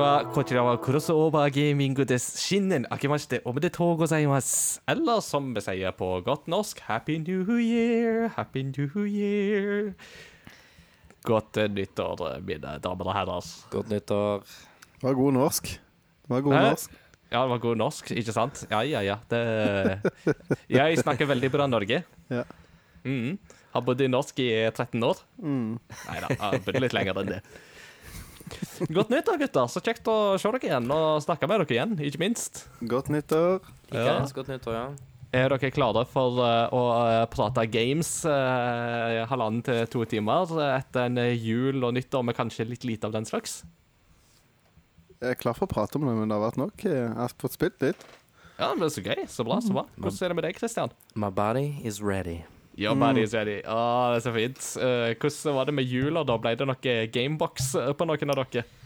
Konnichiwa, konnichiwa, crossover gaming des shinnen akimashite omedetou gozaimasu. Eller som vi sier på godt norsk, happy new year, happy new year. Godt nyttår, mine damer og herrer. Godt nyttår. Det var god norsk. Det var god Hæ? norsk. Ja, det var god norsk, ikke sant? Ja, ja, ja. Det... Jeg snakker veldig bra Norge. Ja. mm. Har bodd i norsk i 13 år. Mm. Nei da, jeg har bodd litt lenger enn det. Godt nyttår, gutter. Så kjekt å se dere igjen og snakke med dere igjen, ikke minst. Godt nyttår. Ja. Ikke ens godt nyttår, ja. Er dere klare for eh, å eh, prate games uh, halvannen til to timer etter en eh, jul og nyttår med kanskje litt lite av den slags? Jeg er klar for å prate om det, men det har vært nok. Jeg har fått spilt litt. Ja, men Så gøy. Så bra. så bra Hvordan er det med deg, Christian? My body is ready. Your body is ready. Å, det er så fint. Eh, hvordan var det med jula, da? Ble det noe gamebox eh, på noen av dere?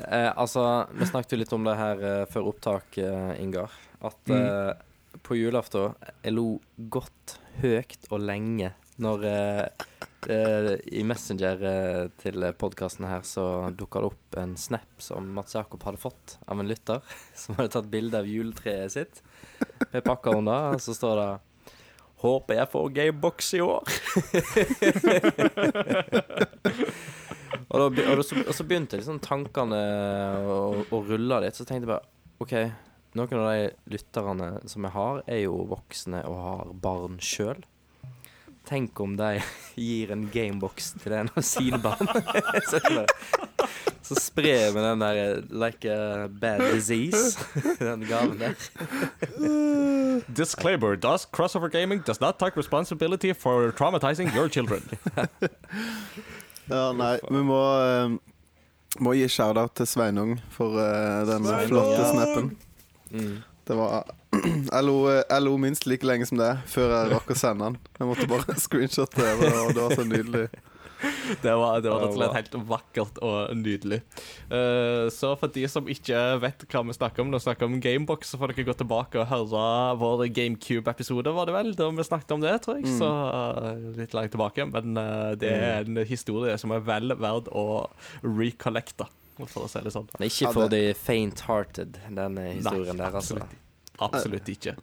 Eh, altså, vi snakket jo litt om det her eh, før opptak, eh, Ingar. At eh, på julaften jeg lo godt høyt og lenge når I Messenger til podkasten her så dukka det opp en snap som Mats Jakob hadde fått av en lytter, som hadde tatt bilde av juletreet sitt med pakka under, og så står det Håper jeg får gamebox i år. og, da, og, da, så, og så begynte liksom tankene å, å rulle litt. Så tenkte jeg bare OK, noen av de lytterne som jeg har, er jo voksne og har barn sjøl. Tenk om de gir en gamebox til en av sine barn. så, så sprer vi den der like a bad disease, den gaven der. Disclaimer. Does crossover gaming does not take responsibility for traumatizing your children. Ja, nei, vi må, eh, må gi shout-out til Sveinung for uh, den Sveinung, flotte snappen. Mm. Det var jeg lo, jeg lo minst like lenge som det før jeg rakk å sende den. Jeg måtte bare screenshotte det, og det var så nydelig. Det var, det var rett og slett helt vakkert og nydelig. Uh, så for de som ikke vet hva vi snakker om, når vi snakker om Gamebox, så får dere gå tilbake og høre vår GameCube-episode, var det vel? Da vi snakket om det, tror jeg. Så uh, litt langt tilbake. Men uh, det er en historie som er vel verd å recollecte, for å si det sånn. Men ikke for det- de faint-hearted, denne historien der, altså. absolutt, absolutt ikke.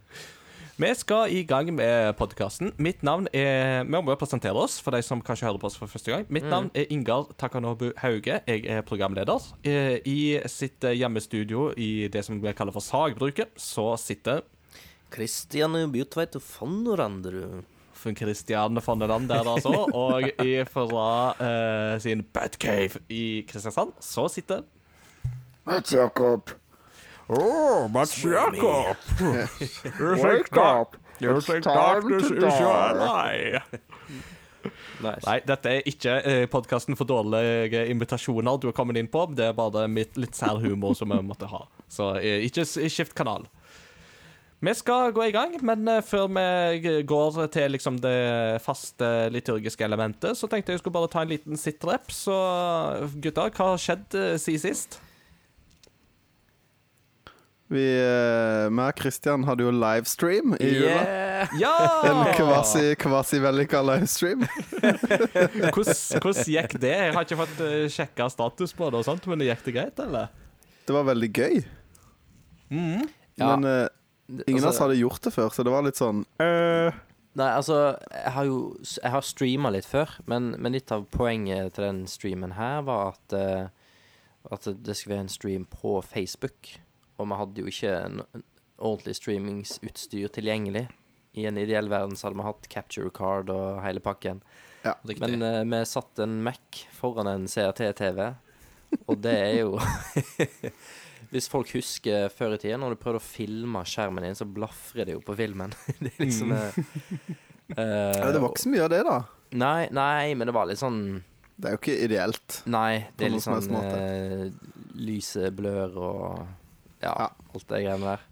Vi skal i gang med podkasten. Mitt navn er Vi må jo presentere oss for de som kanskje hører på oss for første gang. Mitt navn er Ingar Takanobu Hauge. Jeg er programleder. Eh, I sitt eh, hjemmestudio i det som vi kaller for Sagbruket, så sitter Christian Bjutveit von Christian von den der, altså. Og fra uh, sin Batcave i Kristiansand, så sitter Mats Jakob. Oh, Mats Jakob! Wake up. It's time to die! Nice. Nei, dette er ikke eh, podkasten for dårlige invitasjoner du har kommet inn på. Det er bare mitt litt sær humor som vi måtte ha. Så eh, ikke skift kanal. Vi skal gå i gang, men eh, før vi går til liksom det faste liturgiske elementet, så tenkte jeg jeg skulle bare ta en liten sitrep. Så gutter, hva har skjedd eh, siden sist? Vi, eh, meg og Christian hadde jo livestream i jula. Yeah! Ja! En kvasi, kvasi vellykka livestream. Hvordan, gikk det? Jeg har ikke fått uh, sjekka status på det, og sånt, men gikk det greit, eller? Det var veldig gøy. Ja, Men uh, ingen av oss altså- hadde gjort det før, så det var litt sånn uh. Nei, altså, jeg har jo Jeg har streama litt før, men, men litt av poenget til den streamen her var at uh, At det skulle være en stream på Facebook. Og vi hadde jo ikke en, en ordentlig streamingsutstyr tilgjengelig. I en ideell verden så hadde vi hatt capture card og hele pakken. Ja. Men uh, vi satte en Mac foran en CRT-TV, og det er jo Hvis folk husker før i tida, når du prøvde å filme skjermen din, så blafrer det jo på filmen. det er liksom eh, ja, Det var ikke så mye av det, da. Nei, nei, men det var litt sånn Det er jo ikke ideelt. Nei, det er litt sånn helst eh, Lyset blør og ja, Ja. alt det greiene der.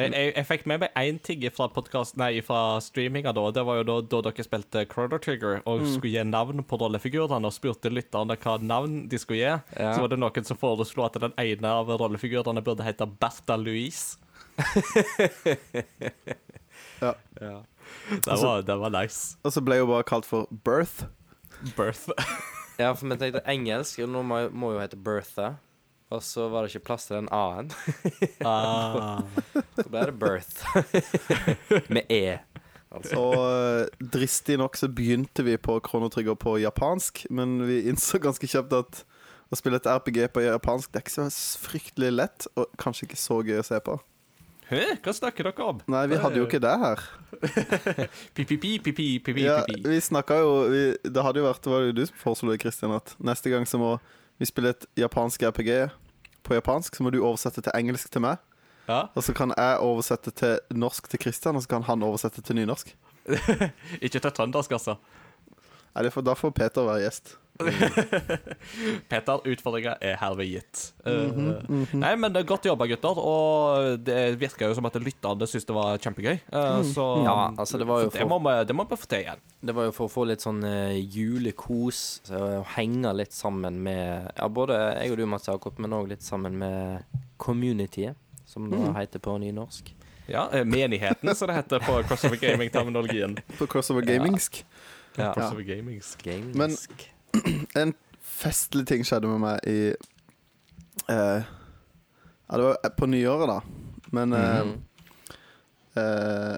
Jeg, jeg, jeg fikk med meg én ting fra podcast, nei, fra streaminga. da Det var jo da, da dere spilte Crowder Trigger og skulle gi navn på rollefigurene og spurte lytterne hva navn de skulle gi. Ja. Så var det noen som foreslo at den ene av rollefigurene burde hete Bertha Louise. Ja. Det var, det var nice. Og så ble hun bare kalt for Birth. Birth. Ja, for vi tenkte engelsk, og nå må, må jo hete Bertha. Og så var det ikke plass til den A-en. Ah. Så ble det Birth. Med E. Altså. Og eh, dristig nok så begynte vi på Kronotrigger på japansk, men vi innså ganske kjapt at å spille et RPG på japansk Det er ikke så fryktelig lett, og kanskje ikke så gøy å se på. Hæ? Hva snakker dere om? Nei, vi hadde jo ikke det her. Pi-pi-pi, pi-pi-pi, Ja, pi-pi. vi snakka jo vi, Det hadde jo vært Det var jo du som foreslo det, Christian, at neste gang så må vi spiller et japansk RPG på japansk, så må du oversette til engelsk til meg. Ja. Og så kan jeg oversette til norsk til Christian, og så kan han oversette til nynorsk. Ikke til trøndersk, altså. Nei, da får Peter være gjest. Peter, utfordringa er herved gitt. Mhm, Eh, Nei, men det er Godt jobba, gutter. Og det virker jo som at lytterne syntes det var kjempegøy. Eh, Så Ja, altså, det var jo det, for- må vi, det må vi få til igjen. Det var jo for å få litt sånn eh, julekos, så å henge litt sammen med Ja, både jeg og du, Mats Jakob, men òg litt sammen med communityet, som det heter på nynorsk. Ja, Menigheten, som det heter på Crossover Gaming-terminologien. På Crossover Gamingsk. Ja. Crossover gamingsk. Gamingsk. En festlig ting skjedde med meg i eh, Ja, det var på nyåret, da. Men eh, Mhm. eh,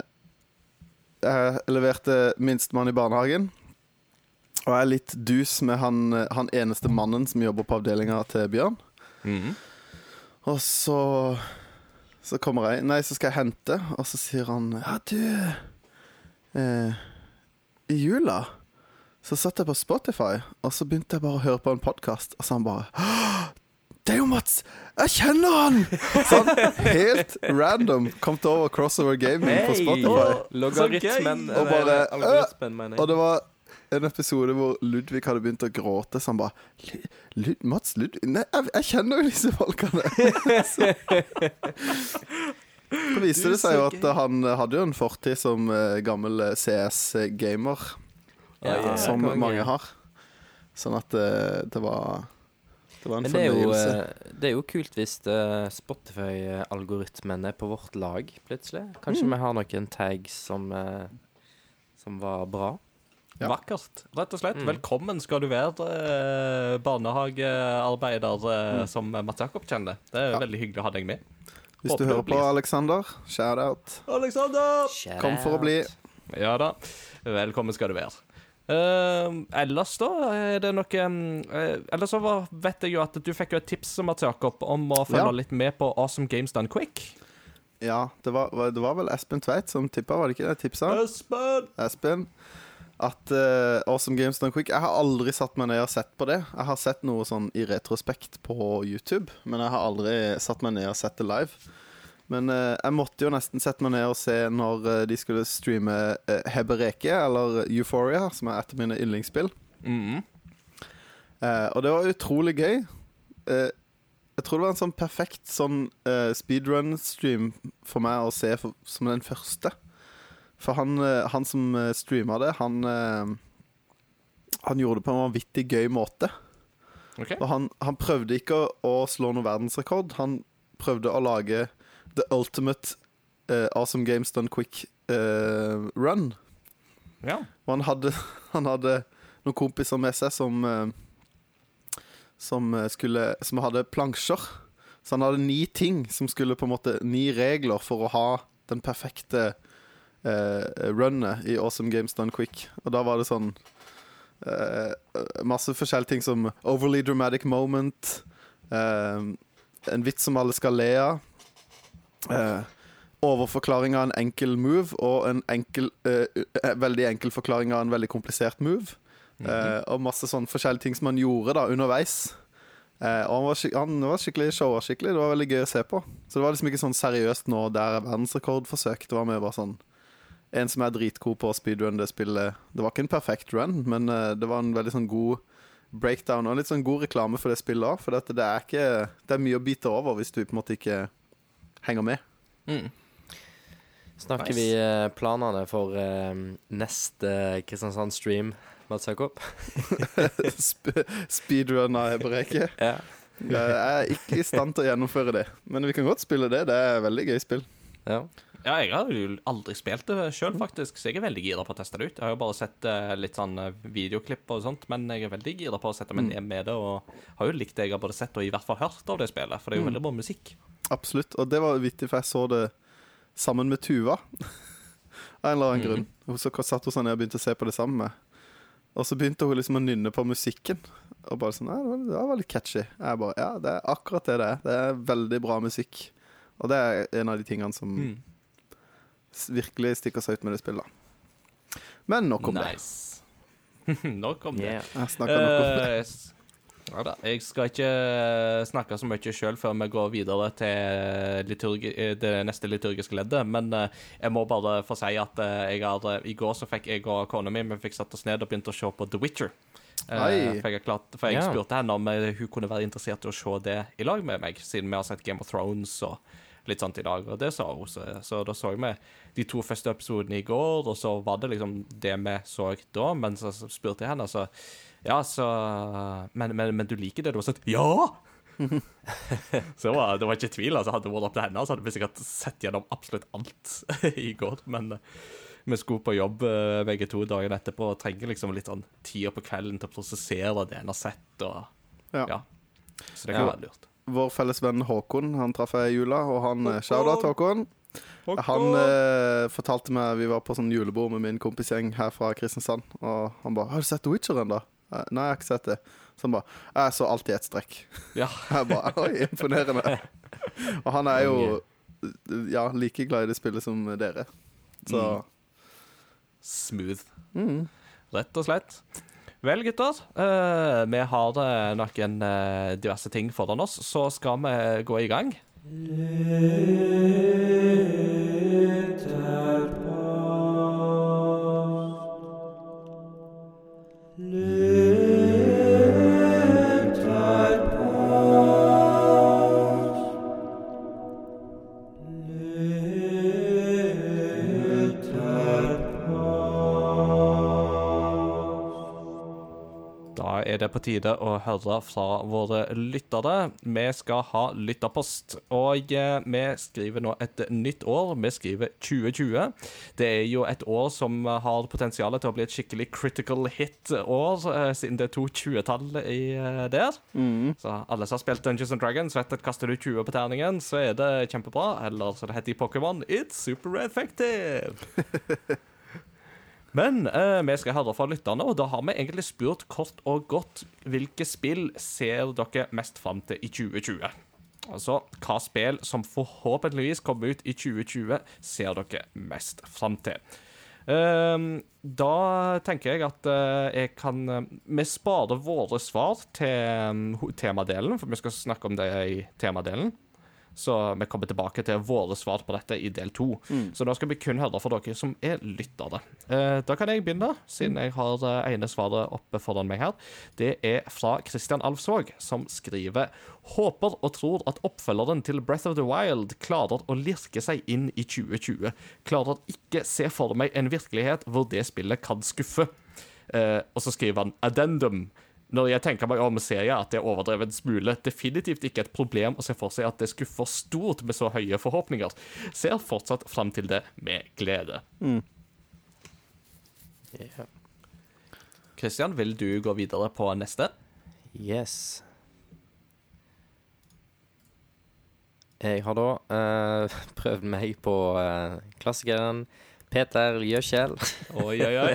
Jeg leverte minstemann i barnehagen. Og jeg er litt dus med han, han eneste mannen som jobber på avdelinga til Bjørn. Mhm. Og så Så kommer jeg Nei, så skal jeg hente, og så sier han Ja, du eh, I jula så satt jeg på Spotify, og så begynte jeg bare å høre på en podkast, og så han bare Det er jo Mats! Jeg kjenner han! Sånn helt random kom til over Crossover Gaming på Spotify. Logaritmen Så gøy! Og bare, eller Og det var en episode hvor Ludvig hadde begynt å gråte, så han bare Lud Mats Ludvig Nei, jeg, jeg kjenner jo disse folkene. så så viste det seg jo at han hadde jo en fortid som eh, gammel eh, CS-gamer, Ja, ja, som konge. mange har. Sånn at det, det var Det var en Men det er, jo, eh, det er jo kult hvis eh, Spotify-algoritmen er på vårt lag, plutselig. Kanskje vi har noen tags som, eh, som var bra. Ja. Vakkert, rett og slett. Mm. Velkommen skal du være, eh, barnehagearbeider eh, som Mats Jakob kjenner. Det er Ja. veldig hyggelig å ha deg med. Hvis håper du hører på, Aleksander, Alexander, shout out. Alexander! Kom for å bli. Ja da. Velkommen skal du være. Eh, ellers, da? Er det noe eh, Ellers så var, vet jeg jo at du fikk jo et tips, Mats Jakob, om å følge Ja. litt med på Awesome Games Done Quick. Ja, det var, det var vel Espen Tveit som tippa, var det ikke det? Tipsa? Espen! Espen. At uh, Awesome Games Done Quick Jeg har aldri satt meg ned og sett på det. Jeg har sett noe sånn i retrospekt på YouTube, men jeg har aldri satt meg ned og sett det live. Men eh, jeg måtte jo nesten sette meg ned og se når eh, de skulle streame uh, Hebereke, eller Euphoria, som er et av mine yndlingsspill. Mhm. Eh, og det var utrolig gøy. Eh, jeg tror det var en sånn perfekt sånn eh, speedrun-stream for meg å se for, som den første. For han, eh, han som uh, streama det, han eh, Han gjorde det på en vanvittig gøy måte. OK. Og han, han prøvde ikke å, å slå noen verdensrekord. Han prøvde å lage the ultimate uh, awesome games done quick uh, run. Ja. Og han hadde, han hadde noen kompiser med seg som eh, Som skulle Som hadde plansjer. Så han hadde ni ting som skulle på en måte Ni regler for å ha den perfekte eh, runnet i Awesome Games Done Quick. Og da var det sånn eh, Masse forskjellige ting som overly dramatic moment. eh, en vits som alle skal le av. Eh, overforklaring av en enkel move og en enkel, eh, eh, veldig enkel forklaring av en veldig komplisert move. Eh, og masse sånn forskjellige ting som han gjorde da underveis. Eh, og han var, skik han var skikkelig showa skikkelig. Det var veldig gøy å se på. Så det var liksom ikke sånn seriøst nå der er verdensrekordforsøk. Det var mer bare sånn en som er dritgod på speedrun det spillet. Det var ikke en perfekt run, men det var en veldig sånn god breakdown og litt sånn god reklame for det spillet òg. For dette, det er ikke Det er mye å bite over hvis du på en måte ikke henger med. Mm. Snakker Nice. vi eh, planene for eh, neste Kristiansand-stream, Mads Jakob? Sp speedrun av Hebreke. Ja. Jeg er ikke i stand til å gjennomføre det, men vi kan godt spille det. Det er et veldig gøy spill. ja. Ja, jeg har jo aldri spilt det sjøl, faktisk, så jeg er veldig gira på å teste det ut. Jeg har jo bare sett eh, litt sånn eh, videoklipp og sånt, men jeg er veldig gira på å sette meg ned med det, og har jo likt det jeg har både sett og i hvert fall hørt av det spillet, for det er jo veldig bra musikk. Absolutt. Og det var vittig, for jeg så det sammen med Tuva. Av en eller annen grunn. Hun så satt hun seg ned og begynte å se på det sammen med. Og så begynte hun liksom å nynne på musikken. Og bare sånn, ja, det var- det var veldig catchy. Jeg bare, ja, det er akkurat det det er. Det er veldig bra musikk. Og det er en av de tingene som Mm. Virkelig stikker seg ut med det spillet. Men nok om det. Nice. nok om det. Yeah. Jeg snakker nok om det. Eh, ja da. Jeg skal ikke eh, snakke så mye sjøl før vi går videre til liturgi, eh, det neste liturgiske leddet, men jeg må bare få si at jeg har, i går så fikk jeg og kona mi vi fikk satt oss ned og begynte å se på The Witcher. Oi. for jeg, klart, for jeg Ja. spurte henne om hun kunne være interessert i å se det i lag med meg, siden vi har sett Game of Thrones og litt sånt i dag, og det sa. Så, så da så vi de to første episodene i går, og så var det liksom det vi så da, men så så spurte jeg henne, så Ja, så Men, men, men du liker det du har sagt Ja! så det var, det var ikke tvil. altså Hadde det vært opp til henne, så hadde vi sikkert sett gjennom absolutt alt i går. Men eh, vi skulle på jobb eh, begge to dagene etterpå og trenger liksom litt sånn tida på kvelden til å prosessere det en har sett. og Ja. ja. Så det kan Ja. være lurt. Vår felles venn Håkon Han traff jeg i jula, og han Håkon! eh, Shout-out Håkon. Han eh, fortalte meg Vi var på sånn julebord med min kompisgjeng her fra Kristiansand. Og han bare 'Har du sett Witcher ennå?' Eh, Nei, jeg har ikke sett det. Så han bare 'Jeg så alltid ett strekk'. Ja. Jeg bare Oi, imponerende. Og han er jo ja, like glad i det spillet som dere. Så Smooth. mm. Rett og slett. Vel, gutter. eh, vi har eh, noen eh, diverse ting foran oss, så skal vi gå i gang. Da er det på tide å høre fra våre lyttere. Vi skal ha lytterpost, og eh, vi skriver nå et nytt år. Vi skriver 2020. Det er jo et år som har potensial til å bli et skikkelig critical hit-år, eh, siden det er to 20-tall i eh, der. Mm. Så alle som har spilt Dungeons and Dragons, vet at kaster du 20 på terningen, så er det kjempebra. Eller som det heter i Pokémon, it's super effective. Men eh, vi skal høre fra lytterne, og da har vi egentlig spurt kort og godt hvilke spill ser dere mest fram til i 2020? Altså hva spill som forhåpentligvis kommer ut i 2020, ser dere mest fram til? Ehm, da tenker jeg at uh, jeg kan uh, Vi sparer våre svar til um, temadelen, for vi skal snakke om det i temadelen. Så vi kommer tilbake til våre svar på dette i del to. Så da skal vi kun høre fra dere som er lyttere. Eh, da kan jeg begynne, siden jeg har eh, ene svaret oppe foran meg her. Det er fra Christian Alfsvåg, som skriver Håper og tror at oppfølgeren til Breath of the Wild klarer å lirke seg inn i 2020. Klarer ikke se for meg en virkelighet hvor det spillet kan skuffe. Eh, og så skriver han addendum. Når jeg tenker meg om, ser jeg at det er overdrevet en smule. Definitivt ikke et problem å se for seg at det skuffer stort med så høye forhåpninger. Ser fortsatt fram til det med glede. Yeah. Christian, vil du gå videre på neste? Yes. Jeg har da uh, prøvd meg på uh, klassikeren Peter Gjøkjell. Oi, oi, oi.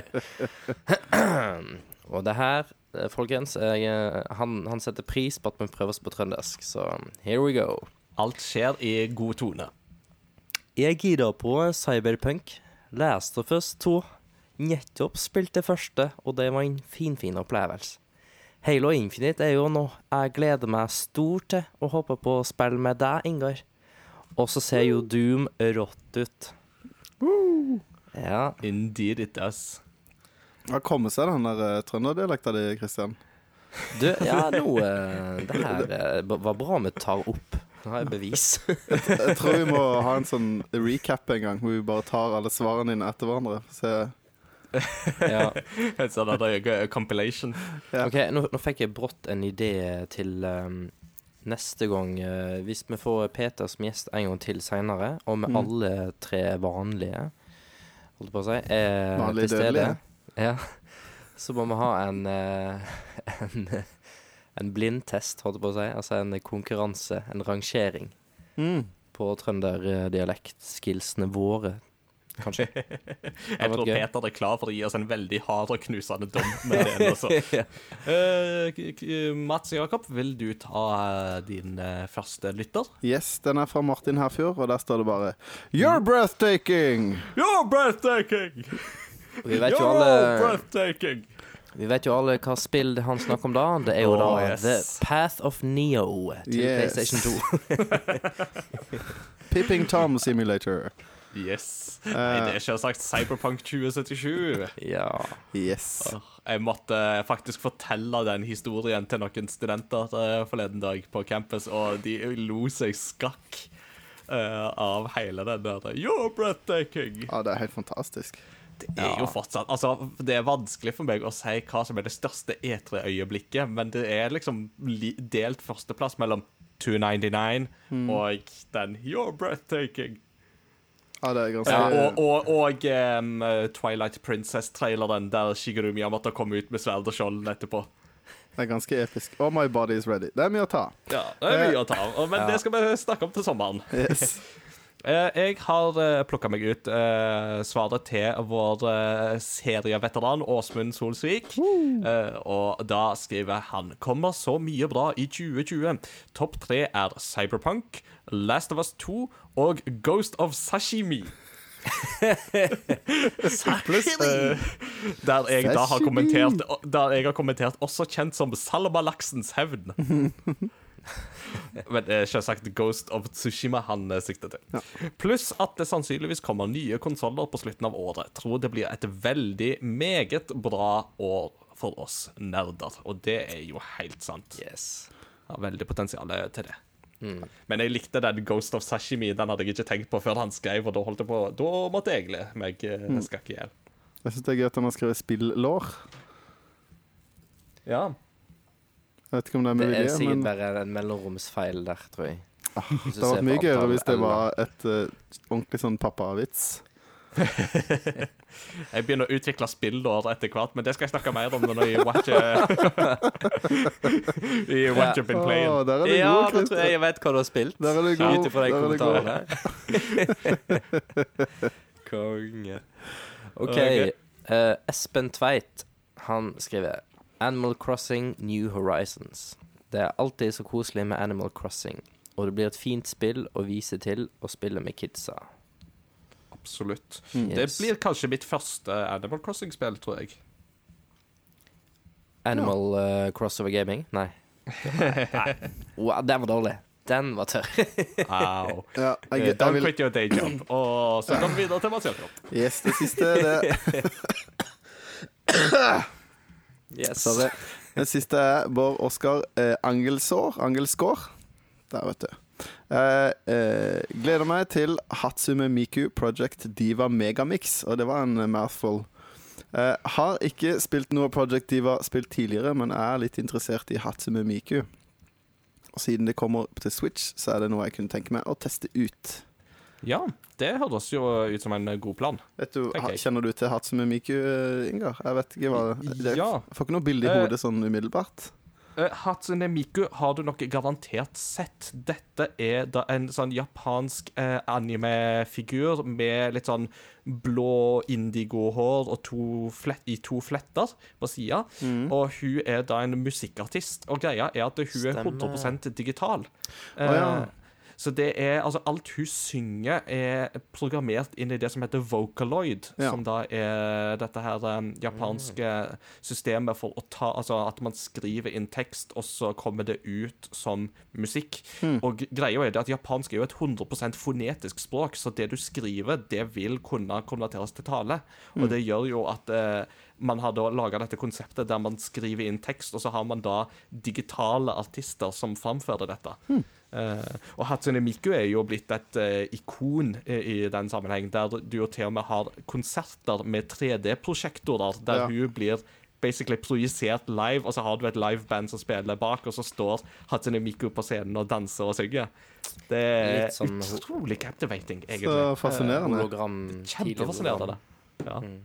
Og det her, folkens jeg, eh, han, han setter pris på at vi prøver oss på trøndersk, så here we go. Alt skjer i god tone. Jeg gira på Cyberpunk. Leste først to. Nettopp spilte første, og det var en finfin opplevelse. Halo Infinite er jo noe jeg gleder meg stort til, og håper på å spille med deg, Ingar. Og så ser jo Doom rått ut. Ja. Indeed it does. Hva kommer seg den der uh, trønderdialekta di, Kristian? Du, ja, nå eh, Det her eh, var bra vi tar opp. Nå har jeg bevis. Jeg tror vi må ha en sånn recap en gang, hvor vi bare tar alle svarene dine etter hverandre. Se. ja. En sånn compilation. Ja. OK, nå, nå fikk jeg brått en idé til um, neste gang, Uh, hvis vi får Peter som gjest en gang til seinere, og med Mm. alle tre vanlige, holdt på å si, er til stede, dødelige. Ja, så må vi ha en, eh, en en blindtest, holdt jeg på å si. Altså en konkurranse, en rangering Mm. på trønderdialektskillsene våre, kanskje. Jeg tror gøy. Peter er klar for å gi oss en veldig hard og knusende dom. med det også. ja. Eh, k- Mats Jakob, vil du ta eh, din uh, første lytter? Yes, den er fra Martin Herfjord, og der står det bare You're breathtaking! You're breathtaking! Vi vet jo alle! Vi vet jo alle hva spill det han snakker om da. Det er jo da Oh, yes. The Path of Neo til Yes. PlayStation 2. Pipping Tom Simulator. Yes. Eh. Nei, det er selvsagt Cyberpunk 2077. ja. Yes. Jeg måtte faktisk fortelle den historien til noen studenter eh, forleden dag på campus, og de lo seg skakk uh, av hele den der You're breathtaking! Ja, det er helt fantastisk. Det er jo fortsatt Altså, det er vanskelig for meg å si hva som er det største E3-øyeblikket, men det er liksom delt førsteplass mellom 299 og den You're breathtaking. Ja, det er ganske Ja, og og, og um, Twilight Princess-traileren der Shigeru Miyamoto kom ut med sverd og skjold etterpå. Det er ganske episk. Oh, My Body Is Ready. Det er mye å ta. Ja, det er mye å ta men Ja. det skal vi snakke om til sommeren. Yes. Eh, Jeg har uh, plukka meg ut eh, svaret til vår eh, serieveteran Åsmund Solsvik. Eh, og da skriver han Kommer så mye bra i 2020. Topp tre er Cyberpunk, Last of Us 2 og Ghost of Sashimi. Pluss eh, der jeg da har kommentert Der jeg har kommentert også kjent som Salamalaksens hevn. Men det er selvsagt Ghost of Tsushima han eh, sikter til. Pluss at det sannsynligvis kommer nye konsoller på slutten av året. Tror det blir et veldig meget bra år for oss nerder. Og det er jo helt sant. Yes. Har veldig potensial til det. Mm. Men jeg likte den Ghost of Sashimi. Den hadde jeg ikke tenkt på før han skrev, og da holdt jeg på Da måtte jeg le meg eh, skakk i hjel. Jeg syns det er gøy at han har skrevet spillår. Ja. Jeg vet ikke om det er Det er sikkert men bare en mellomromsfeil der, tror jeg. ah, det hadde vært mye gøyere hvis det var et uh, ordentlig sånn pappavits. Jeg begynner å utvikle spillord etter hvert, men det skal jeg snakke mer om når jeg watcher I What You've Been Playing. Å, der er det Ja, god, da tror jeg jeg vet hva du har spilt. Der er det Ut god. ifra de Der er det god. kommentarene. Konge. OK. okay. Uh, Espen Tveit, han skriver Animal Crossing New Horizons. Det er alltid så koselig med Animal Crossing, og det blir et fint spill å vise til og spille med kidsa. Absolutt. Mm. Det Yes. blir kanskje mitt første Animal Crossing-spill, tror jeg. Animal eh, Crossover Gaming? Nei. Nei. Wow, den var dårlig. Den var tørr. Au. Ja, Eh, jeg, jeg Don't vil, quit your day job. Og så går vi videre til Mathias Jakob. yes, det siste det yes. Sorry. Den siste er Bård Oskar eh, Angelsår. Angelsgård. Der, vet du. Jeg eh, gleder meg til Hatsume Miku Project Diva Megamix, og det var en eh, mouthful. Eh, har ikke spilt noe Project Diva spilt tidligere, men er litt interessert i Hatsume Miku. Og siden det kommer til Switch, så er det noe jeg kunne tenke meg å teste ut. Ja, det høres jo ut som en god plan. Vet du, ha. Kjenner du til Hatsumi Miku, eh, Ingar? Jeg vet ikke hva det, Ja. Får ikke noe bilde i Eh, hodet sånn umiddelbart. Uh, Hatsune Miku har du nok garantert sett. Dette er da en sånn japansk eh, anime-figur med litt sånn blå indigo-hår og to flett, i to fletter på sida. Mm. Og hun er da en musikkartist. Og greia er at hun er 100% digital. oh, ja. Så det er altså alt hun synger, er programmert inn i det som heter Vocaloid. Ja. Som da er dette her um, japanske systemet for å ta Altså at man skriver inn tekst, og så kommer det ut som musikk. Mm. Og greia er det at japansk er jo et 100% fonetisk språk, så det du skriver, det vil kunne konverteres til tale. Og det gjør jo at eh, man har da laga dette konseptet der man skriver inn tekst, og så har man da digitale artister som framfører dette. Eh, og Hatsune Miku er jo blitt et uh, ikon i, i den sammenheng, der du jo til og med har konserter med 3D-prosjektorer, der Ja. hun blir basically projisert live, og så har du et liveband som spiller bak, og så står Hatsune Miku på scenen og danser og synger. Det er sånn- utrolig captivating, egentlig. Så fascinerende. Hologram. Kjempefascinerende. Ja. Mm.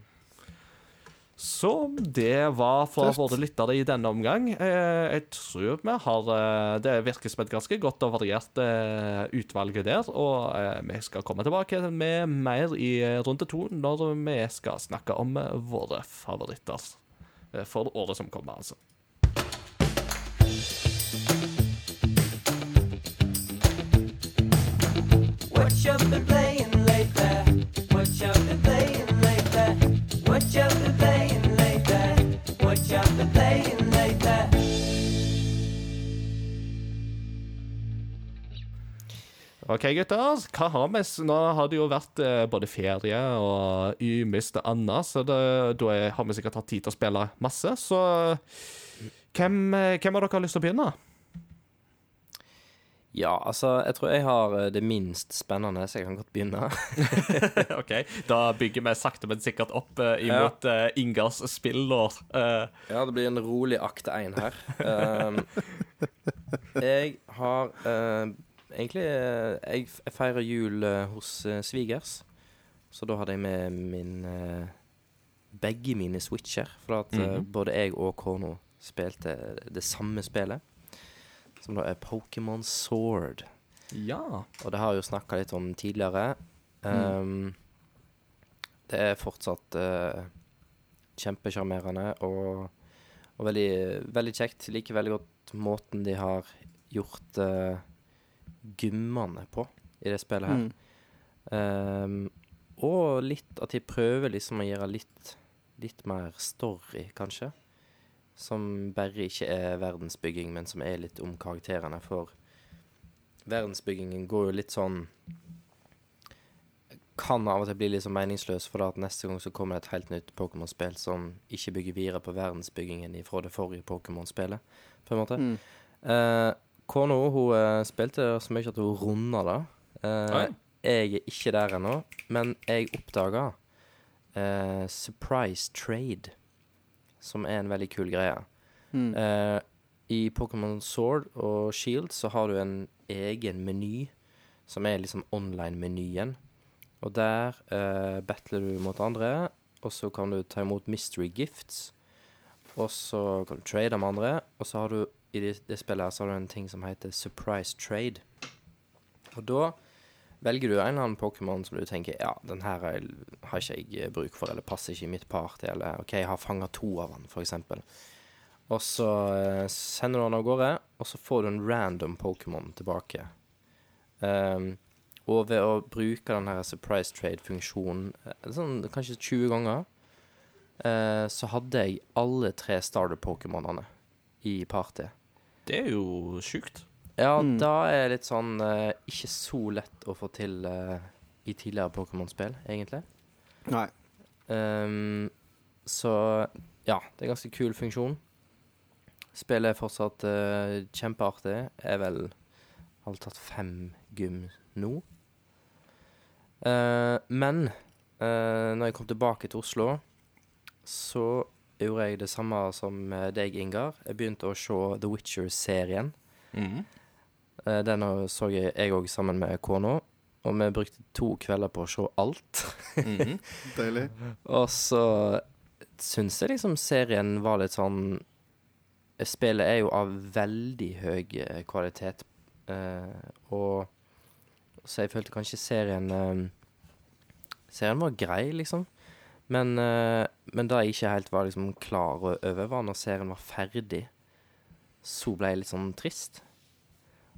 Så det var for våre lyttere i denne omgang. Eh, jeg tror vi har eh, Det virker som et ganske godt og variert eh, utvalg der. Og vi skal komme tilbake med mer i runde to når vi skal snakke om våre favoritter for året som kommer, altså. OK, gutter. Hva har vi? Nå har det jo vært eh, både ferie og ymist annet, så da har vi sikkert hatt tid til å spille masse. Så hvem, eh, hvem av dere har lyst til å begynne? Ja, altså, jeg tror jeg har eh, det minst spennende, så jeg kan godt begynne. OK, da bygger vi sakte, men sikkert opp uh, imot eh, Ingers spillår. uh... Ja, det blir en rolig akt én her. Um, jeg har eh, egentlig eh, jeg, jeg feirer jul eh, hos eh, svigers. Så da hadde jeg med min begge mine switcher. For at mm -hmm. både jeg og kona spilte det samme spillet. Som da er Pokémon Sword. ja. Og det har jeg jo snakka litt om tidligere. Um, det er fortsatt uh, kjempesjarmerende og, og veldig, veldig kjekt. Liker veldig godt måten de har gjort uh, gymmene på i det spillet her. Mm. Um, og litt at de prøver liksom å gjøre litt, litt mer story, kanskje. Som bare ikke er verdensbygging, men som er litt om karakterene. For verdensbyggingen går jo litt sånn Kan av og til bli litt sånn meningsløs, for da at neste gang så kommer det et helt nytt Pokémon-spill som ikke bygger videre på verdensbyggingen fra det forrige Pokémon-spillet, på en måte. Mm. Eh, Kona hun eh, spilte så mye at hun runda det. Eh, jeg er ikke der ennå, men jeg oppdaga eh, Surprise Trade, som er en veldig kul greie. Mm. Eh, I Pokémon Sword og Shield så har du en egen meny, som er liksom online-menyen. Og der eh, battler du mot andre, og så kan du ta imot mystery gifts. Og så kan du trade med andre, og så har du i det, det spillet her så har du en ting som heter surprise trade. Og da velger du en eller annen Pokémon som du tenker ja, den her har ikke jeg eh, bruk for, eller passer ikke i mitt party, eller OK, jeg har fanga to av den, eksempel. Og så eh, sender du den av gårde, og så får du en random Pokémon tilbake. Um, og ved å bruke den her surprise trade-funksjonen eh, sånn kanskje 20 ganger, så hadde jeg alle tre starter-Pokémonene i party. Det er jo sjukt. Ja, Mm. da er det litt sånn eh, ikke så lett å få til eh, i tidligere Pokémon-spill, egentlig. Nei. Um, så ja, det er en ganske kul funksjon. Spillet er fortsatt uh, kjempeartig. Jeg er vel har tatt fem gym nå. Uh, men uh, når jeg kom tilbake til Oslo, så gjorde jeg det samme som eh, deg, Ingar. Jeg begynte å se The Witcher-serien. Mhm. Eh, Den så jeg òg sammen med kona, og vi brukte to kvelder på å se alt. Mhm. Deilig. Og så syns jeg liksom serien var litt sånn Spillet er jo av veldig høy eh, kvalitet, eh, og så jeg følte kanskje serien eh, Serien var grei, liksom. Men, eh, men da jeg ikke helt var liksom klar over, var når serien var ferdig, så ble jeg litt sånn trist.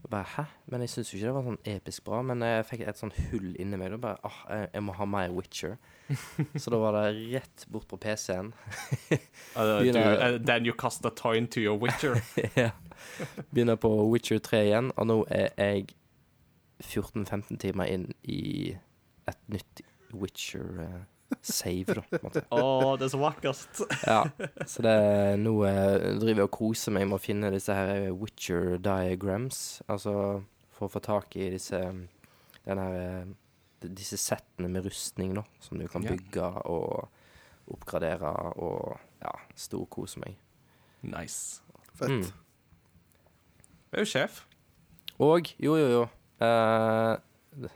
Og bare, Hæ? Men jeg syns jo ikke det var sånn episk bra. Men jeg fikk et sånn hull inni meg. Og bare, ah, jeg, jeg må ha mer Witcher. Så da var det rett bort på PC-en. Uh, du, uh, then you cast a toin to your witcher. ja. Begynner på Witcher 3 igjen, og nå er jeg 14-15 timer inn i et nytt Witcher-save, da. på. Å, det er så vakkert. Ja, så det er nå jeg driver og koser meg med å finne disse her Witcher diagrams. Altså for å få tak i disse den her, eh, disse settene med rustning, da, som du kan bygge og oppgradere og ja, storkose meg. Nice. Fett. Mm. Det er jo sjef. Og jo, jo, jo. Uh, det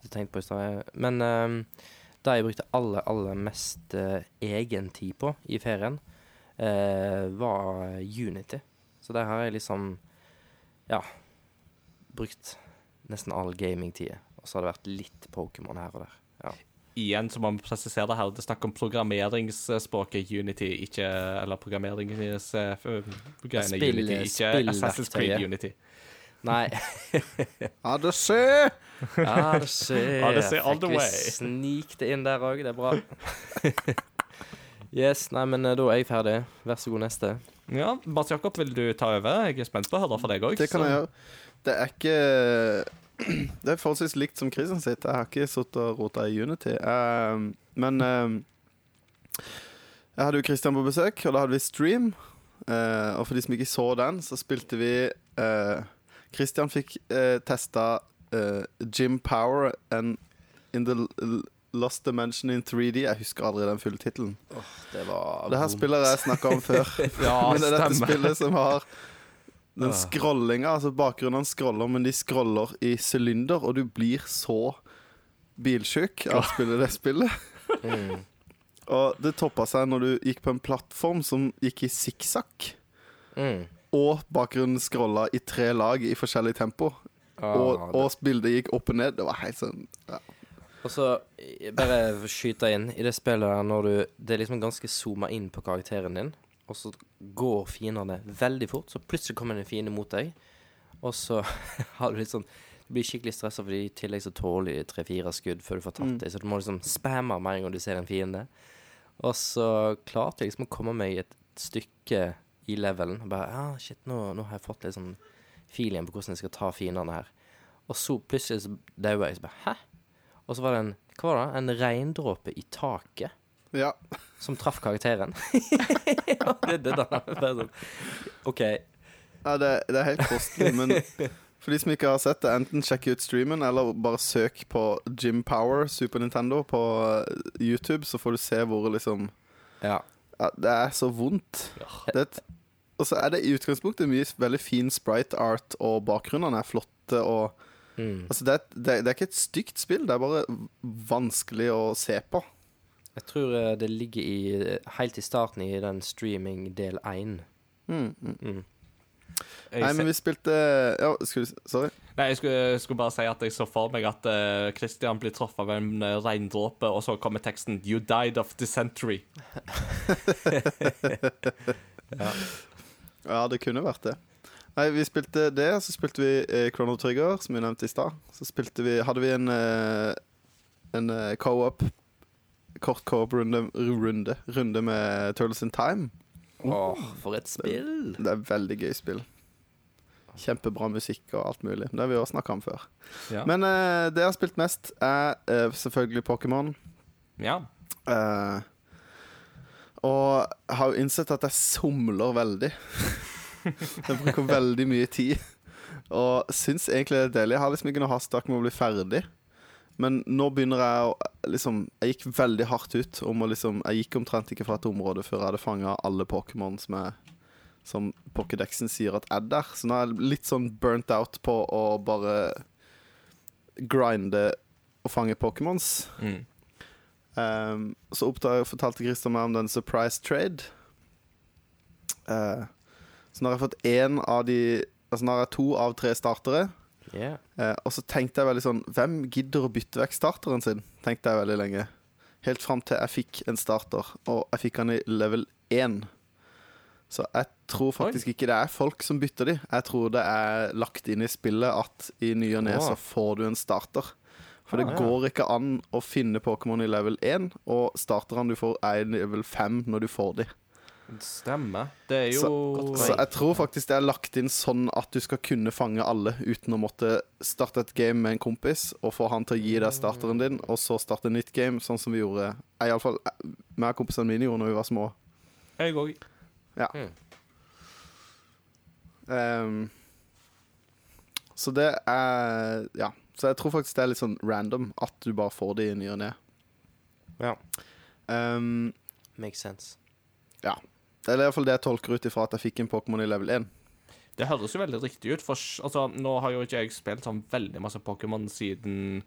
det tenkte jeg på i stad. Men eh, det jeg brukte aller, aller mest uh, egentid på i ferien, eh, var Unity. Så der har jeg liksom Ja. Brukt nesten all gamingtid. Og så har det vært litt Pokémon her og der. Ja. Igjen så må vi presisere det her. Det er snakk om programmeringsspråket Unity, ikke Eller programmeringsgreiene Unity, ikke Assassin's Creed. Unity. Nei. Ja, det ser all the Fikk vi way. snik det inn der òg. Det er bra. yes, nei, men eh, da er jeg ferdig. Vær så god, neste. Ja, Mats Jakob, vil du ta over? Jeg er spent på å høre fra deg òg. Det kan jeg gjøre. Det er ikke Det er forholdsvis likt som Krisen sitt. Jeg har ikke sittet og rota i Unity. Uh, men uh, jeg hadde jo Christian på besøk, og da hadde vi stream. Uh, og for de som ikke så den, så spilte vi uh, Christian fikk eh, testa eh, Jim Power and In the Lost Dimension in 3D. Jeg husker aldri den fulle tittelen. Det var Det her spillet jeg snakka om før. Ja, men det er dette spillet som har den scrollinga. Altså bakgrunnen scroller, men de scroller i sylinder, og du blir så bilsjuk av å spille det spillet. Mm. Og det toppa seg når du gikk på en plattform som gikk i sikksakk, Mm. Og bakgrunnen scrolla i tre lag i forskjellig tempo. Ah, og, og bildet gikk opp og ned. Det var helt sånn ja. Og så eh, bare skyte inn i det spillet der når du Det er liksom ganske zooma inn på karakteren din, og så går fiendene veldig fort. Så plutselig kommer det en fiende mot deg, og så har du litt sånn Du blir skikkelig stressa, fordi i tillegg så tåler de tre-fire skudd før du får tatt Mm. dem. Så du må liksom spamme med en gang du ser en fiende. Og så klarte jeg liksom å komme meg et stykke i levelen. Og bare Ja, shit, nå, nå har jeg fått litt sånn feeling på hvordan jeg skal ta fiendene her. Og så plutselig så daua jeg. Så bare Hæ? Og så var det en Hva var det? En regndråpe i taket ja. som traff karakteren. det, det, det, bare sånn. OK. ja det, det er helt kostelig, men for de som ikke har sett det, enten sjekk ut streamen, eller bare søk på Jim Power Super Nintendo på eh, YouTube, så får du se hvor liksom Ja. ja, Det er så vondt. Ja. Det er et, og så er det i utgangspunktet mye veldig fin sprite art, og bakgrunnene er flotte. og Mm. Altså, det, er, det, det er ikke et stygt spill, det er bare vanskelig å se på. Jeg tror eh, det ligger i helt i starten i den streaming del én. Mm, mm. Mm. Nei, men vi spilte Ja, skulle Sorry. Nei, jeg skulle, skulle bare si at jeg så for meg at uh, Christian blir truffet av en uh, regndråpe, og så kommer teksten 'You died of dysentery'. Ja, det kunne vært det. Nei, vi spilte det, så spilte vi eh, Chrono Trigger, som vi nevnte i stad. Så spilte vi Hadde vi en eh, En eh, co-op Kort co-op-runde runde, runde med Turtles in Time. Åh, for et spill! Det er veldig gøy spill. Kjempebra musikk og alt mulig. Det har vi også snakka om før. Ja. Men eh, det jeg har spilt mest, er eh, selvfølgelig Pokémon. ja. Eh, og har jo innsett at jeg somler veldig. jeg bruker veldig mye tid. Og syns egentlig det er deilig. Jeg har liksom ikke noe hastverk med å bli ferdig. Men nå begynner jeg å liksom Jeg gikk veldig hardt ut om å liksom Jeg gikk omtrent ikke fra et område før jeg hadde fanga alle Pokémon som er Som Pokédexen sier at er der. Så nå er jeg litt sånn burnt out på å bare grinde og fange Pokémons. Mm. Um, så oppdaget, fortalte Christer meg om den surprise trade. Uh, så nå har jeg fått én av de Altså nå har jeg to av tre startere. Yeah. Uh, og så tenkte jeg veldig sånn Hvem gidder å bytte vekk starteren sin? Tenkte jeg veldig lenge. Helt fram til jeg fikk en starter, og jeg fikk han i level 1. Så jeg tror faktisk ikke det er folk som bytter de. Jeg tror det er lagt inn i spillet at i ny og ne så får du en starter. For det Ah, ja. går ikke an å finne Pokémon i level 1, og starterne du får, er i level 5 når du får de. Stemmer. Det er jo så, Så jeg tror faktisk det er lagt inn sånn at du skal kunne fange alle uten å måtte starte et game med en kompis og få han til å gi deg starteren din, og så starte nytt game, sånn som vi gjorde Iallfall meg og kompisene mine gjorde når vi var små. Jeg òg. Mm. Um, så det er Ja. Så jeg tror faktisk det er litt sånn random at du bare får det i ny og ne. Ja. Um, Makes sense. Ja. Det er i hvert fall det jeg tolker ut ifra at jeg fikk en Pokémon i level 1. Det høres jo veldig riktig ut, for altså, nå har jo ikke jeg spilt sånn veldig masse Pokémon siden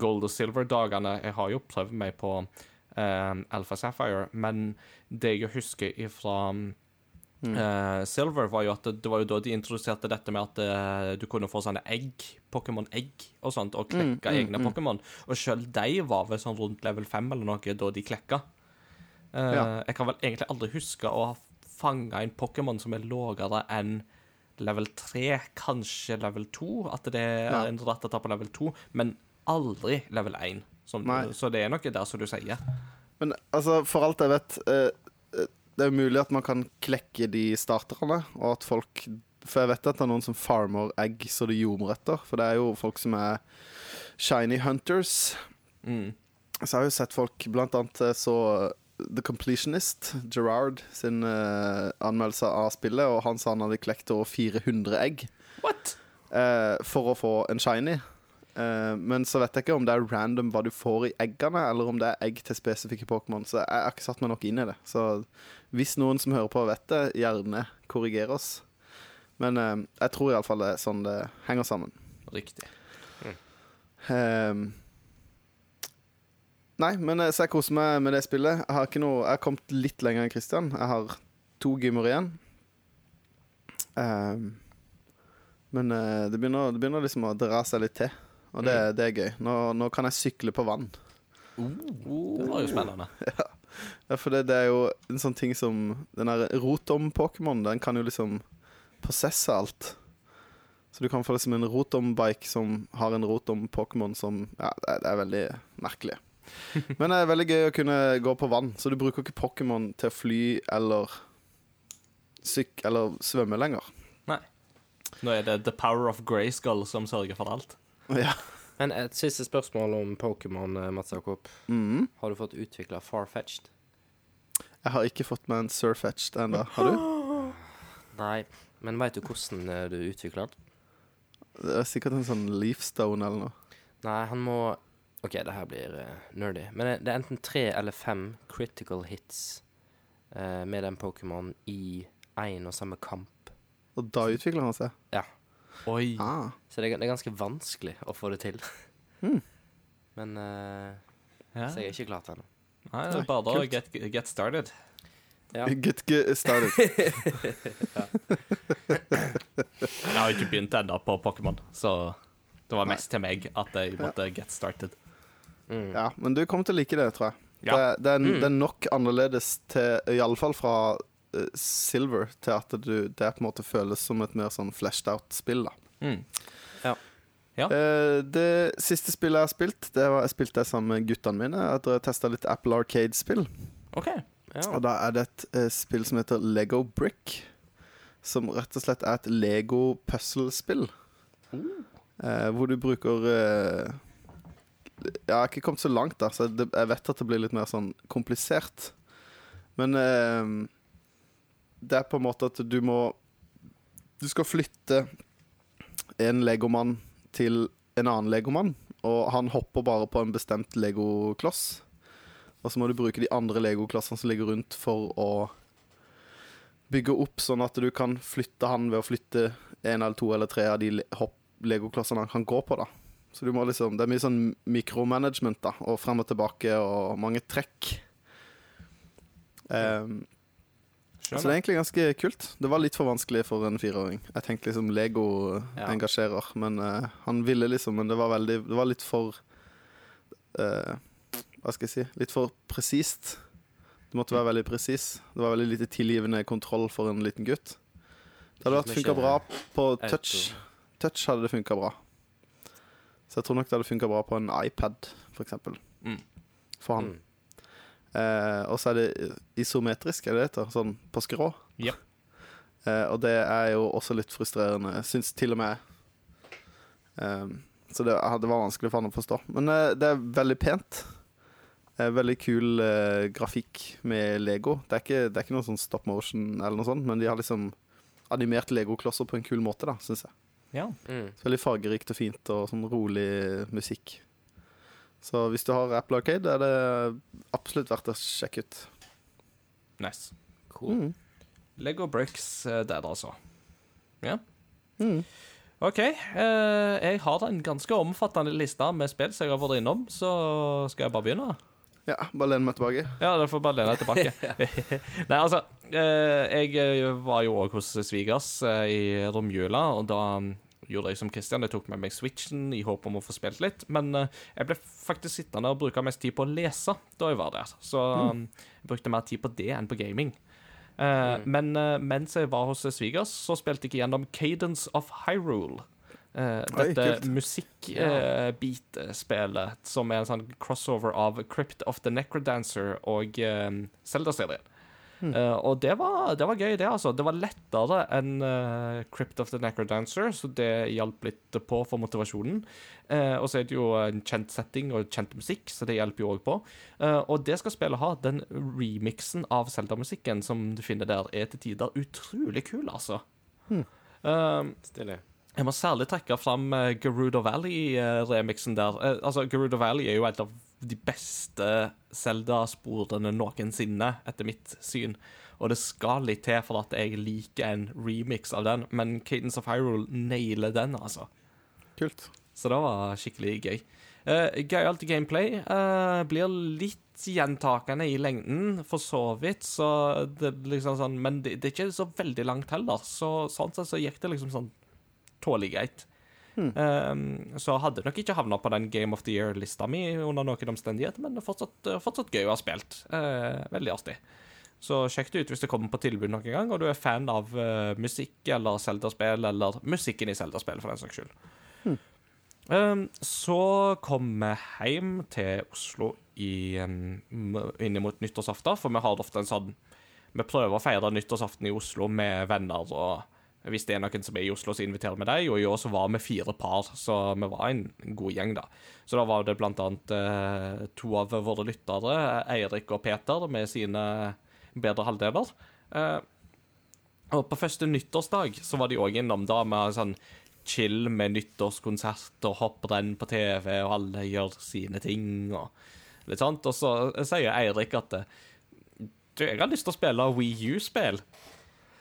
Gold og Silver-dagene. Jeg har jo prøvd meg på um, Alpha Sapphire, men det jeg husker ifra eh, Silver, var jo at det, det var jo da de introduserte dette med at eh, du kunne få sånne egg, Pokémon-egg og sånt, og klekke Mm, mm, egne Pokémon. Og sjøl de var vel sånn rundt level 5 eller noe da de klekka. Uh, Ja. Jeg kan vel egentlig aldri huske å ha fanga en Pokémon som er lavere enn level 3, kanskje level 2. At det er Ja. en ta på level 2, men aldri level 1. Som, så det er noe der, som du sier. Men altså, for alt jeg vet eh, eh, Det er mulig at man kan klekke de starterne, og at folk For jeg vet at det er noen som farmer egg så det ljomer etter. For det er jo folk som er shiny hunters. Mm. Så jeg har jo sett folk Blant annet eh, så The Completionist, Gerard, sin uh, anmeldelse av spillet, og han sa han hadde klekt over 400 egg What? Uh, for å få en shiny. Eh, men så vet jeg ikke om det er random hva du får i eggene, eller om det er egg til spesifikke Pokémon. Så jeg har ikke satt meg nok inn i det. Så hvis noen som hører på vet det, gjerne korriger oss. Men uh, jeg tror iallfall det er sånn det henger sammen. Riktig. Ehm, nei, men eh, så jeg koser meg med det spillet. Jeg har, ikke noe, jeg har kommet litt lenger enn Christian. Jeg har to gymmer igjen. Uh, men det, begynner, det begynner liksom å dra seg litt til, og det, det er gøy. Nå, nå kan jeg sykle på vann. Det var jo spennende. Ja, for det, det er jo en sånn ting som Den der rotom-Pokémon, den kan jo liksom prosesse alt. Så du kan få liksom en rotom-bike som har en rotom-Pokémon som Ja, det er, det er veldig merkelig. Men det er veldig gøy å kunne gå på vann, så du bruker ikke Pokémon til å fly eller syk eller svømme lenger. Nei. Nå er det The Power of Grayskull som sørger for alt. Ja. Men et siste spørsmål om Pokémon, eh, Mats Jakob. Mm. Har du fått utvikla Farfetched? Jeg har ikke fått meg en Surfetched ennå. Har du? Nei, men veit du hvordan eh, du utvikler den? Det er sikkert en sånn Leafstone eller noe. Nei, han må OK, det her blir uh, nerdy. Men det, det er enten tre eller fem critical hits uh, med den Pokémon i én og samme kamp. Og da utvikler han seg. Ja. Oi. Ah. Så det er, det er ganske vanskelig å få det til. Mm. Men uh, Ja. Så jeg er ikke klar til ennå. Nei, det er bare å get, get started. Ja. Get, get started. Jeg har ikke begynt ennå på Pokémon, så det var mest til meg at jeg måtte get started. Mm. Ja, men du kommer til å like det, tror jeg. Ja. Det, det, er, Mm. det er nok annerledes til Iallfall fra Silver til at du, det på en måte føles som et mer sånn fleshed out-spill. da Mm. Eh, Det siste spillet jeg har spilt, det var jeg spilte det sammen med guttene mine. Jeg har testa litt Apple Arcade-spill. OK. Ja. Og da er det et eh, spill som heter Lego Brick. Som rett og slett er et Lego puzzle-spill. Eh, hvor du bruker eh, Jeg har ikke kommet så langt, da, så jeg vet at det blir litt mer sånn komplisert. Men eh, det er på en måte at du må Du skal flytte en legomann til en annen legomann, og han hopper bare på en bestemt legokloss. Og så må du bruke de andre legoklossene som ligger rundt for å bygge opp sånn at du kan flytte han ved å flytte en eller to eller tre av de legoklossene han kan gå på, da. Så du må liksom Det er mye sånn mikromanagement, da, og frem og tilbake og mange trekk. Um, så det er egentlig ganske kult. Det var litt for vanskelig for en fireåring. Jeg tenkte liksom Lego Ja. engasjerer, men uh, han ville liksom Men det var veldig Det var litt for uh, Hva skal jeg si? Litt for presist. Det måtte være veldig presis. Det var veldig lite tilgivende kontroll for en liten gutt. Det hadde vært funka bra på touch. Touch hadde det funka bra. Så jeg tror nok det hadde funka bra på en iPad, for eksempel. Mm. For han. Eh, og så er det isometrisk, er det det heter? Sånn på skrå. Ja. Eh, og det er jo også litt frustrerende, syns til og med eh, Så det, det var vanskelig for han å forstå. Men eh, det er veldig pent. Eh, veldig kul eh, grafikk med Lego. Det er, ikke, det er ikke noe sånn stop motion eller noe sånt, men de har liksom animert legoklosser på en kul måte, da, syns jeg. Ja. Mm. Så veldig fargerikt og fint, og sånn rolig musikk. Så hvis du har Apple Arcade, er det absolutt verdt å sjekke ut. Nice. Cool. Lego Bricks eh, der, altså. Ja. Mm. OK. eh, jeg har en ganske omfattende liste med spill som jeg har vært innom, så skal jeg bare begynne? Ja, bare lene meg tilbake. Ja, du får bare lene deg tilbake. Nei, altså eh, Jeg var jo òg hos svigers i romjula, og da mm, gjorde jeg som Christian. Jeg tok med meg Switchen i håp om å få spilt litt. Men eh, jeg ble faktisk sittende og bruke mest tid på å lese da jeg var der. Så mm, jeg brukte mer tid på det enn på gaming. Mm. Men eh, mens jeg var hos svigers, så spilte jeg gjennom Cadence of Hyrule. Uh, dette kult. musikkbeat-spelet som er en sånn crossover av Crypt of the Necrodancer og uh, Zelda-serien. Eh, og det var, det var gøy, det, altså. Det var lettere enn uh, Crypt of the Necrodancer, så det hjalp litt på for motivasjonen. Uh, og så er det jo en kjent setting og kjent musikk, så det hjelper jo òg på. Eh, og det skal spillet ha. Den remixen av Zelda-musikken som du finner der, er til tider utrolig kul, altså. Eh, Stilig. jeg må særlig trekke fram uh, Gerudo Valley-remixen der. Altså, Gerudo Valley er jo et av de beste Zelda-sporene noensinne, etter mitt syn. Og det skal litt til for at jeg liker en remix av den, men Cadence of Hyrule nailer den, altså. Kult. Så det var skikkelig gøy. Uh, Gøyalt gameplay. Uh, blir litt gjentakende i lengden, for så vidt. Så det liksom sånn Men det, det er ikke så veldig langt heller. Så sånn sett så gikk det liksom sånn tålelig greit. Um, så hadde nok ikke havna på den Game of the Year-lista mi under noen omstendigheter, men det er fortsatt, eh, fortsatt gøy å ha spilt. Uh, veldig artig. Så sjekk det ut hvis det kommer på tilbud noen gang, og du er fan av uh, musikk eller Zelda-spill, eller musikken i Zelda-spill, for den saks skyld. Um, så kom vi hjem til Oslo i, um, innimot nyttårsaften, for vi har ofte en sånn Vi prøver å feire nyttårsaften i Oslo med venner, og hvis det er noen som er i Oslo, så inviterer vi dem. Og i år så var vi fire par, så vi var en god gjeng, da. Så da var det blant annet eh, to av våre lyttere, Eirik og Peter, med sine bedre halvdeler. Eh, og på første nyttårsdag så var de òg innom da med sånn chill med nyttårskonsert og hopprenn på TV, og alle gjør sine ting og litt sånt. Og så sier Eirik at eh, du, jeg har lyst til å spille Wii U-spill.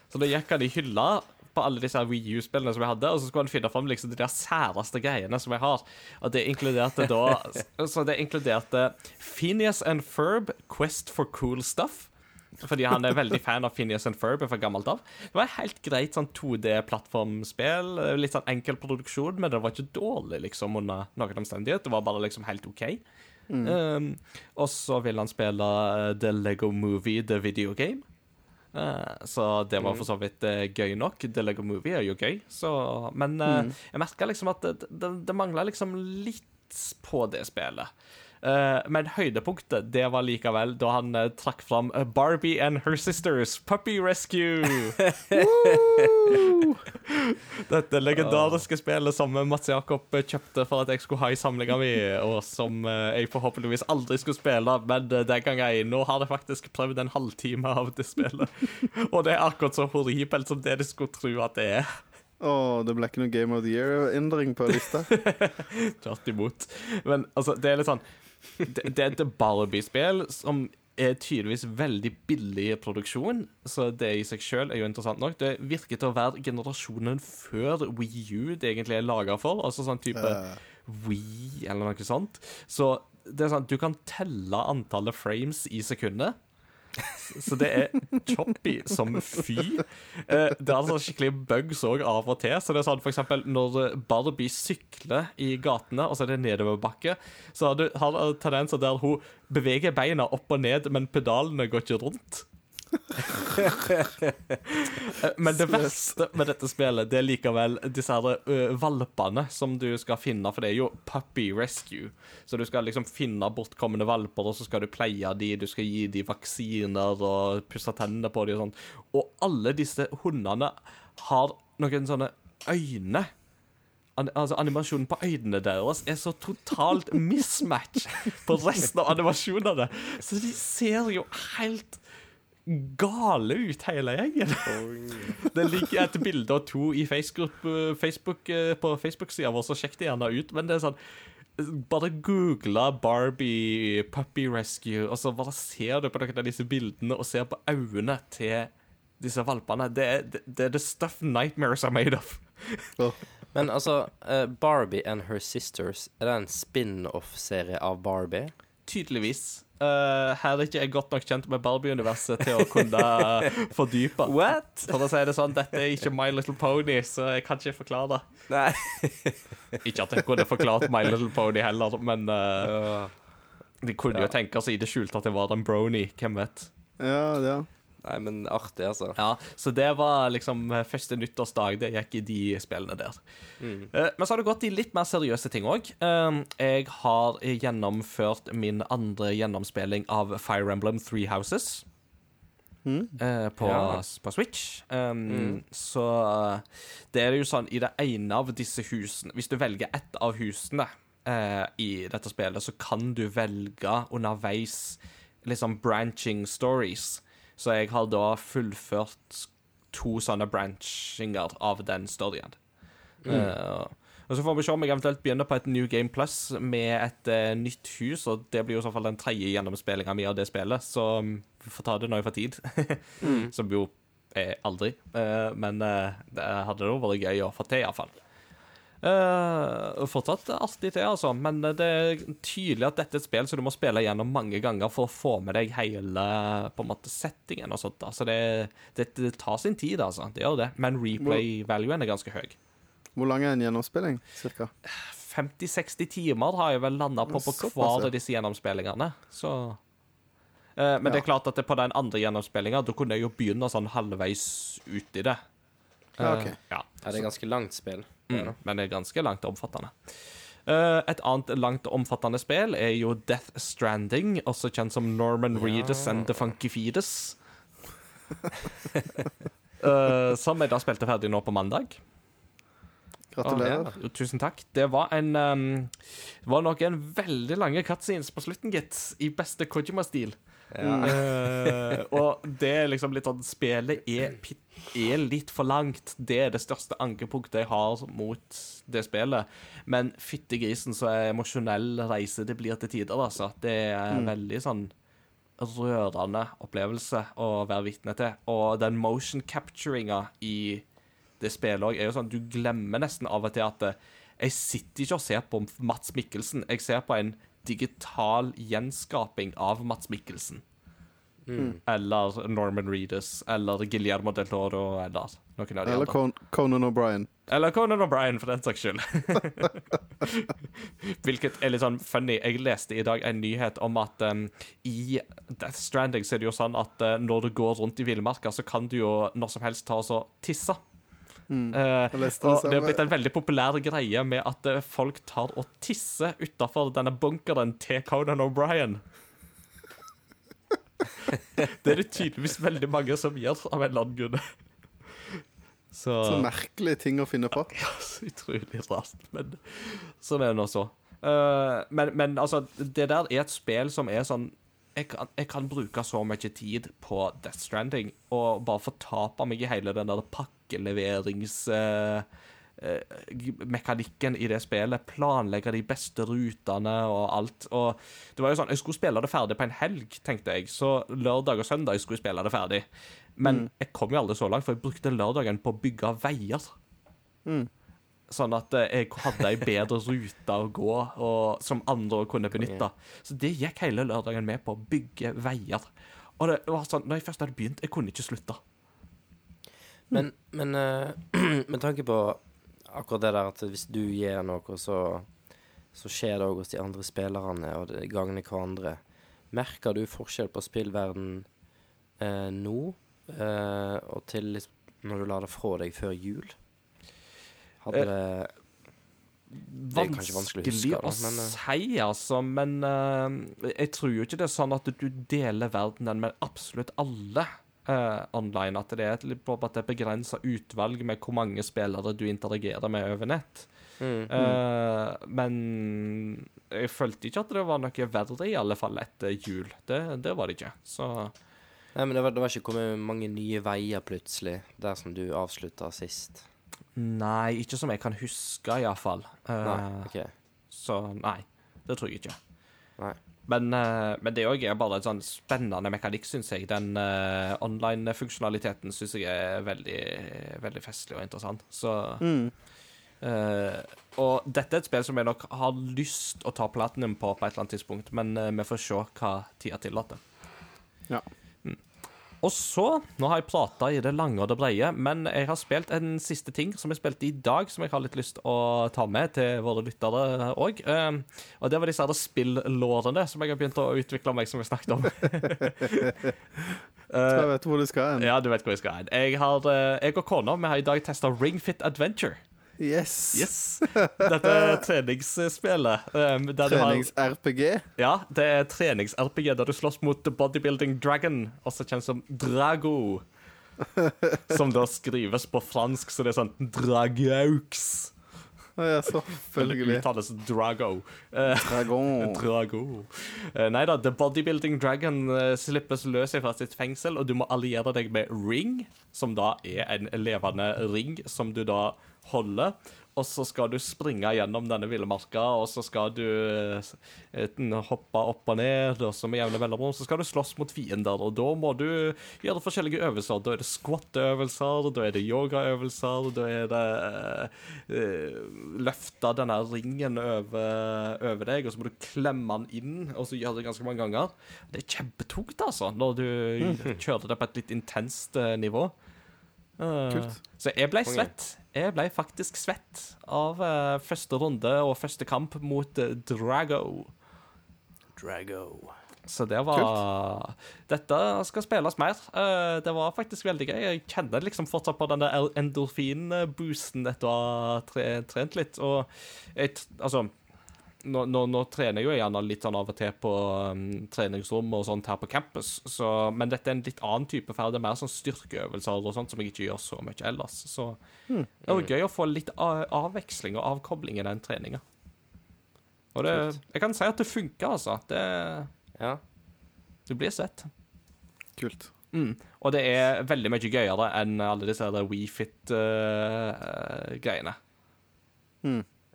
Så da gikk han i hylla på alle disse Wii U-spillene som jeg hadde, og så skulle han finne fram liksom de der særeste greiene som jeg har. Og det inkluderte da Så det inkluderte Phineas and Ferb, Quest for Cool Stuff. Fordi han er veldig fan av Phineas and Ferb fra gammelt av. Det var et helt greit sånn 2D-plattformspill. Litt sånn enkel produksjon, men det var ikke dårlig liksom under noen omstendighet. Det var bare liksom helt OK. Um, og så vil han spille uh, The Lego Movie, The Video Game. Uh, så det var for så vidt uh, gøy nok. The Lego Movie er jo gøy, så Men mm. jeg merka liksom at det, det, det mangla liksom litt på det spillet. Uh, men høydepunktet det var likevel da han uh, trakk fram uh, Barbie and Her Sisters Puppy Rescue. Dette legendariske spillet som Mats Jakob eh, kjøpte for at jeg skulle ha i samlinga mi, og som eh, jeg forhåpentligvis aldri skulle spille, men eh, den gang jeg nå har jeg faktisk prøvd en halvtime av det spillet. Og det er akkurat så horribelt som det de skulle tro at det er. Å, det ble ikke noe Game of the Year-endring på lista. Tvert imot. Men altså, det er litt sånn Det, det er et Barbie-spill som er tydeligvis veldig billig i produksjon, så det i seg sjøl er jo interessant nok. Det virker til å være generasjonen før Wii U det egentlig er laga for. Altså sånn type uh. Wii eller noe sånt. Så det er sånn, du kan telle antallet frames i sekundet. Så det er choppy som fy. Eh, Det er altså skikkelig bugs òg av og til. Så det er sånn for eksempel når Barbie sykler i gatene, og så er det nedoverbakke, så har du tendenser der hun beveger beina opp og ned, men pedalene går ikke rundt. Men det verste med dette spillet Det er likevel disse her uh, valpene som du skal finne, for det er jo puppy rescue. Så du skal liksom finne bortkomne valper, og så skal du pleie de, du skal gi de vaksiner og pusse tennene på de og sånn. Og alle disse hundene har noen sånne øyne. Altså Animasjonen på øynene deres er så totalt mismatch på resten av animasjonene. Så de ser jo helt gale ut, hele gjengen. Det ligger et bilde av to i Facebook, Facebook, eh, på Facebook-sida vår, så sjekk det gjerne ut. Men det er sånn bare google Barbie Puppy Rescue, og så bare ser du på noen av disse bildene og ser på øynene til disse valpene. Det er, det, det the stuff nightmares are made of. Men altså, eh, Barbie and Her Sisters, er det en spin-off-serie av Barbie? Tydeligvis. Uh, her er ikke jeg godt nok kjent med Barbie-universet til å kunne fordype. What? For å si det sånn, dette er ikke My Little Pony, så jeg kan ikke forklare det. Nei. Ikke at jeg kunne forklart My Little Pony heller, men uh, de kunne jo tenke seg i det skjulte at det var en brony. Hvem vet? Ja, ja. Nei, men artig, altså. Ja, Så det var liksom eh, første nyttårsdag. Det gikk i de spillene der. Mm. Men så har det gått i litt mer seriøse ting òg. Jeg har gjennomført min andre gjennomspilling av Fire Emblem Three Houses. Mm. på, Ja. på Switch. Um, Så eh, det er jo sånn i det ene av disse husene Hvis du velger ett av husene uh, i dette spillet, så kan du velge underveis liksom branching stories. Så jeg har da fullført to sånne branchinger av den storyen. Eh, og så får vi se om jeg eventuelt begynner på et New Game Plus med et uh, nytt hus, og det blir jo i så fall den tredje gjennomspillinga mi av det spillet, så mm, vi får ta det når jeg får tid. Som jo er aldri. Uh, men det hadde jo vært gøy å få til, iallfall. Uh, fortsatt artig til, altså, men det er tydelig at dette er et spill som du må spille gjennom mange ganger for å få med deg hele på en måte settingen og sånt. Altså, Så det, det, det tar sin tid, altså. Det gjør det. Men replay-valuen er ganske høy. Hvor lang er en gjennomspilling, cirka? 50-60 timer har jeg vel landa på på Såpass, hver av disse gjennomspillingene. Så uh, Men det er klart at det på den andre gjennomspillinga, da kunne jeg jo begynne sånn halvveis ut i det. Ja, okay. ja. Ja, det er ganske langt spill. Mm, men det er ganske langt omfattende. Eh, et annet langt omfattende spill er jo Death Stranding, også kjent som Norman Reedus and The Funky Feedus. Eh, som jeg da spilte ferdig nå på mandag. Gratulerer. Jo, Tusen takk. Det var en um, Det var noen veldig lange cutscenes på slutten, gitt. I beste Kojima-stil. Eh, og det er liksom litt sånn Spillet er, er litt for langt. Det er det største ankepunktet jeg har mot det spillet. Men fytti grisen så emosjonell reise det blir til tider, altså. Det er en veldig sånn rørende opplevelse å være vitne til. Og den motion capturinga i det spillet òg er jo sånn Du glemmer nesten av og til at jeg sitter ikke og ser på Mats Mikkelsen. Jeg ser på en digital gjenskaping av Mats Mikkelsen. Eller Norman Reedus, eller Guillermo del Toro, eller noen av de Eller andre. Con Conan O'Brien. Eller Conan O'Brien, for den saks skyld. Hvilket er litt sånn funny. Jeg leste i dag en nyhet om at um, i Death Stranding så er det jo sånn at uh, når du går rundt i villmarka, så kan du jo når som helst ta og så tisse. Mm. Eh, Jeg og det har er blitt en veldig populær greie med at eh, folk tar og tisser utafor denne bunkeren til Conan O'Brien. det er det tydeligvis veldig mange som gjør, av en eller annen grunn. Så, Så merkelige ting å finne på. ja, så utrolig rart. Men sånn er det nå så. Uh, men, men altså, det der er et spill som er sånn jeg kan, jeg kan bruke så mye tid på Death Stranding og bare fortape meg i hele den der pakkeleverings-mekanikken i det spillet. Planlegge de beste rutene og alt. Og det var jo sånn, Jeg skulle spille det ferdig på en helg, tenkte jeg. Så lørdag og søndag skulle jeg spille det ferdig. Men jeg kom jo aldri så langt, for jeg brukte lørdagen på å bygge veier. Sånn at eh, jeg hadde ei bedre rute å gå, og, som andre kunne benytte. Så det gikk hele lørdagen med på å bygge veier. Og det var sånn, når jeg først hadde begynt, jeg kunne ikke slutte. Men, men uh, med tanke på akkurat det der at hvis du gir noe, så, så skjer det òg hos de andre spillerne, og det gagner hverandre. Merker du forskjell på spillverden uh, nå uh, og til når du la det fra deg før jul? Hadde det Det er kanskje vanskelig å huske, da, men, å si, altså. Men uh, jeg tror jo ikke det er sånn at du deler verdenen med absolutt alle eh, online. At det er et, begrensa utvalg med hvor mange spillere du interagerer med over nett. mm. Eh, men jeg følte ikke at det var noe verre, i alle fall etter jul. Det, det var det ikke. Så Nei, men det var, det var ikke kommet mange nye veier plutselig, der som du avslutta sist. nei, ikke som jeg kan huske, iallfall. Uh, Nei, ok. Så nei. Det tror jeg ikke. Nei. Men, eh, men det òg er bare en sånn spennende mekanikk, syns jeg. Den uh, online-funksjonaliteten syns jeg er veldig, veldig festlig og interessant. Så Mm. uh, Og dette er et spill som jeg nok har lyst å ta platinum på på et eller annet tidspunkt, men uh, vi får se hva tida tillater. Ja. Og så Nå har jeg prata i det lange og det breie, men jeg har spilt en siste ting som jeg spilte i dag, som jeg har litt lyst å ta med til våre lyttere òg. og det var disse her spillårene som jeg har begynt å utvikle meg, som jeg snakket om. Jeg vet hvor du skal hen. ja, du vet hvor jeg skal hen. Jeg, har, eh, jeg og kona har i dag testa Ring Fit Adventure. Yes. Yes. Dette treningsspillet. um, Trenings-RPG. Ja, det er trenings-RPG der du slåss mot The Bodybuilding Dragon, også kjent som Drago. Som da skrives på fransk, så det er sånn Dragaux. Ja, selvfølgelig. uttales Drago. Eh, Dragon. Drago. Eh, nei da, The Bodybuilding Dragon eh, slippes løs fra sitt fengsel, og du må alliere deg med Ring, som da er en levende ring som du da holder. Og så skal du springe gjennom denne villmarka, og så skal du eh, hoppe opp og ned, og så med jevne mellomrom så skal du slåss mot fiender, og da må du gjøre forskjellige øvelser. Da er det squat-øvelser, da er det yogaøvelser, da er det uh, løfte denne ringen over, over deg, og så må du klemme den inn, og så gjøre det ganske mange ganger. Det er kjempetungt, altså, når du kjører det på et litt intenst eh, nivå. Uh, Kult. Så jeg ble svett. Jeg ble faktisk svett av uh, første runde og første kamp mot eh, Drago. Drago. Så det var Dette skal spilles mer. Uh, det var faktisk veldig gøy. Jeg kjenner liksom fortsatt på den der endorfin-boosten etter å ha trent litt. Og jeg, altså nå, nå, nå trener jeg jo gjerne litt sånn av og til på um, treningsrom og sånt her på campus, så, men dette er en litt annen type ferd. Det er mer sånn styrkeøvelser og sånt som jeg ikke gjør så mye ellers. Så det var gøy å få litt avveksling og avkobling i den treninga. Og det, jeg kan si at det funker, altså. Det, Ja. du blir sett. Kult. Mm. Og det er veldig mye gøyere enn alle disse WeFit-greiene.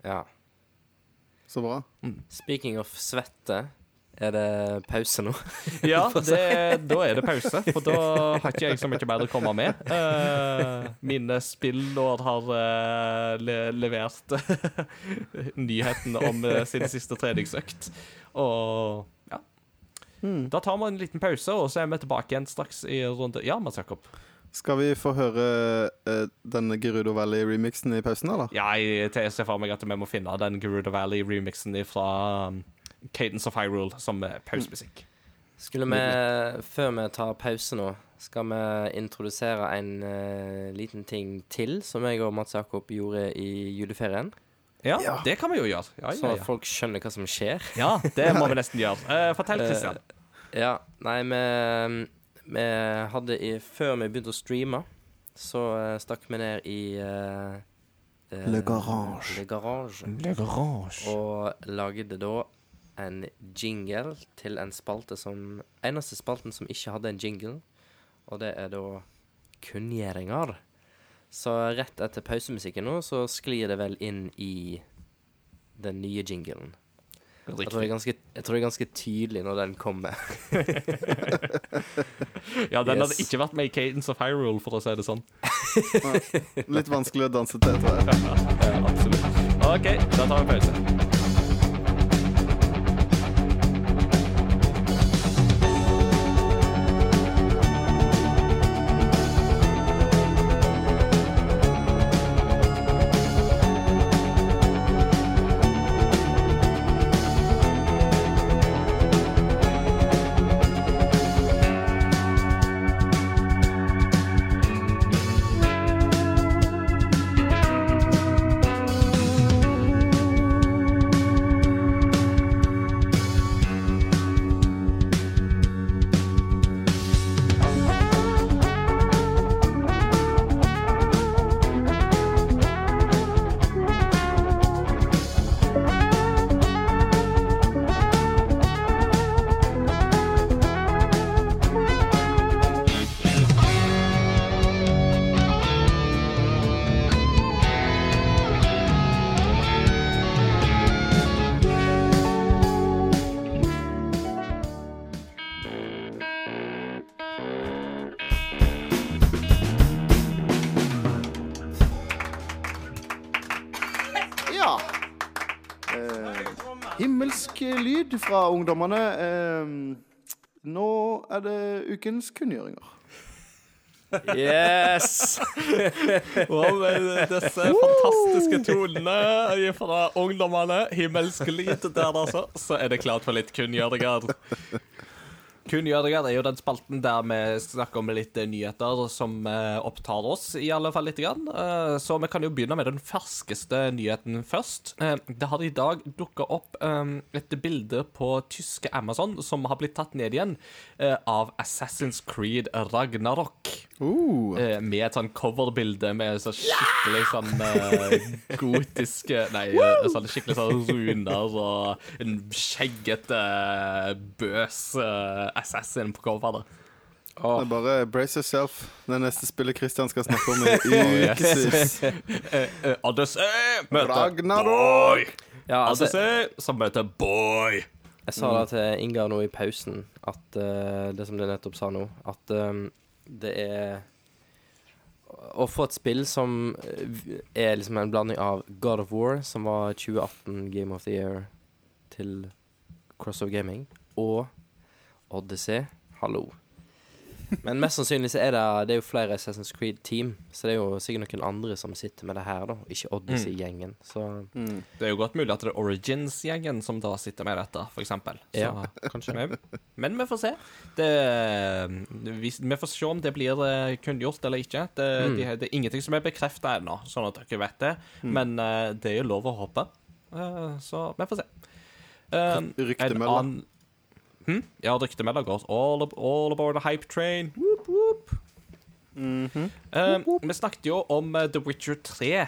ja. Så bra. Speaking of svette, er det pause nå? ja, det, da er det pause, for da har ikke jeg så mye mer å komme med. Uh, mine spillår har uh, le levert nyheten om uh, sin siste treningsøkt. Og ja. Da tar vi en liten pause, og så er vi tilbake igjen straks i runde Ja, Mats Jakob. Skal vi få høre uh, denne Gerudo Valley-remixen i pausen, eller? Ja, jeg jeg ser for meg at vi må finne den Gerudo Valley-remixen fra um, Cadence of Hyrule som pausemusikk. Skulle vi, før vi tar pause nå, skal vi introdusere en uh, liten ting til som jeg og Mats Jakob gjorde i juleferien? Ja, Ja. det kan vi jo gjøre. Ja, Så ja, at ja. folk skjønner hva som skjer. ja det må vi nesten gjøre. Uh, fortell, Christian. Ja, nei, vi, vi hadde i, Før vi begynte å streame, så eh, stakk vi ned i eh, Le Garage. Le Garage. Le Garage. Og lagde da en jingle til en spalte som Eneste spalten som ikke hadde en jingle, og det er da kunngjøringer. Så rett etter pausemusikken nå, så sklir det vel inn i den nye jinglen. Jeg tror det er ganske, jeg tror det er ganske tydelig når den kommer. Ja, den hadde ikke vært med i Cadence of Hyrule, for å si det sånn. Litt vanskelig å danse til, tror jeg. Ja, absolutt. OK, da tar vi pause. Fra ungdommene. Eh, nå er det ukens kunngjøringer. Yes! Og med disse fantastiske tonene fra ungdommene, himmelsk lyd der, altså, så er det klart for litt kunngjøringer. Kunngjøringer er jo den spalten der vi snakker om litt eh, nyheter som eh, opptar oss, i alle fall litt. Grann. Eh, så vi kan jo begynne med den ferskeste nyheten først. Det har i dag dukka opp et bilde på tyske Amazon som har blitt tatt ned igjen, av Assassin's Creed Ragnarok. Uh, Eh, med et sånn coverbilde med så skikkelig sånn uh, gotiske Nei, eh, sånn skikkelig sånn runer og en skjeggete, bøs uh, assassin på coveret. det er bare brace yourself. Det neste spillet Christian skal snakke om, i ukevis. Eh, eh, Odyssey møter Ragnarok! Ja, altså, Odyssey som møter boy. jeg sa det til Ingar nå i pausen, at eh, det som du nettopp sa nå, at eh, det er Å få et spill som eh, er liksom en blanding av God of War, som var 2018 Game of the Year til Crossover Gaming, og Odyssey. Hallo. Men mest sannsynlig så er det, det er jo flere Assassin's Creed-team, så det er jo sikkert noen andre som sitter med det her, da, ikke Odyssey-gjengen. Så Mm. Det er jo godt mulig at det er Origins-gjengen som da sitter med dette, for eksempel. Så, Ja, kanskje. Men, men vi får se. Det, vi, vi får se om det blir eh, kunngjort eller ikke. Det, Mm. de, det er ingenting som er bekrefta ennå, sånn at dere vet det. Men eh, det er jo lov å håpe. Eh, så vi får se. Eh, Ryktemelder. Hm? Ja, ryktemelder går. All, ab- all aboard the hype train. Whoop, whoop. Mhm. Eh, vi snakket jo om uh, The Witcher 3 uh,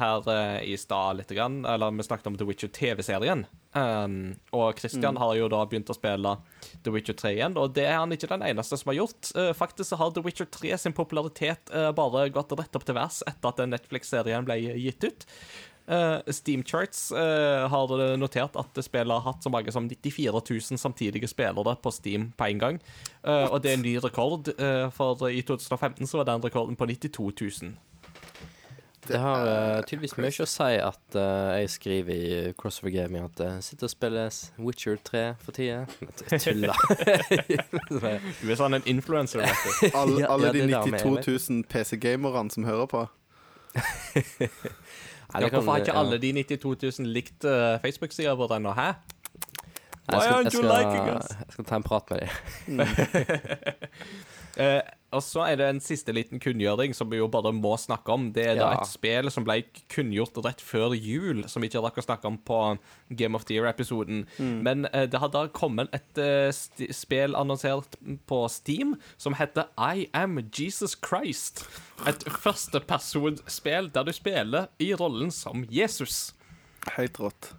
her eh, i stad litt. Grann, eller vi snakket om The Witcher TV-serien. Um, og Christian har jo da begynt å spille The Witcher 3 igjen, og det er han ikke den eneste som har gjort. Faktisk så har The Witcher 3 sin popularitet bare gått rett opp til værs etter at Netflix-serien ble gitt ut. Uh, Steam Charts uh, har notert at spillet har hatt så mange som 94 000 samtidige spillere på Steam på en gang. Uh, og det er en ny rekord, eh, for i 2015 så var den rekorden på 92 000. Det har eh, tydeligvis mye å si at eh, jeg skriver i Crossover Gaming at jeg sitter og spiller Witcher 3 for tida. Tulla. Du er sånn en influencer, vet du. Alle, Ja, alle ja, de det 92 000 PC-gamerne som hører på. Ja, kan- hvorfor har ikke alle de 92 000 likt uh, Facebook-sida vår ennå? Hæ? Why aren't you liking us? Jeg skal ta en prat med dem. Eh, og så er det en siste liten kunngjøring som vi jo bare må snakke om. Det er da Ja. et spill som ble kunngjort rett før jul, som vi ikke rakk å snakke om på Game of the Year-episoden. Men eh, det har da kommet et eh, spill annonsert på Steam som heter I Am Jesus Christ. Et førstepersonsspill der du spiller i rollen som Jesus. Helt rått.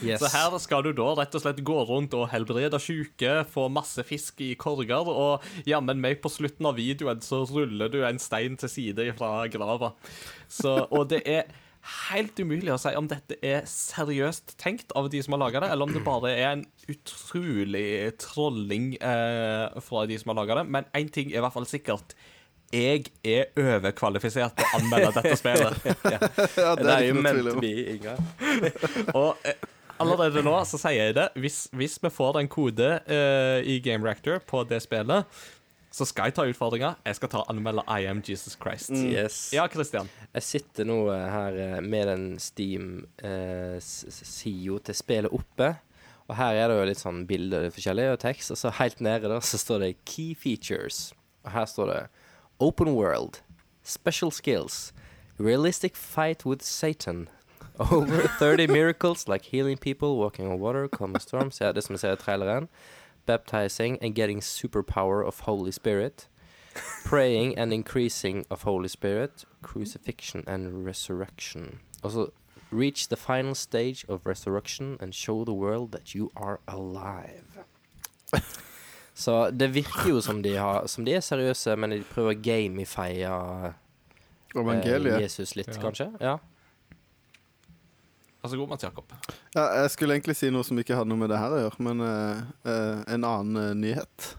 Yes. Så her skal du da rett og slett gå rundt og helbrede syke, få masse fisk i korger, og jammen meg på slutten av videoen så ruller du en stein til side fra grava. Så, og det er helt umulig å si om dette er seriøst tenkt av de som har laga det, eller om det bare er en utrolig trolling eh, fra de som har laga det. Men én ting er i hvert fall sikkert. Jeg er overkvalifisert til å anmelde dette spillet. Ja, det det er er jo ikke noe meant tvil om. be, Ingar. Og eh, allerede nå så sier jeg det. Hvis, hvis vi får den kode uh, i Game Reactor på det spillet, så skal jeg ta utfordringa. Jeg skal ta og anmelde I Am Jesus Christ. Yes. Ja, Christian. Jeg sitter nå eh, her eh, med den Steam-sida til spillet oppe. Og her er det jo litt sånn bilder forskjellige og tekst, og så helt nede der så står det 'Key features'. Og her står det 'Open world', 'Special skills', 'Realistic fight with Satan'. Over 30 miracles like healing people, walking on water, calming storms. Ja, det som jeg ser i traileren. Baptizing and getting superpower of Holy Spirit. Praying and increasing of Holy Spirit, crucifixion and resurrection. Also, reach the final stage of resurrection and show the world that you are alive. Så det virker jo som de, har, som de er seriøse, men de prøver å gamifye eh, Jesus litt, Ja. kanskje. Ja. Vær så god, Mats Jakob. Ja, jeg skulle egentlig si noe som ikke hadde noe med det her å gjøre, men uh, uh, en annen uh, nyhet.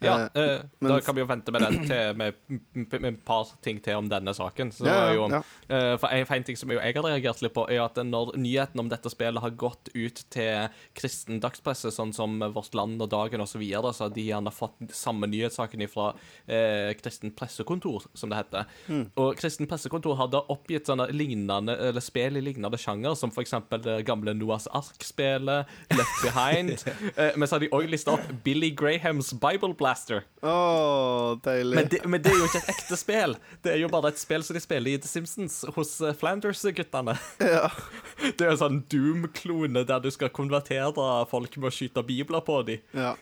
Ja, Eh, eh, men- da kan vi jo vente med den til med, med, et par ting til om denne saken. Så Ja, jo, ja. eh, for en, fin ting som jeg har reagert litt på, er at når nyheten om dette spillet har gått ut til kristen dagspresse, sånn som Vårt Land og Dagen osv., så, videre, så har de gjerne fått samme nyhetssaken fra eh, Kristen Pressekontor, som det heter. Mm. Og Kristen Pressekontor hadde oppgitt sånne lignende, eller spill i lignende sjanger, som f.eks. det gamle Noahs Ark-spelet, Left Behind. eh, men så har de òg lista opp Billy Grahams Bible Blaster. Oh, deilig. Men det, men det er jo ikke et ekte spill. Det er jo bare et spill som de spiller i The Simpsons hos eh, Flanders-guttene. Ja. Det er en sånn Doom-klone der du skal konvertere folk med å skyte bibler på dem. Ja.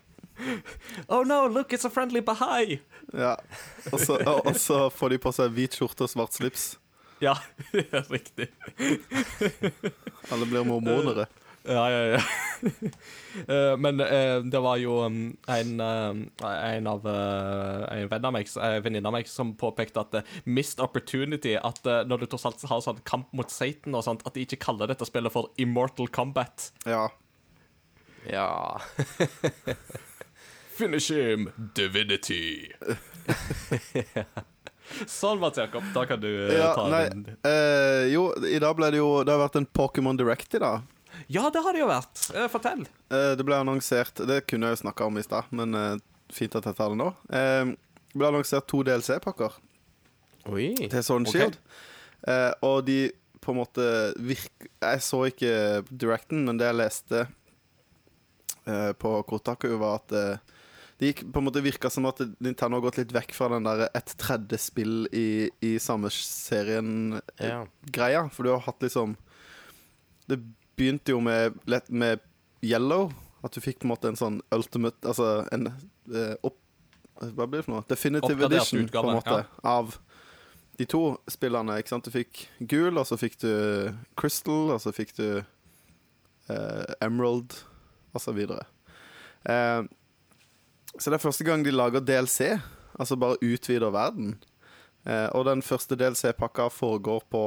Oh no, look, it's a friendly Bahai! ja. Og så, og, og så får de på seg hvit skjorte og svart slips. Ja, riktig. Alle blir mormonere. Ja, ja, ja. Eh, Men eh, det var jo um, en, eh, en av eh, En venn av meg, venninne av meg som påpekte at missed opportunity At når du tross alt har sånn kamp mot Satan og sånt, at de ikke kaller dette spillet for Immortal Combat. Ja. Ja. Finish him, divinity. sånn, Mats Jakob. Da kan du ja ta nei, den. eh, jo, i dag ble det jo Det har vært en Pokémon Direct i dag. Ja, det har det jo vært. Eh, fortell. Eh, det ble annonsert Det kunne jeg jo snakka om i stad, men eh, fint at jeg tar det nå. Eh, det ble annonsert to DLC-pakker til Sword. Shield. Eh, og de på en måte virk... Jeg så ikke Directen, men det jeg leste eh, på Kotaku, var at det gikk, på en måte virka som at Nintendo har gått litt vekk fra den der et tredje spill i, i samme serien-greia. Ja. For du har hatt liksom Det begynte jo med, med Yellow. At du fikk på en måte en sånn ultimate Altså en eh, opp, Hva blir det for noe? Definitive Oppgradert edition, utgave, på en måte, ja. av de to spillene. Ikke sant? Du fikk gul, og så fikk du Crystal, og så fikk du eh, Emerald, og så videre. Eh, så det er første gang de lager DLC, altså bare utvider verden. Eh, og den første DLC-pakka foregår på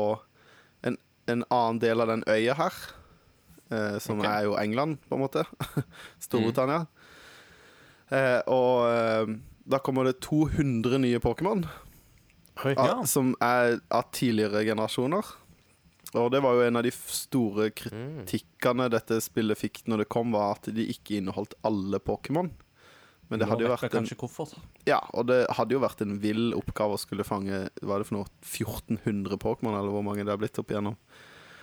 en, en annen del av den øya her, som okay. er jo England, på en måte. Storbritannia. Eh, og eh, da kommer det 200 nye Pokémon, Ja. som er av tidligere generasjoner. Og det var jo en av de store Mm. kritikkene dette spillet fikk når det kom, var at de ikke inneholdt alle Pokémon. Men det hadde jo vært en ja, og det hadde jo vært en vill oppgave å skulle fange Hva er det for noe 1400 Pokémon, eller hvor mange det er blitt opp igjennom.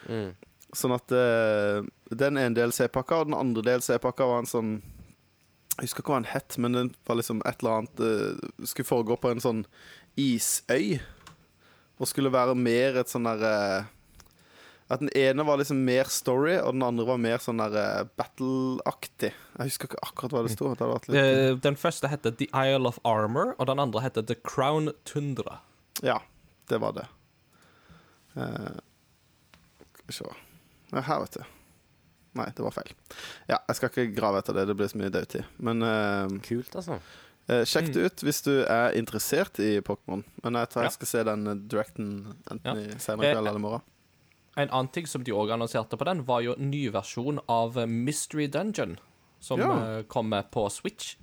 Mm. Sånn at uh, den ene DLC-pakka, og den andre DLC-pakka var en sånn Jeg husker ikke hva den het, men den var liksom et eller annet uh, Skulle foregå på en sånn isøy. Og skulle være mer et sånn derre At den ene var liksom mer story, og den andre var mer sånn der eh, battle-aktig. Jeg husker ikke akkurat hva det sto. Litt Den første heter The Isle of Armor, og den andre heter The Crown Tundra. Ja, det var det. Uh, skal vi se ja, Her, vet du. Nei, det var feil. Ja, jeg skal ikke grave etter det. Det blir så mye dødtid. Men uh, Kult, altså. Uh, sjekk det ut hvis du er interessert i Pokémon. Men jeg tror Ja. jeg skal se den eh, directen enten Ja. i senere kveld Eh, eller i morgen. En annen ting som de òg annonserte på den, var jo en ny versjon av Mystery Dungeon, som Ja. kommer på Switch.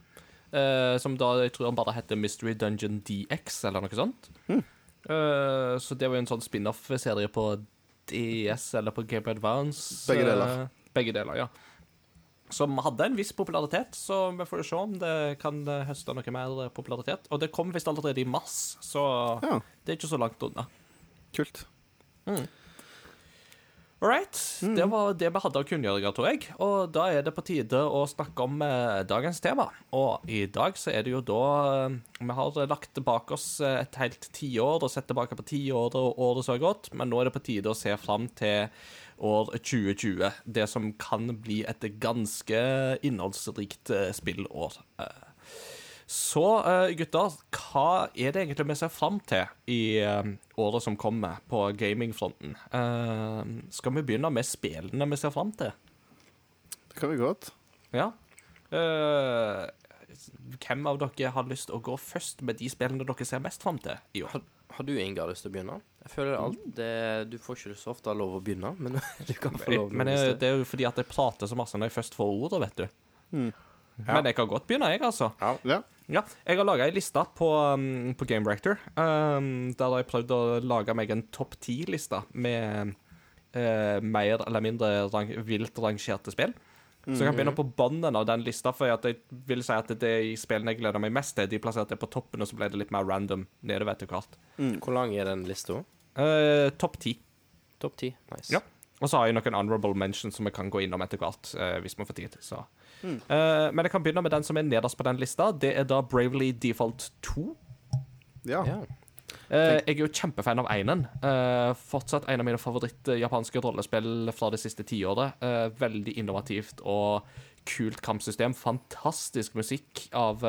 Eh, som da jeg tror han bare heter Mystery Dungeon DX, eller noe sånt. Mm. Eh, så det var jo en sånn spin-off-serie på DS eller på Game Advance. Begge deler. eh, begge deler, ja. Som hadde en viss popularitet, så vi får se om det kan høste noe mer eh, popularitet. Og det kom visst allerede i mars, så Ja, det er ikke så langt unna. kult. All right. Det var det vi hadde å kunngjøre, tror jeg. Og da er det på tide å snakke om eh, dagens tema. Og i dag så er det jo da eh, Vi har lagt bak oss eh, et helt tiår og sett tilbake på tiåret og året som har gått, men nå er det på tide å se fram til år 2020. Det som kan bli et ganske innholdsrikt eh, spillår. Eh, Så eh, gutter, hva er det egentlig vi ser fram til i eh, året som kommer på gamingfronten? Eh, skal vi begynne med spillene vi ser fram til? Det kan vi godt. Ja. Eh, hvem av dere har lyst til å gå først med de spillene dere ser mest fram til i år? Har, du, Ingar, lyst til å begynne? Jeg føler alt det, Du får ikke så ofte lov å begynne, men du kan få lov. Men jeg, det er jo fordi at jeg prater så masse når jeg først får ordet, vet du. Mm. Men jeg kan godt begynne, jeg, altså. ja. Ja. Ja, jeg har laga ei liste på, um, på Game Rector, um, der har jeg prøvd å lage meg en topp ti-liste med uh, mer eller mindre rang, vilt rangerte spill. Så jeg kan begynne på bunnen av den lista, for jeg vil si at det er de spillene jeg gleder meg mest til, de plasserte jeg på toppen, og så ble det litt mer random nedover etter hvert. Hvor lang er den lista? Uh, topp ti. Topp ti. Nice. Ja. Og så har jeg noen honorable mentions som jeg kan gå innom etter hvert, uh, hvis man får tid. Så. Eh, men jeg kan begynne med den som er nederst på den lista. Det er da Bravely Default 2. Ja. Ja. Uh, jeg er jo kjempefan av einen. Uh, fortsatt en av mine favoritt-japanske rollespill fra det siste tiåret. Uh, veldig innovativt og kult kampsystem. Fantastisk musikk av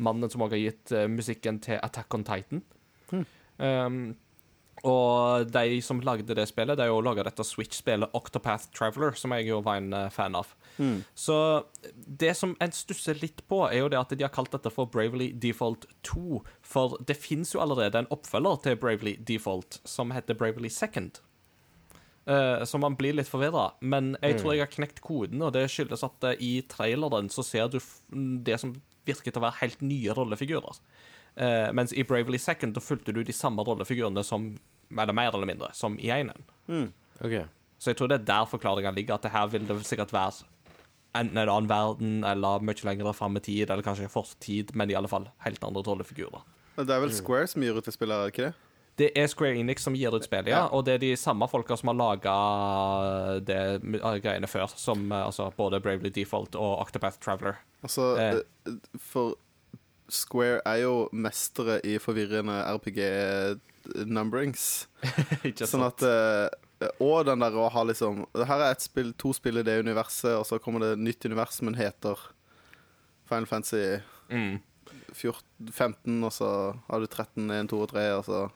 mannen som også har gitt musikken til Attack on Titan. Um, og de som lagde det spillet, de har laga dette Switch-spillet Octopath Traveler, som jeg jo var en eh, fan av. Så det som en stusser litt på, er jo det at de har kalt dette for Bravely Default 2. For det fins jo allerede en oppfølger til Bravely Default som heter Bravely Second. Eh, så man blir litt forvirra. Men jeg tror jeg har knekt koden, og det skyldes at eh, i traileren så ser du det som virker til å være helt nye rollefigurer. Eh, mens i Bravely Second da fulgte du de samme rollefigurene som eller mer eller mindre, som i einen. OK. Så jeg tror det er der forklaringa ligger, at det her vil det sikkert være enten en annen verden, eller mye lenger fram i tid, eller kanskje fortid, men i alle fall helt andre rollefigurer. Det er vel Square som gir ut det spillet, er det ikke det? Det er Square Enix som gir ut spillet, ja. Og det er de samme folka som har laga det uh, greiene før, som uh, altså både Bravely Default og Octopath Traveler. Altså, Eh. eh, for Square er jo mestere i forvirrende RPG-numberings. Sånn at eh, Og den der å ha liksom her er spill, to spill i det universet, og så kommer det et nytt univers, men heter Final Fantasy mm. 14, 15, og så har du 13, 1, 2 og 3, og så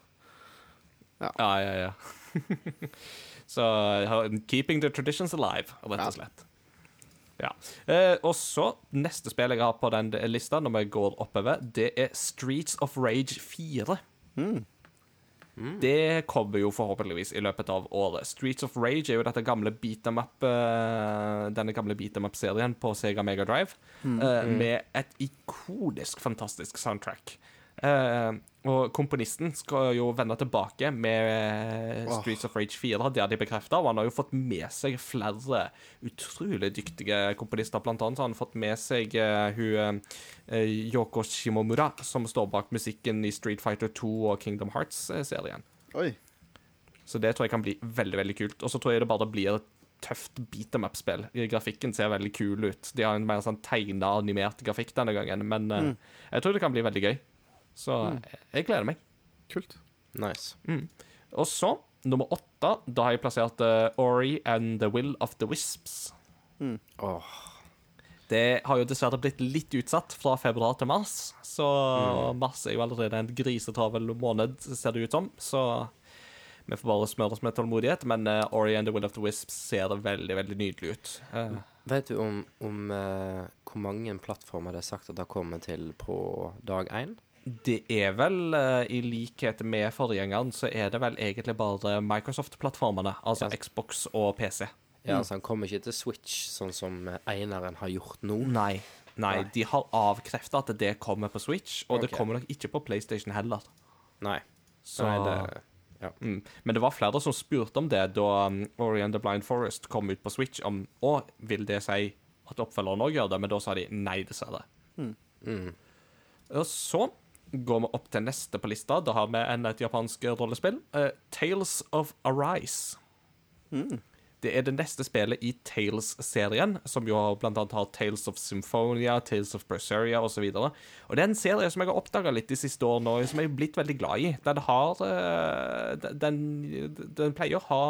Ja, ja, ja. Så so, keeping the traditions alive, rett Ja. og slett. Ja. Eh, og så, neste spill jeg har på den lista, når vi går oppover, det er Streets of Rage 4. Det kommer jo forhåpentligvis i løpet av året. Streets of Rage er jo dette gamle beat 'em up eh, denne gamle beat 'em up-serien på Sega Mega Drive, mm. med et ikonisk fantastisk soundtrack. Eh, og komponisten skal jo vende tilbake med Åh. Streets of Rage 4. Det har de bekrefta. Og han har jo fått med seg flere utrolig dyktige komponister. Blant annet så har han fått med seg uh, hun uh, Yoko Shimomura, som står bak musikken i Street Fighter 2 og Kingdom Hearts-serien. Oi. Så det tror jeg kan bli veldig veldig kult. Og så tror jeg det bare blir et tøft beat em up-spill. Grafikken ser veldig kul ut. De har en mer sånn tegna, animert grafikk denne gangen, men mm. jeg tror det kan bli veldig gøy. Så jeg, jeg gleder meg. Kult. Nice. Og så, nummer åtte, da har jeg plassert uh, Ori and the Will of the Wisps. Åh. Det har jo dessverre blitt litt utsatt fra februar til mars, så mars er jo allerede en grisetravel måned, ser det ut som. Så vi får bare smøre oss med tålmodighet, men uh, Ori and the Will of the Wisps ser veldig, veldig nydelig ut. Uh. Vet du om, om uh, hvor mange plattformer det er sagt at det kommer til på dag én? Det er vel, eh, i likhet med forgjengeren, så er det vel egentlig bare Microsoft-plattformene, altså Ja. Xbox og PC. Ja, altså Han kommer ikke til Switch, sånn som eineren har gjort nå. Nei. Nei, Nei. de har avkrefta at det kommer på Switch, og det kommer nok ikke på PlayStation heller. Nei. Så, Nei, det mm. Men det var flere som spurte om det da um, Ori and the Blind Forest kom ut på Switch, om å, vil det si at oppfølgeren òg gjør det, men da sa de nei, dessverre. mm. Og så går vi opp til neste på lista. Da har vi en et japansk rollespill. Uh, Tales of Arise. Det er det neste spillet i Tales-serien, som jo blant annet har Tales of Symphonia, Tales of Berseria osv. Og, og det er en serie som jeg har oppdaga litt de siste årene, og som jeg har blitt veldig glad i. Den har eh, den, den pleier å ha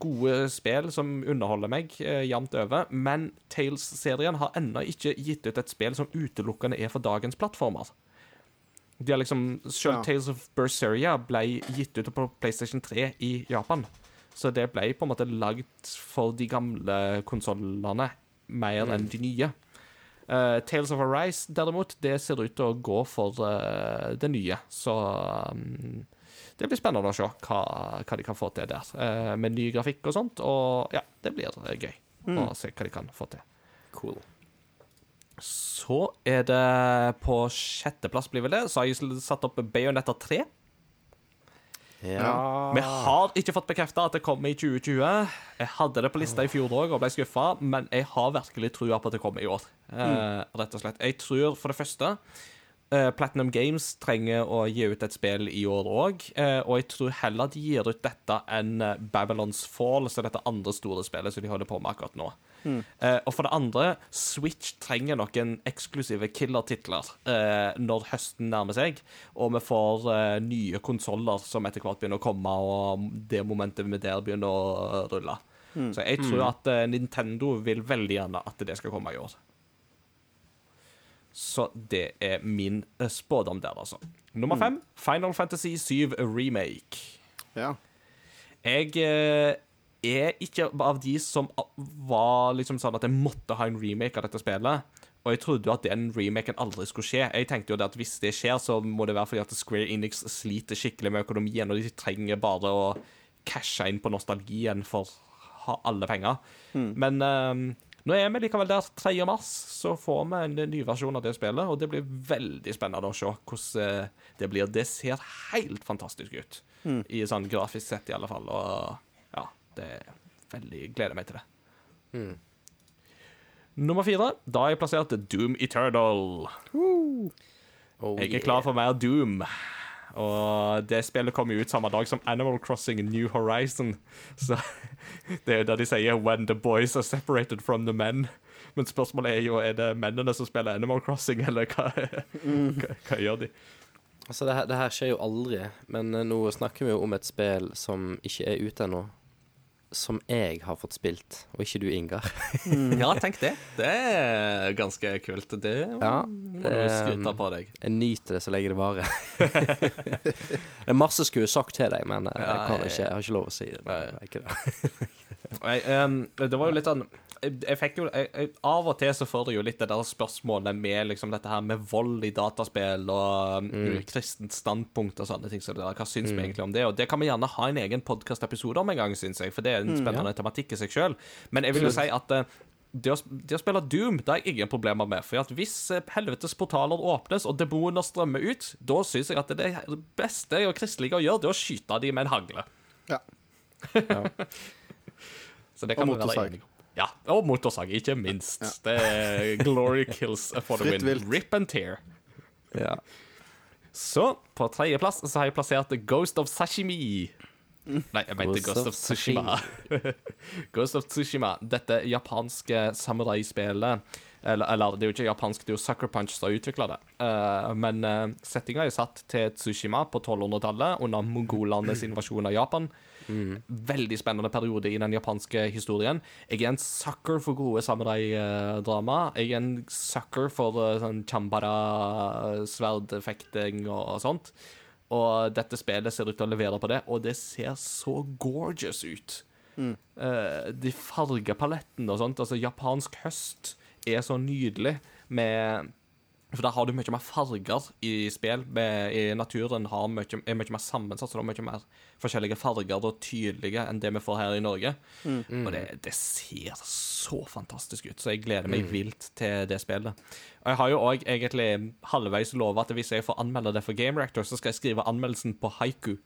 gode spill som underholder meg eh, jevnt over, men Tales-serien har ennå ikke gitt ut et spill som utelukkende er for dagens plattformer. De har liksom, Selv Ja. Tales of Berseria ble gitt ut på PlayStation 3 i Japan. Så det ble på en måte lagd for de gamle konsollene mer enn de nye. Uh, Tales of Arise, derimot, det ser ut til å gå for uh, det nye. Så um, det blir spennende å se hva, hva de kan få til der. Uh, med ny grafikk og sånt. Og ja, det blir gøy gøy å se hva de kan få til. Cool. Så er det på sjetteplass, blir vel det, så har jeg satt opp Bayonetta 3. Ja. Vi har ikke fått bekrefta at det kommer i 2020. Jeg hadde det på lista i fjor òg og ble skuffa, men jeg har virkelig trua på at det kommer i år. Eh, rett og slett. Jeg tror for det første Platinum Games trenger å gi ut et spill i år òg, eh, og jeg tror heller de gir ut dette enn eh, Babylons Fall, så dette andre store spillet som de holder på med akkurat nå. Mm. og for det andre, Switch trenger noen eksklusive killertitler eh, når høsten nærmer seg, og vi får eh, nye konsoller som etter hvert begynner å komme, og det momentet med der begynner å rulle. Så jeg tror at eh, Nintendo vil veldig gjerne at det skal komme i år. Så det er min eh, spådom der, altså. Nummer fem, Final Fantasy 7 Remake. Ja. Jeg eh, er ikke av de som var liksom sånn at jeg måtte ha en remake av dette spillet. Og jeg trodde jo at den remaken aldri skulle skje. Jeg tenkte jo at Hvis det skjer, så må det være fordi at Square Enix sliter skikkelig med økonomien, og de trenger bare å cashe inn på nostalgien for ha alle penger. Men eh, nå er vi likevel der 3. mars, så får vi en ny versjon av det spillet. Og det blir veldig spennende å se hvordan eh, det blir. Det ser helt fantastisk ut. I sånn grafisk sett, i alle fall. Og ja, det er veldig Gleder meg til det. Nummer fire. Da har jeg plassert Doom Eternal. Oh, Jeg er yeah. klar for mer Doom. Og det spillet kommer ut samme dag som Animal Crossing New Horizon. Så det er jo der de sier 'when the boys are separated from the men'. Men spørsmålet er jo er det mennene som spiller Animal Crossing, eller hva, hva, hva gjør de? Altså, det her, det her skjer jo aldri, men eh, nå snakker vi jo om et spill som ikke er ute ennå. Som jeg har fått spilt, og ikke du, Ingar. Ja, tenk det. Det er ganske kult. Det Ja, må du skryte på deg. Jeg nyter det så lenge det varer. det er masse skulle jeg sagt til deg, men eh, jeg, Ja, kan jeg- ikke, jeg har ikke lov å si det. Nei. Er ikke det. Var jo litt sånn jeg, fikk jo jeg, jeg, Av og til så får du jo litt det der spørsmålet med liksom dette her med vold i dataspill og mm. kristent standpunkt og sånne ting. Så det der. Hva syns vi egentlig om det? Og det kan vi gjerne ha en egen podkastepisode om en gang, syns jeg, for det er en spennende tematikk i seg sjøl. Men jeg vil jo si at eh, det å, det å spille Doom det har jeg ingen problemer med. For at hvis eh, helvetes portaler åpnes og demoner strømmer ut, da syns jeg at det beste og kristelige å gjøre, det er å skyte dem med en hagle. ja. Så det kan og motorsag. Ja, og motorsag, ikke minst. Det er glory kills for the win. vilt. Rip and tear. Ja. Så på tredjeplass så har jeg plassert Ghost of Sashimi. Nei, jeg mente Ghost, of Tsushima. Ghost of Tsushima. Dette japanske samuraispillet eller, eller det er jo ikke japansk, det er jo Sucker Punch som har utvikla det. Uh, men uh, settinga er satt til Tsushima på 1200-tallet, under mongolenes invasjon av Japan. Veldig spennende periode i den japanske historien. Jeg er en sucker for gode samurai-drama. Jeg er en sucker for uh, sånn chambara, sverdfekting og, og sånt. Og dette spillet ser ut til å levere på det, og det ser så gorgeous ut. Eh, de fargepalettene og sånt, altså japansk høst er så nydelig med For der har du mye mer farger i spill. Med, I naturen har mye, er mye mer sammensatt, så det er mye mer forskjellige farger og tydelige enn det vi får her i Norge. Og det, det ser så fantastisk ut, så jeg gleder meg vilt til det spillet. Og jeg har jo òg egentlig halvveis lova at hvis jeg får anmelde det for Game Reactor, så skal jeg skrive anmeldelsen på haiku.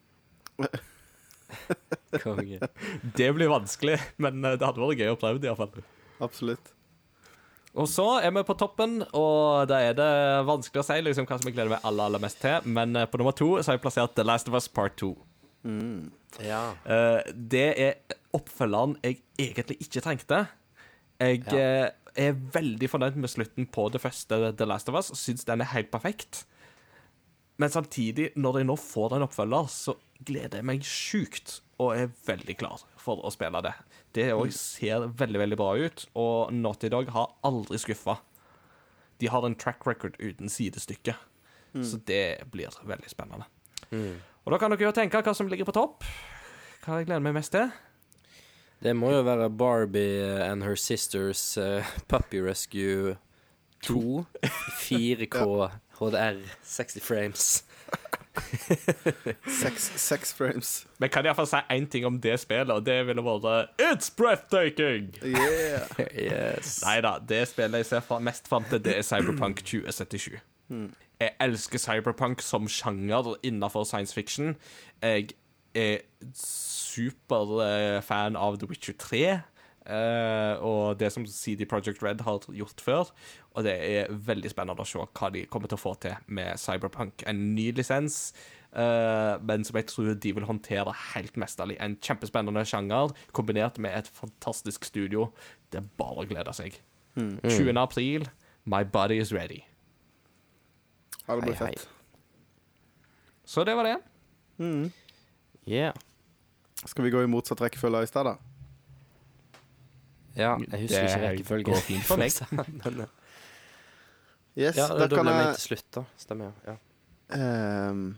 Konge. Det blir vanskelig, men eh, det hadde vært gøy å prøve det iallfall. Absolutt. Og så er vi på toppen, og da er det vanskelig å si liksom, hva som jeg gleder meg aller, aller mest til. Men eh, på nummer to så har jeg plassert The Last of Us Part 2. Ja. Eh, det er oppfølgeren jeg egentlig ikke trengte. Jeg eh, er veldig fornøyd med slutten på det første The Last of Us. Syns den er helt perfekt. Men samtidig, når jeg nå får den oppfølger, så gleder jeg meg sjukt og er veldig klar for å spille det. Det òg ser veldig, veldig bra ut, og Naughty Dog har aldri skuffa. De har en track record uten sidestykke, så det blir veldig spennende. Og da kan dere jo tenke hva som ligger på topp. Hva jeg gleder meg mest til. Det må jo være Barbie and Her Sisters uh, Puppy Rescue 2. 4K HDR 60 frames. Seks, seks frames. Men kan iallfall si én ting om det spillet, og det ville vært It's breathtaking! Yeah. Yes. Nei da, det spillet jeg ser mest fram til, det er Cyberpunk 2077. Jeg elsker Cyberpunk som sjanger innenfor science fiction. Jeg er superfan av The Witcher 3. eh, og det som CD Projekt Red har gjort før. Og det er veldig spennende å se hva de kommer til å få til med Cyberpunk. En ny lisens, uh, men som jeg tror de vil håndtere helt mesterlig. En kjempespennende sjanger kombinert med et fantastisk studio. Det er bare å glede seg. 20. april, My Body Is Ready. Ja, det blir fett. Så det var det. Yeah. Skal vi gå i motsatt rekkefølge i stedet? Ja, jeg husker Det ikke rekkefølgen. går fint for meg. Men, eh, Yes, ja, da da kan jeg til slutt, da. Stemmer, ja. Um,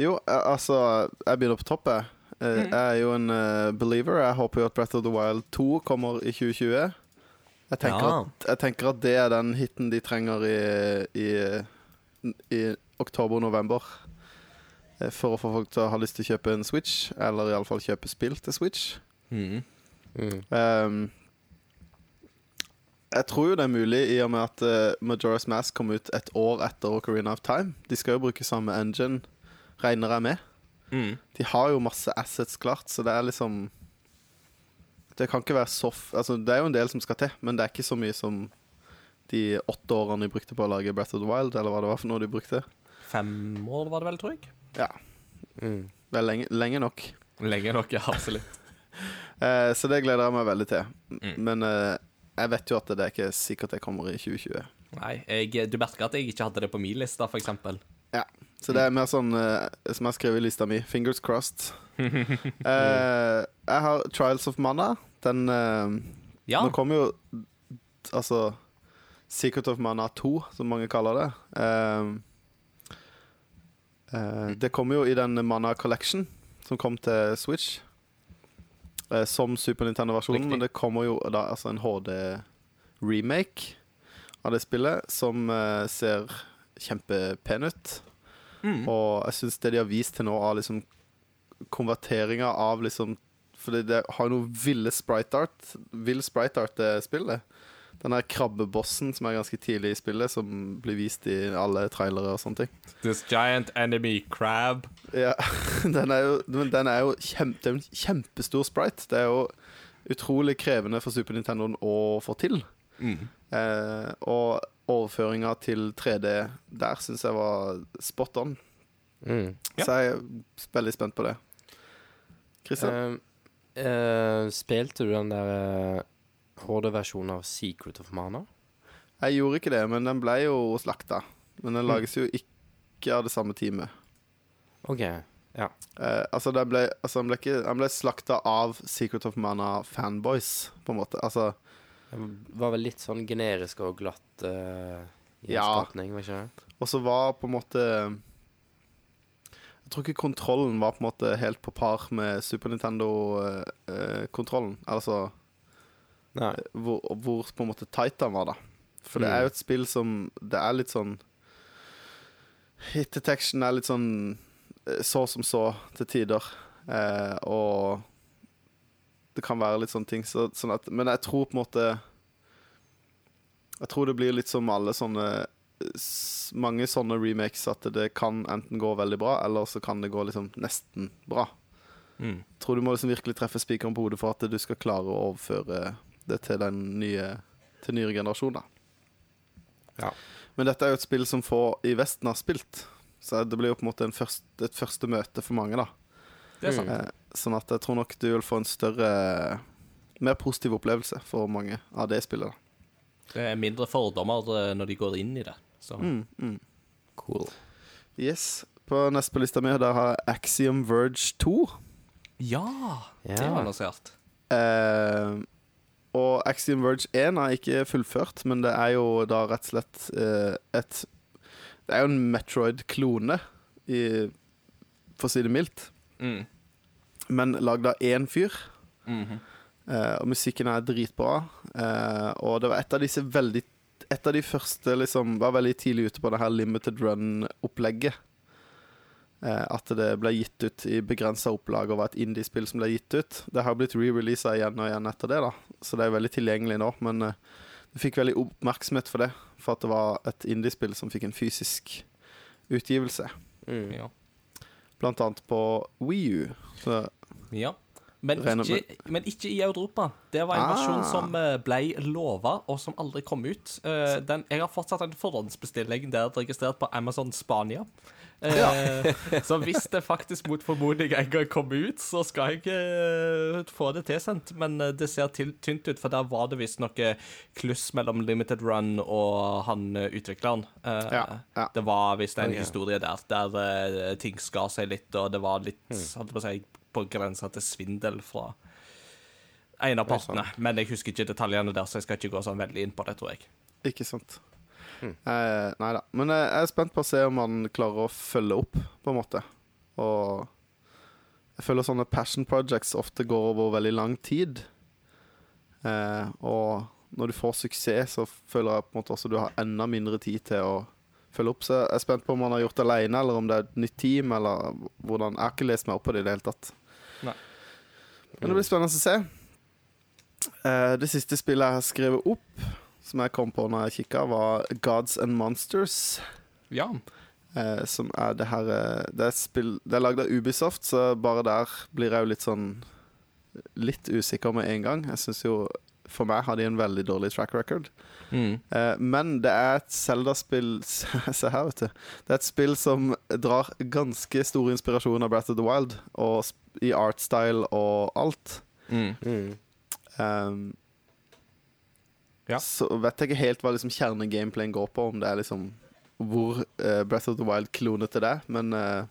Jo, eh, altså Jeg begynner på topp, jeg. Eh, Jeg er jo en believer. Jeg håper jo at Breath of the Wild 2 kommer i 2020. Jeg tenker, Ja. at, jeg tenker at det er den hiten de trenger i, i, i oktober-november. For å få folk til å ha lyst til å kjøpe en Switch, eller iallfall kjøpe spill til Switch. Mm. Mm. Um, jeg tror jo det er mulig, i og med at uh, Majora's Mask kom ut et år etter Ocarina of Time. De skal jo bruke samme engine, regner jeg med. Mm. De har jo masse assets klart, så det er liksom Det kan ikke være soft Altså, det er jo en del som skal til, men det er ikke så mye som de åtte årene de brukte på å lage Breath of the Wild, eller hva det var for noe de brukte. Fem år var det vel, tror jeg. Ja, Mm. det er lenge, lenge nok. Lenge nok, ja, absolutt. Eh, så det gleder jeg meg veldig til. Mm. Men uh, jeg vet jo at det er ikke sikkert jeg kommer i 2020. Nei, jeg, du merker at jeg ikke hadde det på min liste, eksempel. Ja, så det er mer sånn uh, som jeg har skrevet i lista mi. Fingers crossed. Jeg har Trials of Mana. Den Ja. Nå kommer jo Altså Secret of Mana 2, som mange kaller det. Uh, uh, det kommer jo i den Mana Collection som kom til Switch. Eh, som Super Nintendo-versjonen, men det kommer jo da altså en HD-remake av det spillet, som uh, ser kjempepen ut. Mm. Og jeg syns det de har vist til nå av liksom konverteringer av liksom For det, det har jo noe ville sprite art. Vill sprite art, det spillet. Den der krabbebossen som er ganske tidlig i spillet, som blir vist i alle trailere og sånne ting. This giant enemy crab. Ja, den er jo, den er jo kjempe, det er en kjempestor sprite. Det er jo utrolig krevende for Super Nintendo å få til. Mm. Eh, og overføringa til 3D der syns jeg var spot on. Mm. Ja. Så jeg er veldig spent på det. Christian? Uh, uh, spilte du den der eh, HD-versjonen av Secret of Mana? jeg gjorde ikke det, men den ble jo slakta. Men Mm. den lages jo ikke av det samme teamet. OK. Ja. Eh, altså, den ble, altså den ble, ikke, den ble slakta av Secret of Mana-fanboys, på en måte. Altså, Den var vel litt sånn generisk og glatt uh, Ja. var ikke det? og så var på en måte Jeg tror ikke kontrollen var på en måte helt på par med Super Nintendo-kontrollen. altså Nei. Hvor, hvor på en måte tight han var, da. For det Mm. er jo et spill som Det er litt sånn Hit detection er litt sånn eh, så som så til tider. Eh, og det kan være litt sånne ting. Så, sånn at, men jeg tror på en måte Jeg tror det blir litt som alle sånne Mange sånne remakes at det kan enten gå veldig bra, eller så kan det gå liksom nesten bra. Mm. tror du må liksom virkelig treffe spikeren på hodet for at du skal klare å overføre det til den nye Til nyere generasjoner. Ja. Men dette er jo et spill som få i Vesten har spilt, så det blir jo på en måte en først, et første møte for mange, da. Det er sant. Eh, sånn at jeg tror nok du vil få en større Mer positiv opplevelse for mange av det spillet, da. Det er mindre fordommer eh, når de går inn i det. Så. Mm, mm. Cool. Yes. På neste på lista mi der har jeg Axiom Verge 2. Ja, det var Ja. annonsert. Eh, og Axiom Verge 1 er ikke fullført, men det er jo da rett og slett eh, et Det er jo en Metroid-klone, for å si det mildt, Mm. men lagd av én fyr. Mhm. Eh, og musikken er dritbra. Eh, og det var et av disse veldig Et av de første liksom var veldig tidlig ute på det her limited run-opplegget. Eh, at det ble gitt ut i begrensa opplag og var et indie-spill som ble gitt ut. Det har blitt re-releasa igjen og igjen etter det, da så det er veldig tilgjengelig nå. Men eh, det fikk veldig oppmerksomhet for det, for at det var et indie-spill som fikk en fysisk utgivelse. Mm. Ja. Blant annet på Wii U. Ja. Men ikke, men ikke i Europa. Det var en Ah. versjon som eh, ble lova, og som aldri kom ut. Eh, Den, jeg har fortsatt en forhåndsbestilling der registrert på Amazon Spania. Ja. så hvis det faktisk mot formodning en gang kommer ut, så skal jeg eh, få det tilsendt. Men eh, det ser tynt ut, for der var det visst noe kluss mellom Limited Run og han eh, utvikleren. Eh, Ja, ja. Det var visst en okay. historie der der eh, ting skar seg litt, og det var litt holdt på å si, på grensa til svindel fra en av partene. Men jeg husker ikke detaljene der, så jeg skal ikke gå sånn veldig inn på det, tror jeg. ikke sant. Mm. Eh, nei da. Men eh, jeg er spent på å se om han klarer å følge opp, på en måte. Og jeg føler sånne passion projects ofte går over veldig lang tid. Eh, og når du får suksess, så føler jeg på en måte også du har enda mindre tid til å følge opp. Så jeg er spent på om han har gjort det alene, eller om det er et nytt team, eller hvordan Jeg har ikke lest meg opp på det i det hele tatt. Nei. Men det blir spennende å se. Uh, det siste spillet jeg har skrevet opp, som jeg kom på når jeg kikka, var Gods and Monsters. Ja. Uh, som er det her eh, Det er, spill, det er lagd av Ubisoft, så bare der blir jeg jo litt sånn Litt usikker med en gang. Jeg syns jo For meg har de en veldig dårlig track record. Mm. Uh, men det er et Zelda-spill Se her, vet du. Det er et spill som drar ganske stor inspirasjon av Breath of the Wild, og i artstyle og alt. Mm. Mm. Um, Ja. Så vet jeg ikke helt hva liksom kjernegameplayen går på, om det er liksom hvor uh, Breath of the Wild kloner til det, men uh,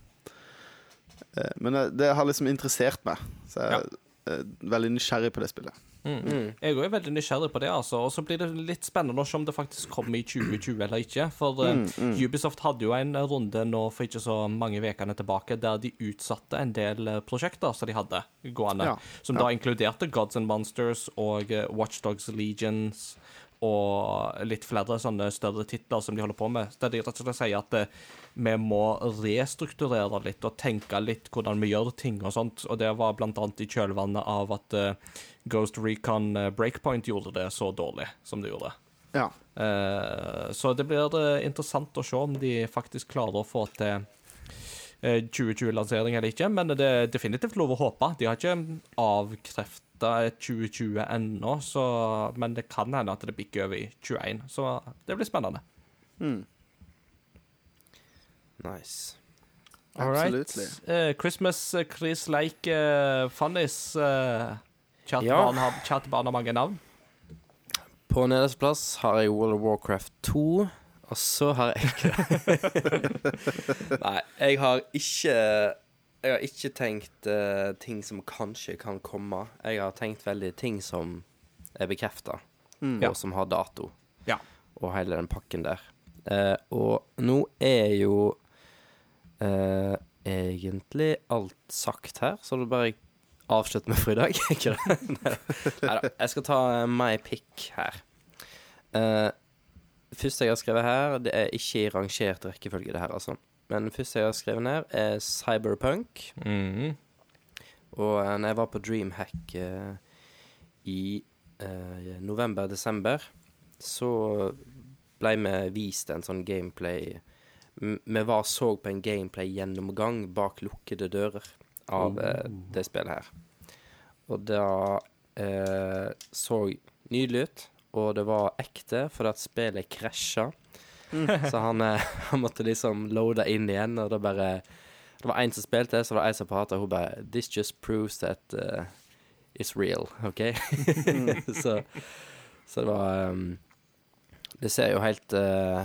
uh, Men det har liksom interessert meg, så jeg er eh, veldig nysgjerrig på det spillet. Mm. Mm. Jeg er veldig nysgjerrig på det, altså. Og så blir det litt spennende å se om det faktisk kommer i 2020 eller ikke. For eh, Mm, mm. Ubisoft hadde jo en runde nå for ikke så mange ukene tilbake der de utsatte en del eh, prosjekter som de hadde gående. Ja, Som ja. da inkluderte Gods and Monsters og uh, Watchdogs Legions og litt flere sånne større titler som de holder på med. Der de rett og slett sier at eh, vi må restrukturere litt og tenke litt hvordan vi gjør ting og sånt. Og det var blant annet i kjølvannet av at eh, Ghost Recon eh, Breakpoint gjorde det så dårlig som det gjorde. Ja. Eh, så det blir eh, interessant å se om de faktisk klarer å få til eh, 2020-lansering eller ikke, men det er definitivt lov å håpe. De har ikke avkrefta et 2020 ennå, så, men det kan hende at det bikker over i 21, så det blir spennende. Mm. Nice. All right. Absolutely. Eh, Christmas uh, Chris Lake uh, Funnies. Uh, kjært, Ja. har, har mange navn. På nederste plass har jeg World of Warcraft 2, og så har jeg ikke Nei, jeg har ikke Jeg har ikke tenkt uh, ting som kanskje kan komme. Jeg har tenkt veldig ting som er bekrefta, Mm. og som har dato. Ja. Og hele den pakken der. Uh, og nå er jo uh, egentlig alt sagt her, så det bare avslutte med for i dag. Ikke det? Neida. Jeg skal ta my pick her. Uh, første jeg har skrevet her, det er ikke i rangert rekkefølge, det her, altså. Men det første jeg har skrevet ned, er Cyberpunk. Mm. Og uh, når jeg var på Dreamhack eh, i eh, november-desember, så ble vi vist en sånn gameplay Vi var så på en gameplay-gjennomgang bak lukkede dører av eh, det spillet her. Og det eh, så nydelig ut, og det var ekte, fordi at spillet krasja. Så han, eh, han måtte liksom loade inn igjen, og det bare Det var en som spilte, så var det en som prata, og hun bare This just proves that uh, it's real, OK? så, så det var um, Det ser jo helt uh,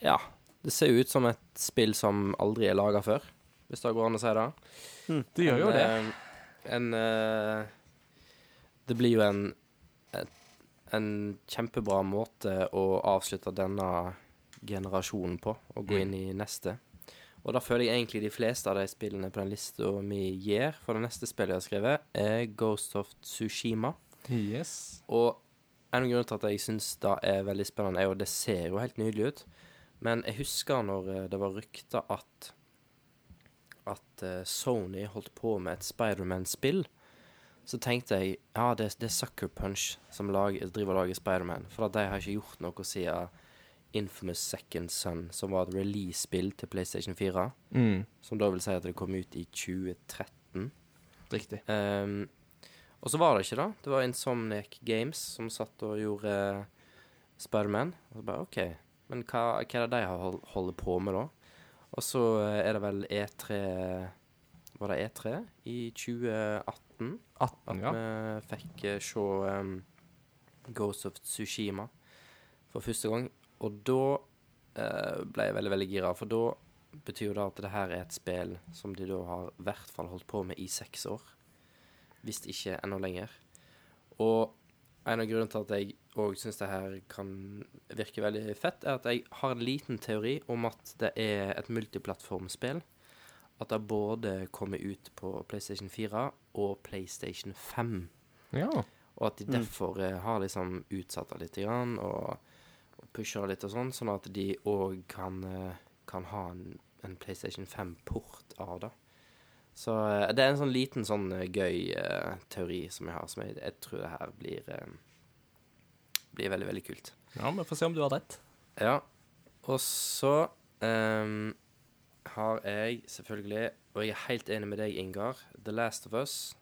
Ja. Det ser jo ut som et spill som aldri er laga før, hvis det går an å si det. Det gjør jo det. En eh, Det blir jo en en kjempebra måte å avslutte denne generasjonen på, og Mm. gå inn i neste. Og da føler jeg egentlig de fleste av de spillene på den lista vi gjør for det neste spillet jeg har skrevet, er Ghost of Tsushima. Yes. Og en av grunnene til at jeg syns det er veldig spennende, er jo det ser jo helt nydelig ut. Men jeg husker når eh, det var rykter at at eh, Sony holdt på med et Spiderman-spill, så tenkte jeg ja, det, det er Sucker Punch som lager, driver og lager Spiderman. For at de har ikke gjort noe siden Infamous Second Son, som var et release-spill til PlayStation 4. Mm. Som da vil si at det kom ut i 2013. Riktig. Um, og så var det ikke, da. Det var Insomniac Games som satt og gjorde uh, Spiderman. Og så bare OK, men hva, hva er det de har hold, holder på med, da? Og så eh, er det vel E3 Var det E3 i 2018 at 18, ja. vi fikk eh, se um, Ghost of Tsushima for første gang. Og da eh, ble jeg veldig, veldig gira, for da betyr jo det at det her er et spill som de da har i hvert fall holdt på med i seks år. Hvis ikke enda lenger. Og en av grunnene til at jeg òg syns det her kan virke veldig fett, er at jeg har en liten teori om at det er et multiplattformspill. At det både kommer ut på PlayStation 4 og PlayStation 5. ja. Og at de derfor mm. har liksom utsatt det litt grann, og, og pusher litt og sånn, sånn at de òg kan, eh, kan ha en, en PlayStation 5-port av det. Så eh, det er en sånn liten sånn eh, gøy uh, teori som jeg har, som jeg, jeg tror det her blir uh, blir veldig, veldig kult. ja, vi får se om du har rett. Ja. Og så um, har jeg selvfølgelig, og jeg er helt enig med deg, Ingar, The Last of Us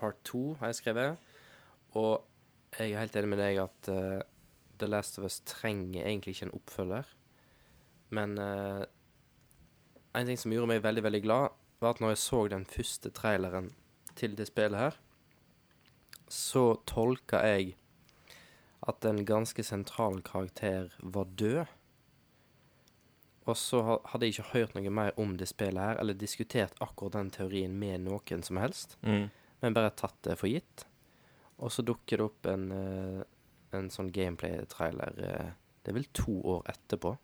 Part 2 har jeg skrevet. Og jeg er helt enig med deg at eh, The Last of Us trenger egentlig ikke en oppfølger. Men uh, en ting som gjorde meg veldig, veldig glad, var at når jeg så den første traileren til det spillet her, så tolka jeg at en ganske sentral karakter var død. Og så hadde jeg ikke hørt noe mer om det spillet her, eller diskutert akkurat den teorien med noen som helst, men bare tatt det for gitt. Og så dukker det opp en, eh, en sånn gameplay-trailer eh, Det er vel to år etterpå,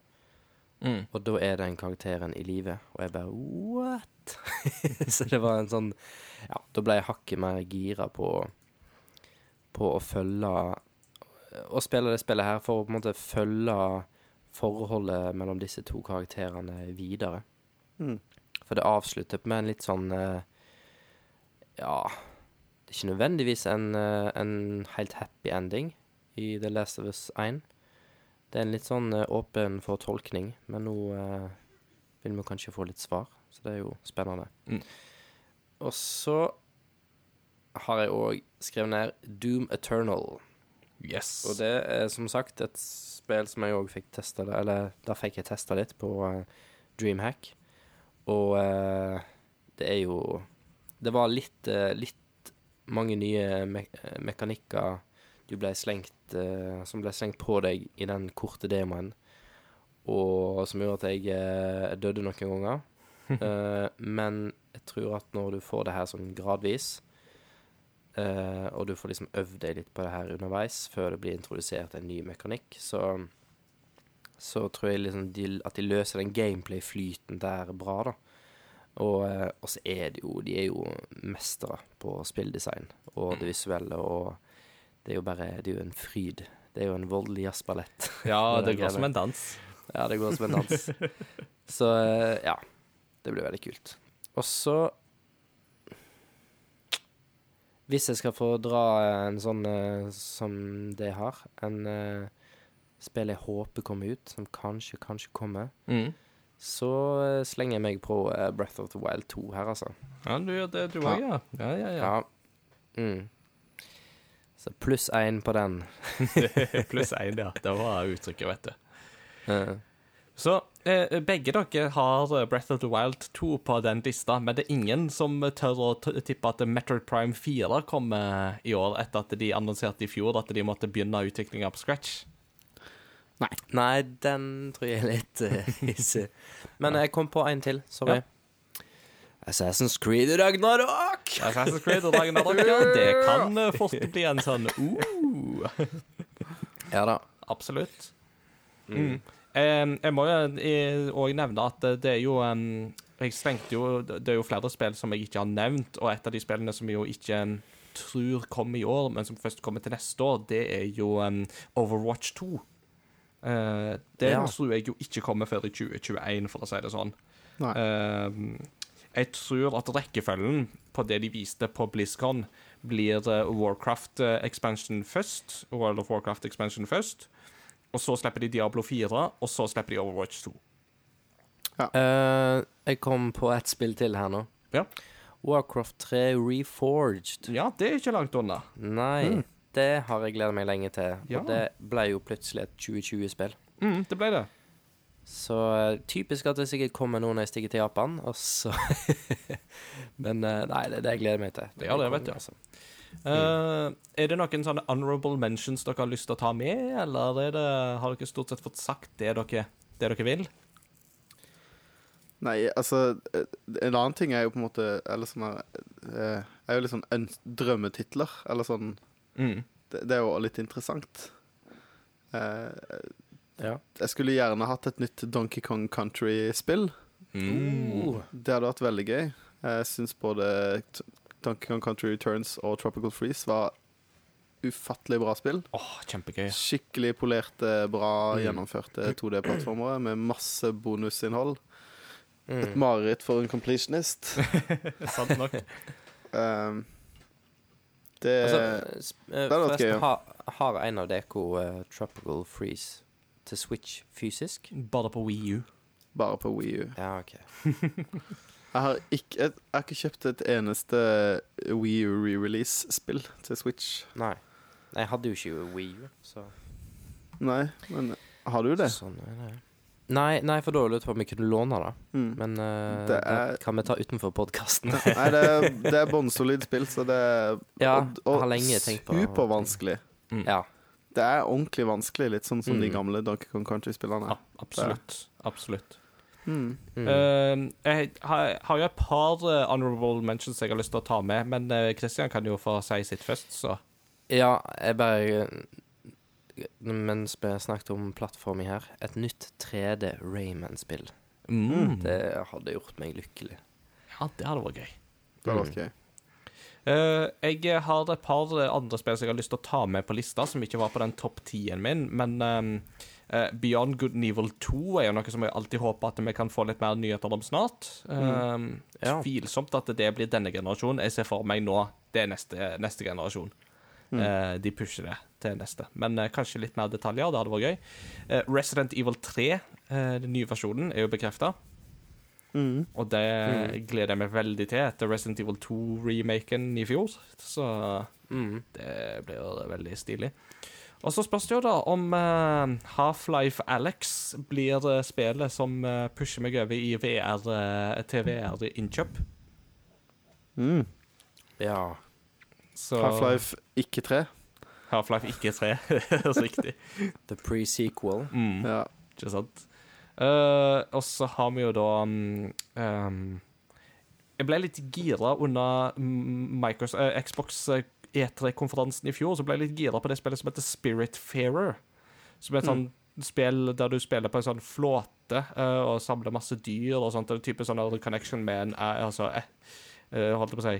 Mm. og da er den karakteren i live. Og jeg bare What? så det var en sånn Ja, da ble jeg hakket mer gira på På å følge Å spille det spillet her for å på en måte følge forholdet mellom disse to karakterene videre. Mm. For det avslutter med en litt sånn eh, Ja Det er ikke nødvendigvis en, eh, en helt happy ending i The Last of Us 1. Det er en litt sånn eh, åpen for tolkning, men nå eh, vil vi kanskje få litt svar, så det er jo spennende. Mm. Og så har jeg òg skrevet ned Doom Eternal. Yes. Og det er som sagt et spill som jeg òg fikk testa eller da fikk jeg testa litt på eh, Dreamhack. Og eh, det er jo Det var litt, eh, litt mange nye me eh, mekanikker ble slengt eh, som ble slengt på deg i den korte demoen, og som gjorde at jeg eh, døde noen ganger. Eh, men jeg tror at når du får det her sånn gradvis, og du får liksom øvd deg litt på det her underveis før det blir introdusert en ny mekanikk, så, så tror jeg liksom de, at de løser den gameplay-flyten der bra, da. Og, og så er det jo De er jo mestere på spilldesign og det visuelle, og det er jo bare Det er jo en fryd. Det er jo en voldelig jazzballett. ja, det det går som en dans. Ja, det går som en dans. Så eh, ja. Det blir veldig kult. Og så Hvis jeg skal få dra en sånn eh, som det har, en uh, spill jeg håper kommer ut, som kanskje, kanskje kommer, Mm. så uh, slenger jeg meg på eh, Breath of the Wild 2 her, altså. Ja, du gjør det, du òg, ja. Ja, ja, ja. Ja. Mm. Så pluss én på den. Pluss én, ja. Det var uttrykket, vet du. Uh. Så eh, begge dere har eh, Breath of the Wild 2 på den lista, men det er ingen som tør å tippe at Metroid Prime 4 kommer i år, etter at de annonserte i fjor at de måtte begynne utviklinga på scratch. Nei, Nei, den tror jeg er litt uh, hissig. Men jeg kom på en til. Sorry. Assassin's Creed og Ragnarok! Assassin's Creed og Ragnarok, ja, det kan eh, fort bli en sånn uh, Ja da. Absolutt. Mm. Eh, jeg må jo òg nevne at det- er jo um, Jeg stengte jo Det er jo flere spill som jeg ikke har nevnt, og et av de spillene som jeg jo ikke um, tror kommer i år, men som først kommer til neste år, det er jo Overwatch 2. Uh, det Ja. tror jeg jo ikke kommer før i 2021, for å si det sånn. Nei. Eh, jeg tror at rekkefølgen på det de viste på BlizzCon, blir eh, Warcraft eh, expansion først, World of Warcraft expansion først, og så slipper de Diablo 4, og så slipper de Overwatch 2. Eh, jeg kom på ett spill til her nå. Ja. Warcraft 3 Reforged. Ja, det er ikke langt unna. Nei, det har jeg gleda meg lenge til. Ja. Og det ble jo plutselig et 2020-spill. Mm, det ble det. Så eh, typisk at det sikkert kommer nå når jeg stikker til Japan, og så Men eh, nei, det, det gleder jeg meg til. Ja, det vet jeg. Altså. Uh, er det noen sånne honorable mentions dere har lyst til å ta med, eller er det, har dere stort sett fått sagt det dere, det dere vil? Nei, altså En annen ting er jo på en måte Eller sånn eh, Er jo litt sånn drømmetitler. Eller sånn Mm. Det, det er jo litt interessant. Eh, Ja. jeg skulle gjerne hatt et nytt Donkey Kong Country-spill. Mm. Det hadde vært veldig gøy. Jeg syns både Donkey Kong Country Returns og Tropical Freeze var ufattelig bra spill. Åh, kjempegøy. Skikkelig polerte, bra Mm. gjennomførte 2D-plattformer med masse bonusinnhold. Et Mm. mareritt for en completionist. Sant nok. Um, det Altså, eh, det hadde vært gøy, har, har en av dere uh, Tropical Freeze til Switch fysisk? Bare på Wii U. bare på Wii U. Ja, OK. Jeg har ikke, jeg har ikke kjøpt et eneste Wii U re-release-spill til Switch. Nei. Jeg hadde jo ikke Wii U, så Nei, men har du det? Sånn er det. Nei, nei, for da lurte jeg på om vi kunne låne det. Mm. Men uh, Det er- det kan vi ta utenfor podkasten. Nei, det er, det er bånnsolid spill, så det er Ja, og, og supervanskelig. ja. Det er ordentlig vanskelig, litt sånn som de Mm. gamle Donkey Kong Country-spillene. Ja, absolutt. Absolutt. Mm. Mm. Eh, jeg har, har jo et par eh, honorable mentions jeg har lyst til å ta med, men eh, Christian kan jo få si sitt først, så ja, jeg bare Mens vi snakket om plattforming her, et nytt 3D Rayman-spill. mm. Det hadde gjort meg lykkelig. Ja, det hadde vært gøy. Det hadde vært gøy. Eh, jeg har et par andre spill som jeg har lyst til å ta med på lista, som ikke var på den topp tien min, men ehm, eh, Beyond Good and Evil 2 er jo noe som jeg alltid håper at vi kan få litt mer nyheter om snart. Um, Ja. Tvilsomt at det blir denne generasjonen. Jeg ser for meg nå det er neste, neste generasjon. Eh, de pusher det til neste. Men uh, kanskje litt mer detaljer. Det hadde vært gøy. Eh, Resident Evil 3, eh, den nye versjonen, er jo bekrefta. Mm. Og det gleder jeg meg veldig til etter Resident Evil 2-remaken i fjor. Så Mm. det blir veldig stilig. Og så spørs det jo da om uh, Half-Life Alex blir eh, spillet som uh, pusher meg over i VR, uh, til VR-innkjøp. Mm. Ja. Half-Life ikke 3. Half-Life ikke 3. riktig. The pre-sequel. Mm. Ja. Ikke sant? Eh, og så har vi jo da um, um, Jeg ble litt gira under mm, Microsoft, eh, Xbox eh, E3-konferansen i fjor. Så ble jeg litt gira på det spillet som heter Spiritfarer. Som er et sånn spill der du spiller på en sånn flåte uh, og samler masse dyr og sånt. Det er type sånn connection med en altså, Holdt jeg på å si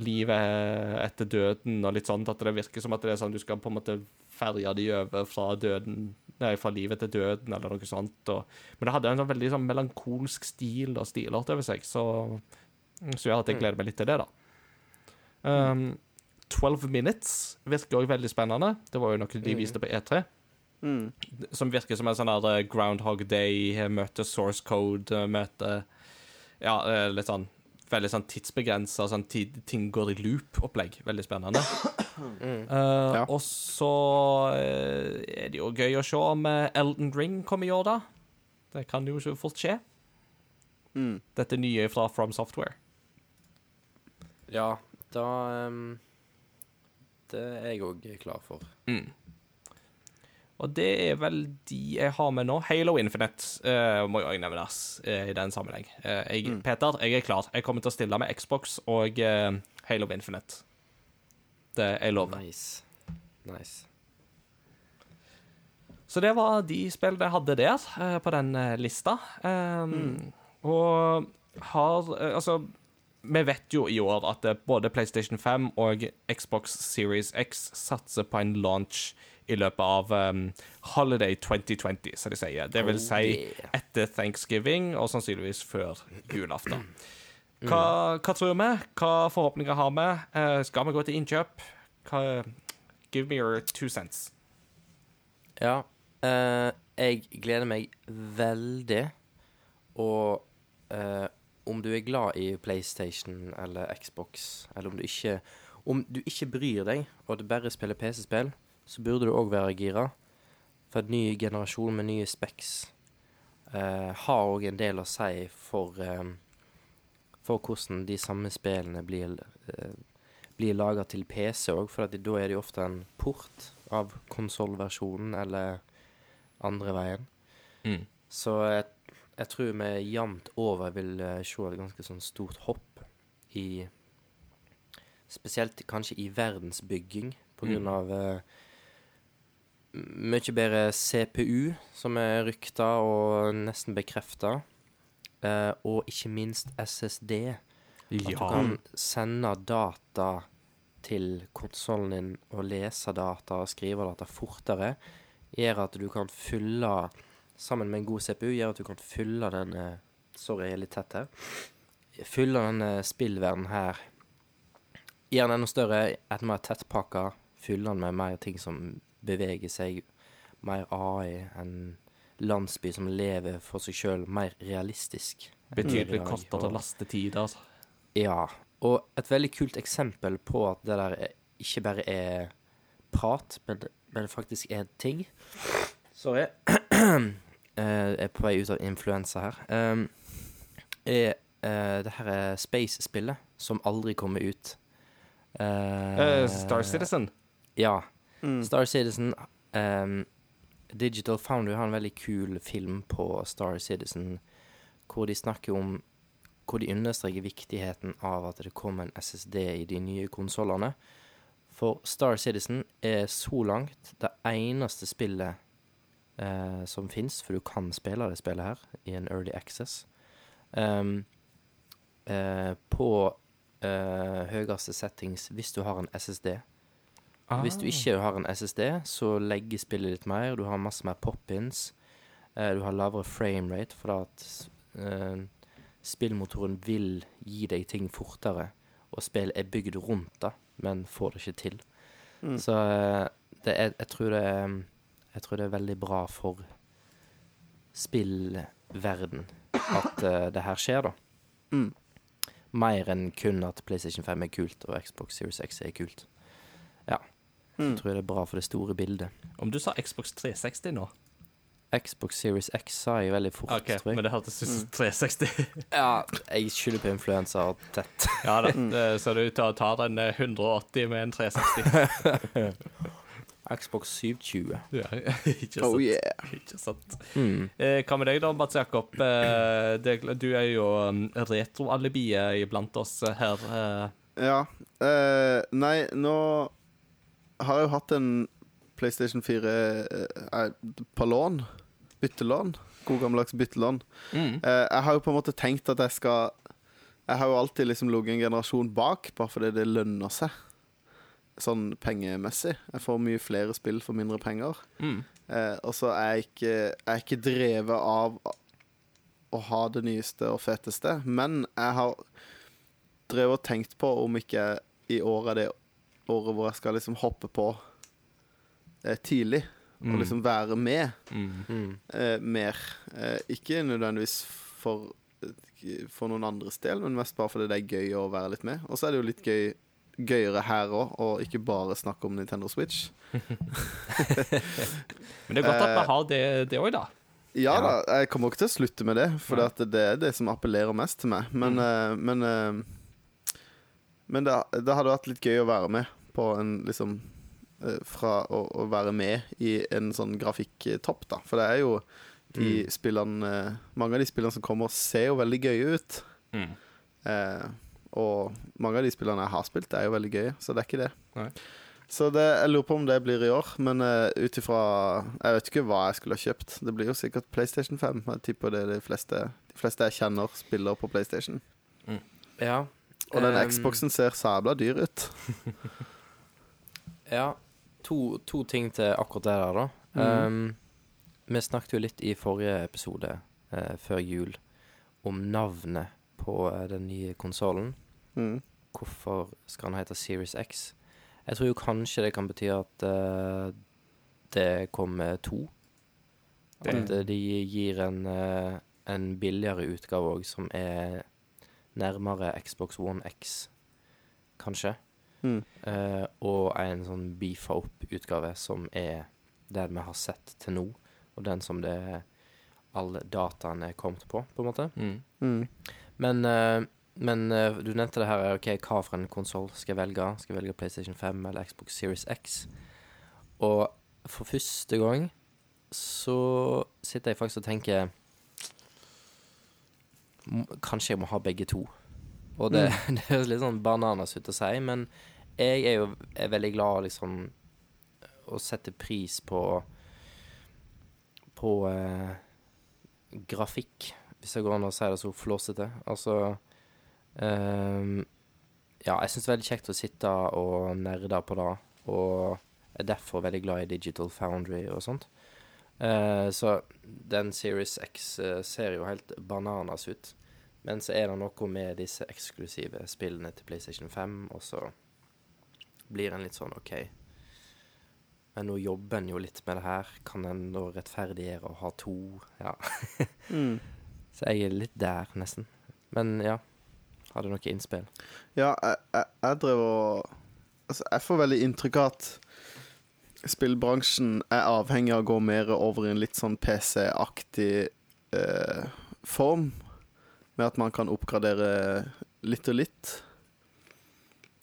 Livet etter døden og litt sånt. At det virker som at det er sånn du skal på en måte ferje de over fra døden fra livet til døden, eller noe sånt. Og, men det hadde en sånn veldig sånn melankolsk stil og stilart over seg, så Så gjør at jeg gleder meg litt til det, da. Um, 12 Minutes virker òg veldig spennende. Det var jo noe de viste på E3. Mm. Som virker som en sånn her eh, Groundhog Day, eh, møte source code, eh, møte Ja, litt sånn Veldig sånn tidsbegrensa, sånn ting går i loop-opplegg. Veldig spennende. Mm. Eh, Ja. Og så eh, er det jo gøy å se om eh, Elden Ring kommer i år, da. Det kan jo ikke fort skje. Mm. Dette nye fra From Software. Ja, da um, Det er jeg òg klar for. Mm. Og det er vel de jeg har med nå. Halo Infinite uh, må jo også nevnes uh, i den sammenheng. Uh, jeg, Peter, jeg er klar. Jeg kommer til å stille med Xbox og Halo Infinite. Det jeg lover. Nice. Nice. Så det var de spillene jeg hadde der eh, på den eh, lista. Um, Og har eh, Altså, vi vet jo i år at både PlayStation 5 og Xbox Series X satser på en launch i løpet av um, Holiday 2020, som de sier. Det vil Oh, si etter Thanksgiving og sannsynligvis før julaften. Hva, hva tror vi? Hva forhåpninger har vi? Eh, skal vi gå til innkjøp? Hva, give me your two cents. Ja. eh, jeg gleder meg veldig. Og eh, om du er glad i PlayStation eller Xbox, eller om du ikke Om du ikke bryr deg, og du bare spiller PC-spill, så burde du òg være gira. For en ny generasjon med nye specs eh, har òg en del å si for eh, For hvordan de samme spillene blir eh, blir laga til PC òg, for da er det jo ofte en port av konsollversjonen eller andre veien. Mm. Så jeg, jeg tror vi jevnt over vil eh, se et ganske sånn stort hopp i Spesielt kanskje i verdensbygging, på grunn Mm. av eh, mye bedre CPU, som er rykta og nesten bekrefta. Eh, og ikke minst SSD. At du kan sende data til konsollen din og lese data og skrive data fortere, gjør at du kan fylle Sammen med en god CPU gjør at du kan fylle den eh, Sorry, jeg er litt tett her. Fylle denne spillverdenen her. Gjør den enda større, et mer tettpakka. Fylle den med mer ting som beveger seg. Mer AI. En landsby som lever for seg sjøl. Mer realistisk. Betydelig kortere og- lastetid, altså. ja, og et veldig kult eksempel på at det der er, ikke bare er prat, men, men faktisk er ting. Sorry. Eh, Jeg er på vei ut av influensa her. Um, er eh, det her er Space-spillet som aldri kommer ut. Uh, Eh, Star Citizen. Ja. Mm. Star Citizen ehm, Digital Foundry har en veldig kul film på Star Citizen hvor de snakker om Hvor de understreker viktigheten av at det kommer en SSD i de nye konsollene. For Star Citizen er så langt det eneste spillet eh, som fins, for du kan spille det spillet her i en early access, um, eh, på eh, høyeste settings hvis du har en SSD. Hvis du ikke har en SSD, så legger spillet litt mer. Du har masse mer pop-ins. Eh, du har lavere framerate, fordi at eh, spillmotoren vil gi deg ting fortere. Og spill er bygd rundt det, men får det ikke til. Mm. Så eh, det er, jeg, tror det er, jeg tror det er veldig bra for spillverden at uh, det her skjer, da. Mm. Mer enn kun at PlayStation 5 er kult og Xbox Series X er kult. Mm. Jeg tror det er bra for det store bildet. Om du sa Xbox 360 nå Xbox Series X sa jeg veldig fort, OK, tror jeg. men det hørtes ut som Mm. 360. Ja, jeg skylder på influensa og tett. ja da. Det ser ut til å ta den eh, 180 med en 360. Xbox 720. ja, ikke sant. Oh yeah. Ikke sant. Mm. Eh, hva med deg, da, Mats Jakob? Eh, det, du er jo um, retroalibiet iblant oss eh, her. Eh. Ja. Eh, nei, nå har jo hatt en PlayStation 4 eh, på lån. Byttelån. God gammeldags byttelån. Mm. Eh, jeg har jo på en måte tenkt at jeg skal Jeg har jo alltid liksom ligget en generasjon bak, bare fordi det lønner seg. Sånn pengemessig. Jeg får mye flere spill for mindre penger. Mm. Eh, og så er jeg ikke, jeg er ikke drevet av å ha det nyeste og feteste. Men jeg har drevet og tenkt på om ikke i år er det året hvor jeg skal liksom hoppe på eh, tidlig. Mm. Og liksom være med Mm. Mm. eh, mer. Eh, ikke nødvendigvis for, for noen andres del, men mest bare fordi det er gøy å være litt med. Og så er det jo litt gøy gøyere her òg, og ikke bare snakke om Nintendo Switch. Men det er godt at vi Eh, har det det òg, da. Ja, Ja. da, jeg kommer ikke til å slutte med det, for Nei. det er det som appellerer mest til meg. Men, mm. men, eh, men det, det hadde vært litt gøy å være med på en liksom eh, Fra å, å være med i en sånn grafikktopp, da. For det er jo de spillene eh, Mange av de spillene som kommer, ser jo veldig gøye ut. Mm. Eh, og mange av de spillene jeg har spilt, er jo veldig gøye, så det er ikke det. Nei. Så det, jeg lurer på om det blir i år, men uh, ut ifra Jeg vet ikke hva jeg skulle ha kjøpt. Det blir jo sikkert PlayStation 5. Jeg tipper det er de fleste, de fleste jeg kjenner, spiller på PlayStation. Ja. Og den um, Xboxen ser sabla dyr ut. Ja. To, to ting til akkurat det der, da. Mm. Um, vi snakket jo litt i forrige episode, uh, før jul, om navnet på uh, den nye konsollen. Mm. Hvorfor skal den hete Series X? Jeg tror jo kanskje det kan bety at uh, det kommer to. Det- At de gir en, en billigere utgave òg, som er nærmere Xbox One X, kanskje. Mm. Uh, og en sånn beefa opp-utgave som er der vi har sett til nå, og den som det alle dataene er kommet på, på en måte. Mm. Mm. Men, uh, men uh, du nevnte det her, ok, hva for en konsoll skal jeg velge? Skal jeg velge PlayStation 5 eller Xbox Series X? Og for første gang så sitter jeg faktisk og tenker Kanskje jeg må ha begge to. Og det, det høres litt sånn bananas ut å si, men jeg er jo er veldig glad liksom å sette pris på på eh, grafikk, hvis det går an å si det så flåsete. Altså eh, Ja, jeg syns det er veldig kjekt å sitte og nerde på det, og er derfor veldig glad i Digital Foundry og sånt. Eh, så den Series X eh, ser jo helt bananas ut. Men så er det noe med disse eksklusive spillene til PlayStation 5, og så blir en litt sånn OK. Men nå jobber en jo litt med det her. Kan en da rettferdiggjøre å ha to? Ja. Mm. Så jeg er litt der, nesten. Men ja. Har du noe innspill. Ja, jeg, jeg, jeg drev og Altså, jeg får veldig inntrykk av at spillbransjen er avhengig av å gå mer over i en litt sånn PC-aktig eh, form. Med at man kan oppgradere litt og litt.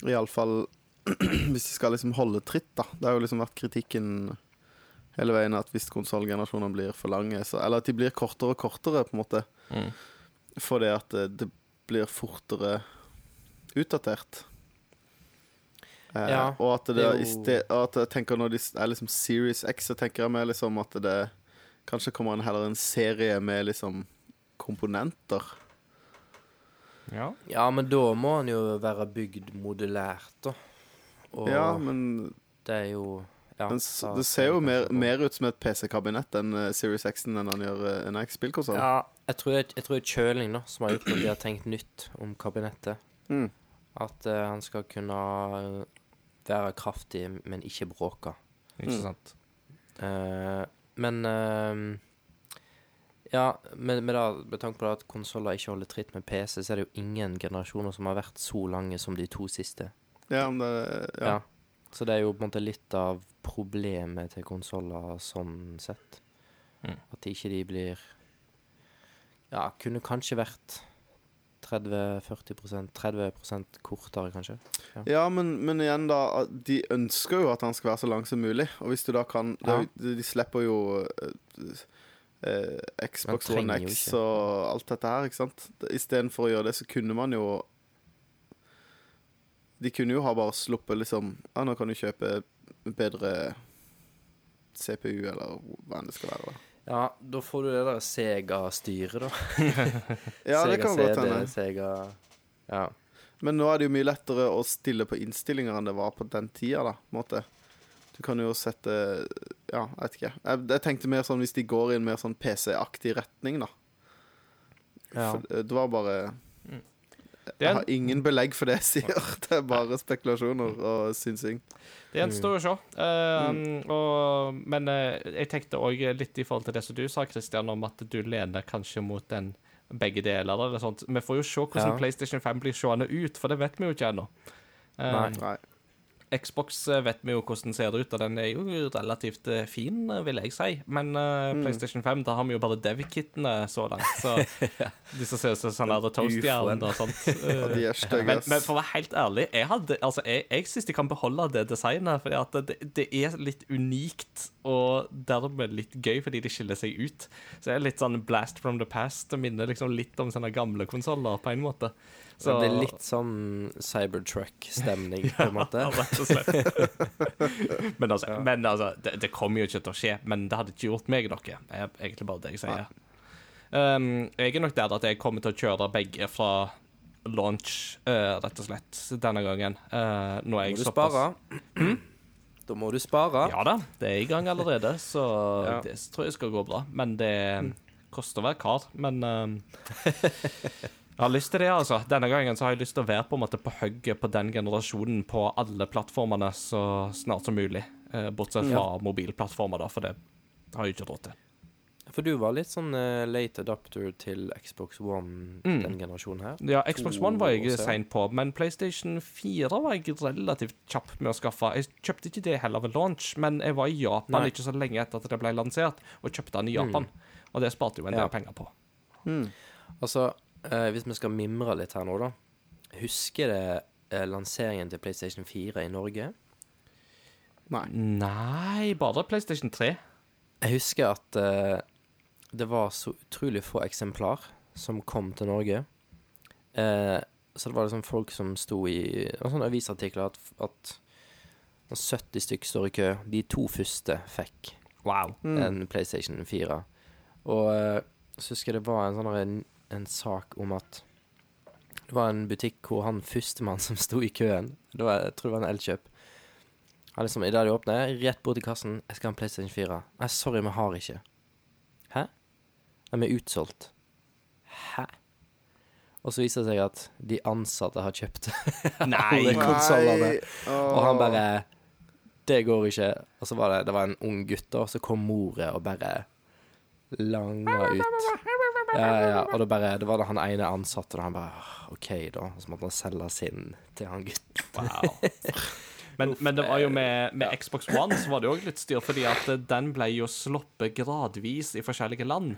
Iallfall hvis de skal liksom holde tritt, da. Det har jo liksom vært kritikken hele veien at hvis konsollgenerasjonene blir for lange, så Eller at de blir kortere og kortere, på en måte. Mm. Fordi at det, det blir fortere utdatert. Eh, Ja, og at det, det er jo- i sted, og at jeg tenker når de er liksom Series X, så tenker jeg meg liksom at det kanskje kommer en heller en serie med liksom komponenter. Ja. Ja, men da må han jo være bygd modulært, da. Og Ja, men det er jo ja, den, det ser jo mer, mer ut som et PC-kabinett enn uh, Series X-en enn han gjør uh, en X-spillkonsoll. Ja, jeg tror, jeg, jeg tror kjøling da, som har gjort at de har tenkt nytt om kabinettet. Mm. At uh, han skal kunne være kraftig, men ikke bråke. Ikke Mm. sant? Eh, men Ja, men med, da, med tanke på at konsoller ikke holder tritt med PC, så er det jo ingen generasjoner som har vært så lange som de to siste. Ja, men det, Ja. ja. Så det er jo på en måte litt av problemet til konsoller sånn sett. Mm. At ikke de blir Ja, kunne kanskje vært 30-40% 30% kortere, kanskje. Ja, men, men igjen, da. De ønsker jo at han skal være så lang som mulig. Og hvis du da kan det er De slipper jo eh, Xbox One X og alt dette her, ikke sant. Istedenfor å gjøre det, så kunne man jo De kunne jo ha bare sluppet liksom Ja, nå kan du kjøpe bedre CPU, eller hva enn det skal være. da. Ja, da får du det der Sega-styret, da. Ja, det Sega kan godt hende. Sega Ja. Men nå er det jo mye lettere å stille på innstillinger enn det var på den tida, da. på en måte. Du kan jo sette Ja, jeg vet ikke. Jeg, jeg tenkte mer sånn hvis de går i en mer sånn PC-aktig retning, da. ja. For det var bare Det Jeg har ingen belegg for det jeg sier. Det er bare spekulasjoner og synsing. det gjenstår å se. Eh, og, men uh, jeg tenkte òg litt i forhold til det som du sa, Christian, om at du lener kanskje mot den begge deler. Eller sånt. Vi får jo se hvordan Ja. PlayStation 5 blir seende ut, for det vet vi jo ikke ennå. Uh, Nei. Xbox eh, vet vi jo hvordan ser det ut, og den er jo relativt eh, fin, eh, vil jeg si. Men uh, Mm. PlayStation 5, da har vi jo bare dev-kittene så langt. Så disse ser ut som sånne der toastjern og sånt. Og de er stygge, men, men for å være helt ærlig, jeg, hadde, altså, jeg, jeg syns de kan beholde det designet. Fordi det, det er litt unikt, og dermed litt gøy fordi de skiller seg ut. Så det er litt sånn blast from the past. Det minner liksom litt om sånne gamle konsoller på en måte. Så det blir litt sånn Cybertruck-stemning, på en måte. Ja, rett og slett. men altså, men altså det, det kommer jo ikke til å skje. Men det hadde ikke gjort meg noe. Er egentlig bare det jeg sier. Um, jeg er nok der at jeg kommer til å kjøre begge fra launch, uh, rett og slett, denne gangen. Uh, er Må du spare? Da må du spare. Ja da, det er i gang allerede, så Ja. det tror jeg skal gå bra. Men det koster å være kar. Men um, Jeg har lyst til det, altså. Denne gangen så har jeg lyst til å være på en måte på hugget på den generasjonen på alle plattformene så snart som mulig. Eh, bortsett fra mobilplattformer, da, for det har jeg ikke råd til. For du var litt sånn eh, late adopter til Xbox One Mm. den generasjonen her. Ja, Xbox To One var jeg sein på, men PlayStation 4 var jeg relativt kjapp med å skaffe. Jeg kjøpte ikke det heller ved launch, men jeg var i Japan Nei. ikke så lenge etter at det ble lansert, og kjøpte den i Japan. Og det sparte jo en del Ja. penger på. Mm. Altså, eh, hvis vi skal mimre litt her nå, da. Husker det eh, lanseringen til PlayStation 4 i Norge? Nei. Nei, bare PlayStation 3. Jeg husker at eh, det var så utrolig få eksemplar som kom til Norge. Eh, så det var liksom folk som sto i sånne avisartikler at, at 70 stykk står i kø. De to første fikk Wow. Mm. en PlayStation 4. Og eh, så husker jeg det var en sånn en, sak om at det var en butikk hvor han førstemann som sto i køen det var, Jeg tror det var en Elkjøp. Han liksom, Idet de åpner, rett bort til kassen 'Jeg skal ha en PlayStation 4.' 'Nei, sorry, vi har ikke.' 'Hæ?' vi er utsolgt.' 'Hæ?' Og så viser det seg at de ansatte har kjøpt alle konsollene. Og han bare Det går ikke. Og så var det, det var en ung gutt, og så kom mora og bare langa ut. Ja, ja, og det, bare, det var det han ene ansatte, og han bare OK, da. Og så måtte han selge sin til han gutten. Wow. Men, men det var jo med, med Xbox One så var det jo litt styr, fordi at den ble jo sluppet gradvis i forskjellige land.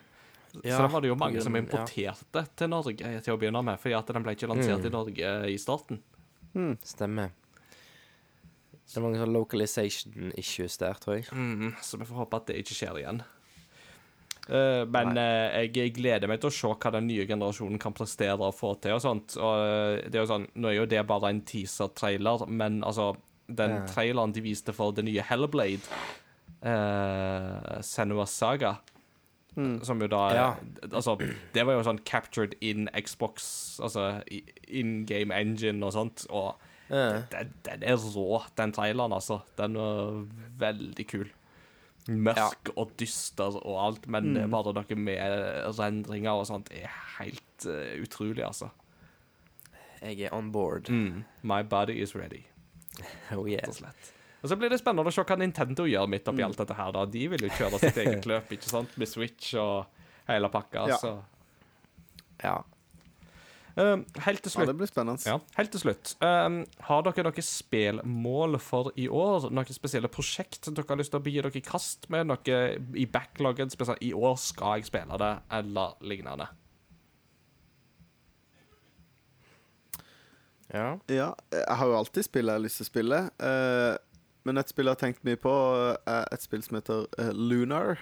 så da var det jo mange som importerte ja. til Norge til å begynne med, fordi at den ble ikke lansert Mm. i Norge i starten. Stemmer. Det er mange sånne localization issues der, tror jeg. Mm, så vi får håpe at det ikke skjer igjen. Eh, men eh, jeg gleder meg til å se hva den nye generasjonen kan prestere og få til. og sånt. Og eh, det er jo sånn, Nå er jo det bare en teaser-trailer, men altså Den traileren de viste for det nye Hellblade, uh, Senua Saga Som jo da Ja. Altså, det var jo sånn captured in Xbox, altså in game engine og sånt. Og den, den er rå, den traileren, altså. Den var veldig kul. Mørk og dyster og alt, men det er bare noe med rendringer og sånt er helt uh, utrolig, altså. Jeg er on board. Mm. My body is ready, Oh rett yeah. og slett. Og så blir det spennende å se hva Nintendo gjør midt oppi alt dette her. da. De vil jo kjøre sitt eget løp, ikke sant? Med Switch og hele pakka. Ja. Så Ja. Eh, Helt til Ja, det blir spennende. Ja, helt til slutt. Um, har dere noen spelmål for i år? Noen spesielle prosjekt dere har lyst til å gi dere i kast med? Noe i backloggen? Spesielt i år skal jeg spille det, eller lignende? ja. Ja, jeg har jo alltid spill jeg har lyst til å spille. eh, men et spill jeg har tenkt mye på, er et spill som heter eh, Lunar.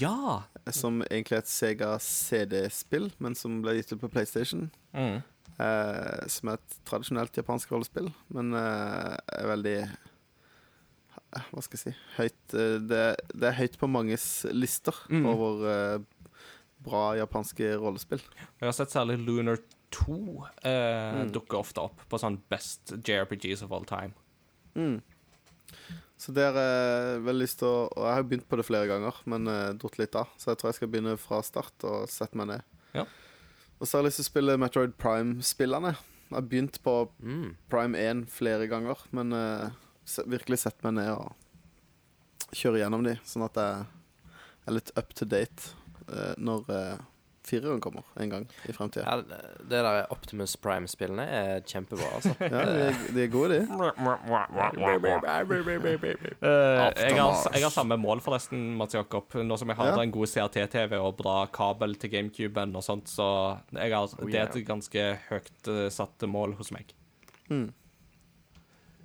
Ja! Som egentlig er et Sega CD-spill, men som ble gitt ut på PlayStation. Mm. Eh, som er et tradisjonelt japansk rollespill, men eh, er veldig eh, Hva skal jeg si Høyt eh, det, det er høyt på manges lister Mm. over eh, bra japanske rollespill. Jeg har sett særlig Lunar 2 eh, Mm. dukke ofte opp på sånn Best JRPGs of all time. Mm. Så der er jeg lyst til å Og jeg har begynt på det flere ganger, men uh, datt litt av. Så jeg tror jeg skal begynne fra start og sette meg ned. Ja. Og så har jeg lyst til å spille Metroid Prime-spillene. Jeg har begynt på Mm. Prime 1 flere ganger, men uh, virkelig sett meg ned og kjøre gjennom de, sånn at jeg er litt up to date uh, når uh, fireren kommer en gang i fremtiden. ja det, der Optimus Prime-spillene er kjempebra, altså. Ja, de er, de er gode, de. Eh, jeg, har, jeg har samme mål, forresten, Mats Jakob. Nå som jeg har Ja. en god CRT-TV og bra kabel til GameCuben og sånt, så jeg har, Oh, det er et ganske høyt eh, satt mål hos meg. Mm.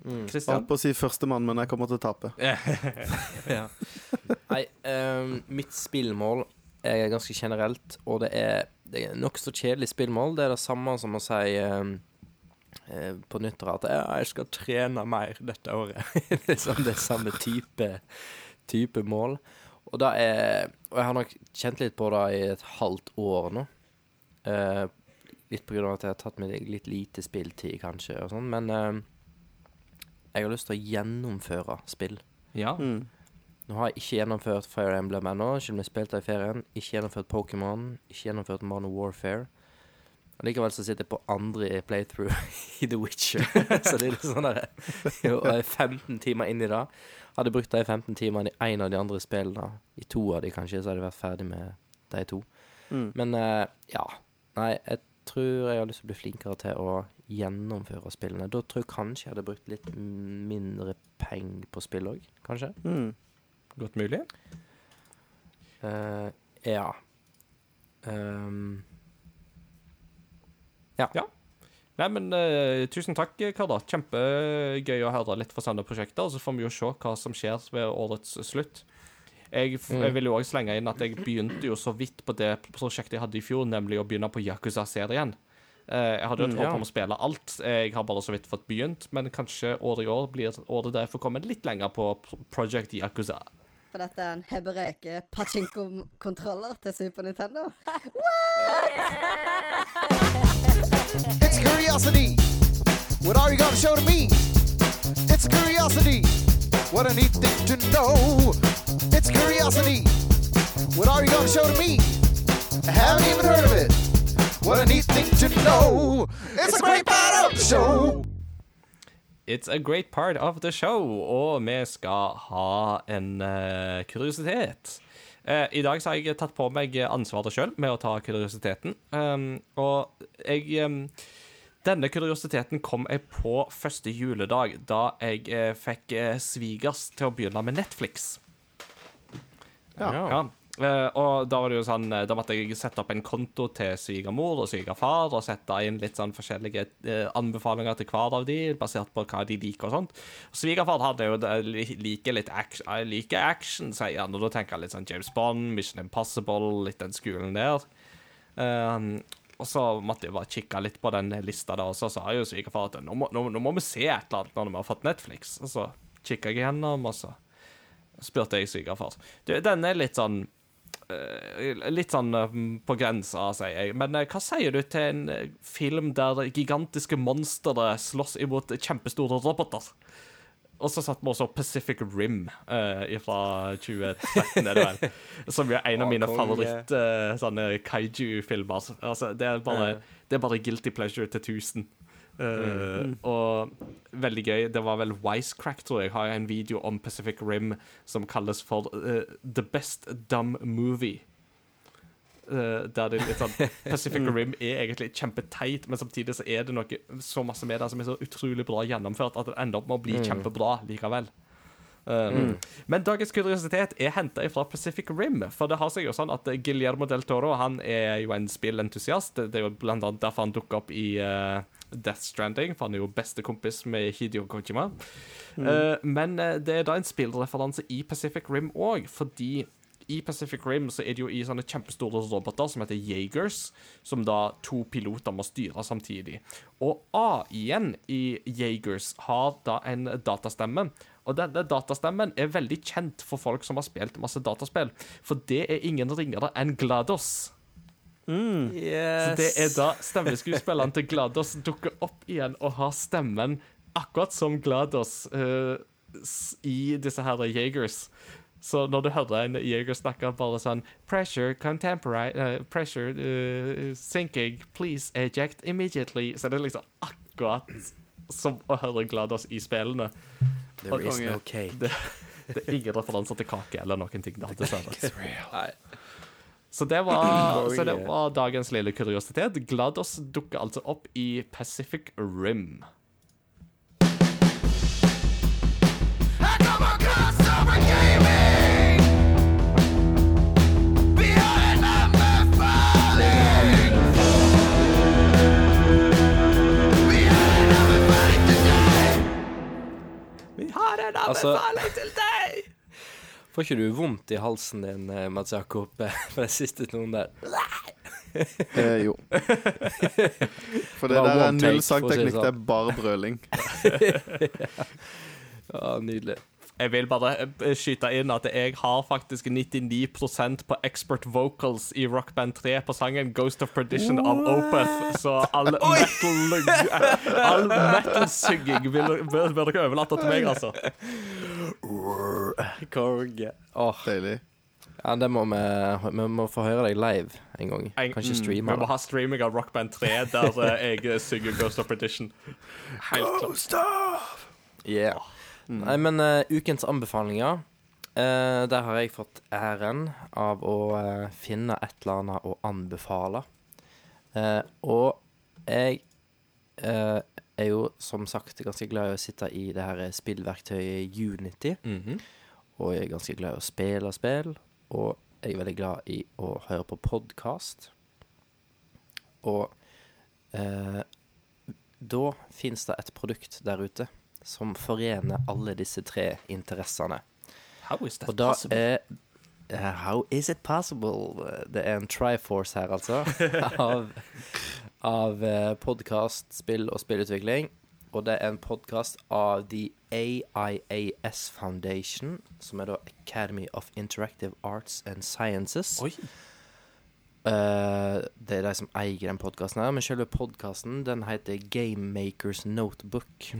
Mm. Jeg holdt på å si førstemann, men jeg kommer til å tape. ja. Nei, um, mitt spillmål er ganske generelt, og det er, det er nokså kjedelig spillmål. Det er det samme som å si ehm, eh, på nyttår at ja, 'jeg skal trene mer dette året'. det er sånn det er samme type, type mål. Og, det er, og jeg har nok kjent litt på det i et halvt år nå. Eh, litt på grunn av at jeg har tatt meg litt lite spilltid, kanskje, og sånn. Men eh, jeg har lyst til å gjennomføre spill. ja. Mm. Nå har jeg ikke gjennomført Fire Emblem ennå, om jeg spilte i ferien. Ikke gjennomført Pokémon, ikke gjennomført Modern Warfare. Og Likevel så sitter jeg på andre playthrough i The Witcher. så det er litt sånn der og jeg er 15 timer inn i det. Hadde brukt de 15 timene i én av de andre spillene, i to av de kanskje, så hadde jeg vært ferdig med de to. Mm. Men eh, ja. Nei, jeg tror jeg har lyst til å bli flinkere til å gjennomføre spillene. Da tror jeg kanskje jeg hadde brukt litt mindre penger på spill òg, kanskje. Mm. Godt mulig. Uh, ja. Ehm, Nei, men uh, tusen takk, Karda. Kjempegøy å høre litt fra sånne prosjekter. Så får vi jo se hva som skjer ved årets slutt. Jeg, Mm. jeg vil jo også slenge inn at jeg begynte jo så vidt på det prosjektet jeg hadde i fjor, nemlig å begynne på Yakuza-serien. Uh, jeg hadde jo Mm, et håp ja. om å spille alt. Jeg har bare så vidt fått begynt. Men kanskje året i år blir året der jeg får komme litt lenger på Project Yakuza. For dette er en pachinko-kontroller til Super Nintendo. It's curiosity. What are you gonna show to me? It's curiosity. What neat thing to know. It's curiosity. What are you gonna show to me? I haven't even heard of it. What a neat thing to know. It's a great the show. It's a great part of the show, og vi skal ha en uh, kuriositet. Uh, I dag så har jeg tatt på meg ansvaret sjøl med å ta kuriositeten. Um, og jeg um, Denne kuriositeten kom jeg på første juledag, da jeg uh, fikk svigers til å begynne med Netflix. Ja. Ja. Eh, og da var det jo sånn eh, Da måtte jeg sette opp en konto til svigermor og svigerfar og sette inn litt sånn forskjellige eh, anbefalinger til hver av de, basert på hva de liker og sånt. Svigerfar hadde jo like litt action, like action, sier han, og da tenker jeg litt sånn James Bond, Mission Impossible, litt den skolen der. Um, og så måtte jeg bare kikke litt på den lista der, og så sa jo svigerfar at nå må, nå, nå må vi se et eller annet når vi har fått Netflix. Og så kikka jeg gjennom, og så spurte jeg svigerfar. Du, den er litt sånn Litt sånn eh, på grensa, sier jeg. Men eh, hva sier du til en eh, film der gigantiske monstre slåss imot kjempestore roboter? Og så satt vi også Pacific Rim eh, fra 2013, er det vel. Som er en av mine favoritt eh, sånne kaiju-filmer. Altså, det er bare Det er bare guilty pleasure til 1000. Mm. Og veldig gøy. Det var vel Wisecrack, tror jeg, har en video om Pacific Rim som kalles for uh, The Best Dumb Movie. Uh, der det er litt sånn Pacific Rim er egentlig kjempeteit, men samtidig så er det noe så masse med det som er så utrolig bra gjennomført at det ender opp med å bli Mm. kjempebra likevel. Um, Men dagens kuriositet er henta fra Pacific Rim. For det har seg jo sånn at Guillermo del Toro han er jo en spillentusiast. Det er jo blant annet derfor han dukker opp i eh, Death Stranding, for han er jo bestekompis med Hidio Kojima. Eh, men eh, det er da en spillreferanse i Pacific Rim òg, fordi i Pacific Rim så er det jo i sånne kjempestore roboter som heter Jagers, som da to piloter må styre samtidig. Og AI-en i Jagers har da en datastemme. Og denne datastemmen er veldig kjent for folk som har spilt masse dataspill, for det er ingen ringere enn GLaDOS. Så Yes. det er da stemmeskuespilleren til GLaDOS dukker opp igjen og har stemmen akkurat som GLaDOS uh, i disse her Jagers. Så når du hører en Jager snakke bare sånn Pressure, contemporary uh, Pressure uh, sinking, please eject immediately. Så det er liksom akkurat som å høre GLaDOS i spillene. There is no cake. Det, det er ingen referanser til kake eller noen ting. Da, dessverre. Nei. Så det, var, Oh, så det yeah. var dagens lille kuriositet. GLaDOS dukker altså opp i Pacific Rim. Gaming. Vi har en Altså- anbefaling til deg! Får ikke du vondt i halsen din, eh, Mats Jakob, for den siste tonen der? Eh, jo. For det, Det der er null for si det sangteknikk. sånn. Det er bare brøling. Ja, nydelig. Jeg vil bare eh, skyte inn at jeg har faktisk 99% på expert vocals i Rock Band 3 på sangen Ghost of Perdition av Opeth, så all metal-sygging bør bør dere overlate til meg, altså. Konge. Oh. Deilig. Ja, det må vi Vi må få høre deg live en gang. Kanskje streame. Mm, Vi må ha streaming av Rock Band 3 der eh, jeg synger Ghost of Perdition. Helt of! Yeah. Nei, men uh, ukens anbefalinger uh, Der har jeg fått æren av å uh, finne et eller annet å anbefale. Eh, og jeg eh, er jo som sagt ganske glad i å sitte i det her spillverktøyet Unity. Mhm. Og jeg er ganske glad i å spille spill. Og jeg er veldig glad i å høre på podkast. Og eh, da fins det et produkt der ute som forener alle disse tre interessene. How is that Og da possible? er How is it possible? Det er en Triforce her, altså. av av podkast, spill og spillutvikling. Og det er en podkast av The AIAS Foundation, som er da Academy of Interactive Arts and Sciences. Oi. Uh, det er de som eier den podkasten her, men selve podkasten den heter Game Makers Notebook.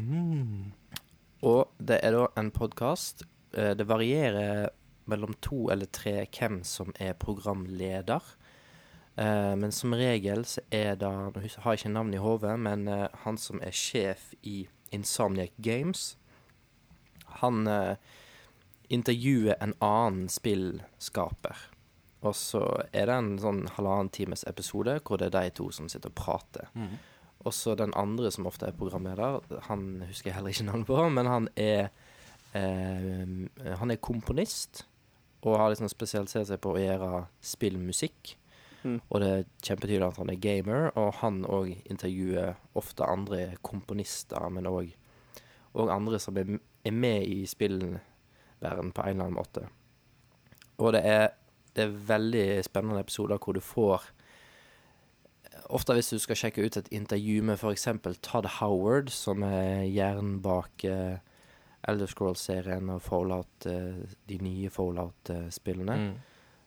Og det er da en podkast. det varierer mellom to eller tre hvem som er programleder. Uh, men som regel så er det Nå har jeg ikke navnet i hodet, men uh, han som er sjef i Insomniac Games, han uh, intervjuer en annen spillskaper. Og så er det en sånn halvannen times episode hvor det er de to som sitter og prater. Og så den andre som ofte er programleder, han husker jeg heller ikke navnet på, men han er Han er komponist og har liksom spesialisert seg på å gjøre spillmusikk. Mm. Og det er kjempetydelig at han er gamer, og han òg intervjuer ofte andre komponister, men òg andre som er, er med i spillverden på en eller annen måte. Og det er, det er veldig spennende episoder hvor du får Ofte hvis du skal sjekke ut et intervju med f.eks. Todd Howard, som er hjernen bak uh, Elder Scrolls-serien og Fallout, eh, de nye Fallout-spillene, Mm.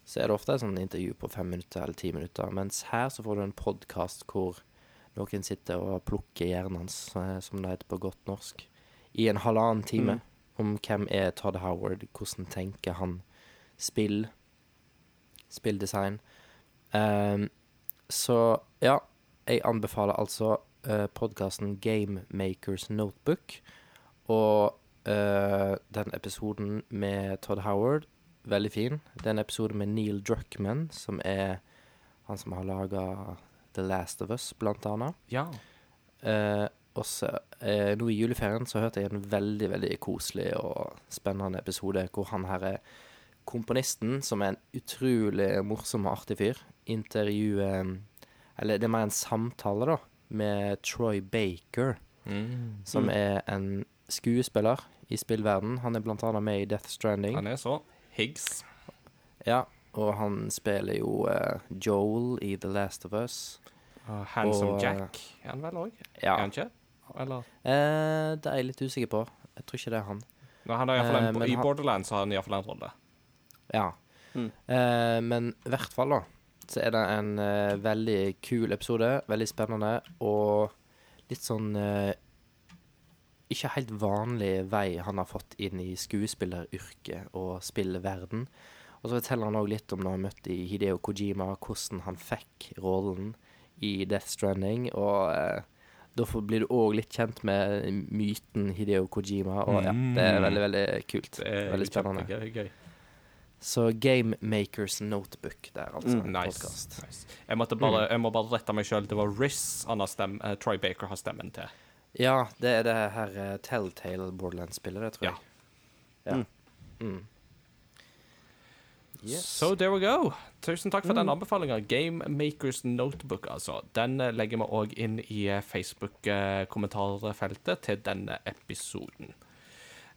så er det ofte et sånn intervju på fem minutter eller ti minutter. Mens her så får du en podkast hvor noen sitter og plukker hjernen hans, eh, som det heter på godt norsk, i en halvannen time. Mm. Om hvem er Todd Howard, hvordan tenker han spill, spilldesign. Um, så ja, jeg anbefaler altså uh, podkasten Game Makers Notebook. Og eh, den episoden med Todd Howard, veldig fin. Det er en episode med Neil Druckman, som er han som har laga The Last of Us, blant annet. Ja. Uh, og så eh, nå i juleferien så hørte jeg en veldig, veldig koselig og spennende episode hvor han her er komponisten, som er en utrolig morsom og artig fyr, intervjuer Eller det er mer en samtale, da, med Troy Baker, Mm. som er en skuespiller i spillverden. Han er blant annet med i Death Stranding. Han er så Higgs. Ja, og han spiller jo uh, Joel i The Last of Us. Uh, Handsome Og, Jack er han vel òg? Ja, Er han ikke? Eller eh, det er jeg litt usikker på. Jeg tror ikke det er han. Nå, han er i, Eh, en, I han- Borderlands har han iallfall en rolle. Ja. Mm. Eh, men i hvert fall, da, så er det en eh, veldig kul episode. Veldig spennende og litt sånn eh, Ikke helt vanlig vei han har fått inn i skuespilleryrket og spillverden. Og så forteller han òg litt om når han møtte Hideo Kojima, hvordan han fikk rollen i Death Stranding. Og eh, da blir du òg litt kjent med myten Hideo Kojima. Og ja, det er veldig, veldig kult. Veldig spennende. kjempegøy. Gøy. Så Game Makers Notebook der, altså. Mm, Nice. podcast. nice. Jeg, bare, jeg må bare rette meg sjøl. Det var Riz han har eh, Troy Baker har stemmen til. Ja, det er det her uh, Telltale Borderlands-spillet, det tror jeg. Ja. Mm. Mm. Yes. So there we go. Tusen takk for den Mm. anbefalinga. Game Makers Notebook, altså. Den eh, legger vi òg inn i eh, Facebook-kommentarfeltet til denne episoden.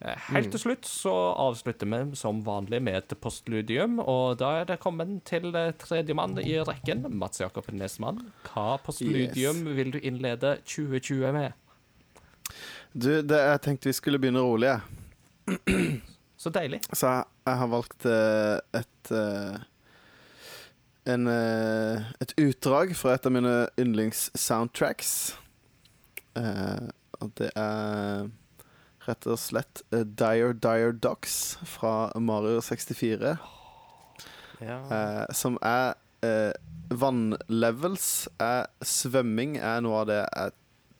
Helt Mm. til slutt så avslutter vi som vanlig med et postludium, og da er det kommet til tredjemann i rekken, Mats Jakob Nesmann. Hva postludium vil du innlede 2020 med? Du, det, jeg tenkte vi skulle begynne rolig, jeg. Så deilig. Så jeg, jeg har valgt uh, et uh, en, uh, Et utdrag fra et av mine yndlings-soundtracks. Og det er rett og slett Dire Dire Ducks fra Mario 64. Ja. som er vannlevels. Er, svømming er noe av det jeg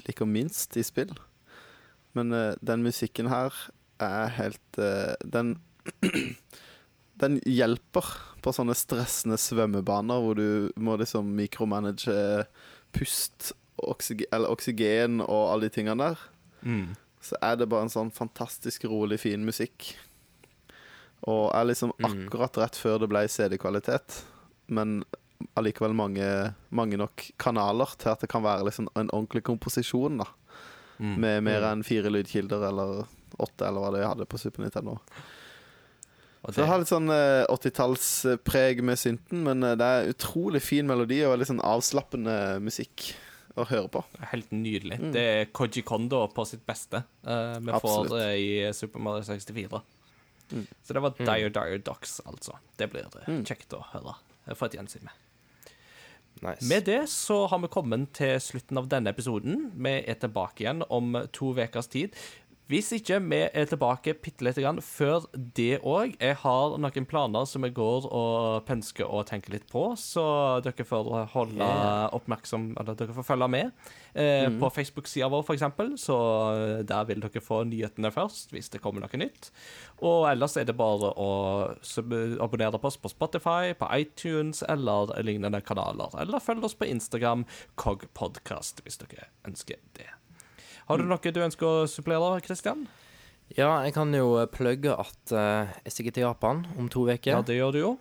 liker minst i spill. Men uh, den musikken her er helt uh, Den Den hjelper på sånne stressende svømmebaner hvor du må liksom mikromanage pust, oksygen, eller oksygen og alle de tingene der. Mm. Så er det bare en sånn fantastisk rolig, fin musikk. Og er liksom Mm. akkurat rett før det ble CD-kvalitet, men allikevel mange, mange nok kanaler til at det kan være liksom en ordentlig komposisjon, da. Mm. Med mer enn fire lydkilder eller åtte, eller hva det jeg hadde på Super Nintendo. Så det har litt sånn eh, 80-tallspreg med synten, men eh, det er utrolig fin melodi og veldig sånn avslappende musikk å høre på. Helt nydelig. Mm. Det er Koji Kondo på sitt beste. eh, vi Absolutt. får det i Super Mario 64. Mm. Så det var Dire Dire Docs, altså. Det blir det Mm. kjekt å høre. Få et gjensyn med. Nice. Med det så har vi kommet til slutten av denne episoden. Vi er tilbake igjen om to ukers tid. Hvis ikke vi er tilbake bitte lite grann før det òg. Jeg har noen planer som jeg går og pensker og tenker litt på, så dere får holde oppmerksom Eller dere får følge med. Eh, På Facebook-sida vår, eksempel, så der vil dere få nyhetene først hvis det kommer noe nytt. Og ellers er det bare å abonnere på oss på Spotify, på iTunes eller lignende kanaler. Eller følg oss på Instagram, Cogpodcast, hvis dere ønsker det. Har du noe du ønsker å supplere, Christian? Ja, jeg kan jo eh, plugge at eh, jeg stikker til Japan om to uker. Ja, det gjør du jo.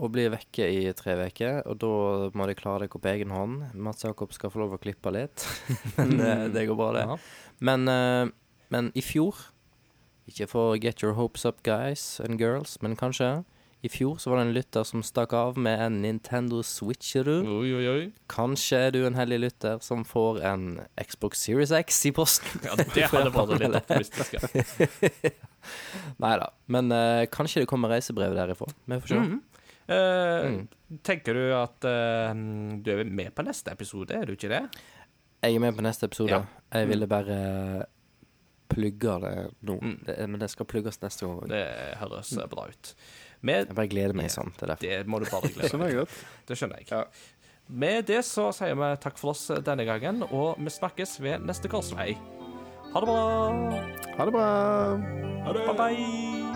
og blir vekke i tre uker. Og da må de klare dere på egen hånd. Mats Jakob skal få lov å klippe litt. men eh, det går bra, det. Ja. Men, men i fjor Ikke for get your hopes up, guys and girls, men kanskje. I fjor så var det en lytter som stakk av med en Nintendo Switcheroo. Oi, oi, oi. Kanskje er du en heldig lytter som får en Xbox Series X i posten. Ja, det hadde vært litt optimistisk. Ja. Nei da. Men uh, kanskje det kommer reisebrev derifra. Vi får se. Mm. Uh, Mm. Tenker du at uh, du er med på neste episode, er du ikke det? Jeg er med på neste episode. Ja. Jeg ville bare plugge det nå. Mm. Det, men det skal plugges neste gang. Det høres bra ut. Med Jeg bare gleder meg sånn til det. det må du bare glede deg til. Det skjønner jeg. Ja. Med det så sier vi takk for oss denne gangen, og vi snakkes ved neste korsvei. Ha det bra. Ha det bra. Bye bye.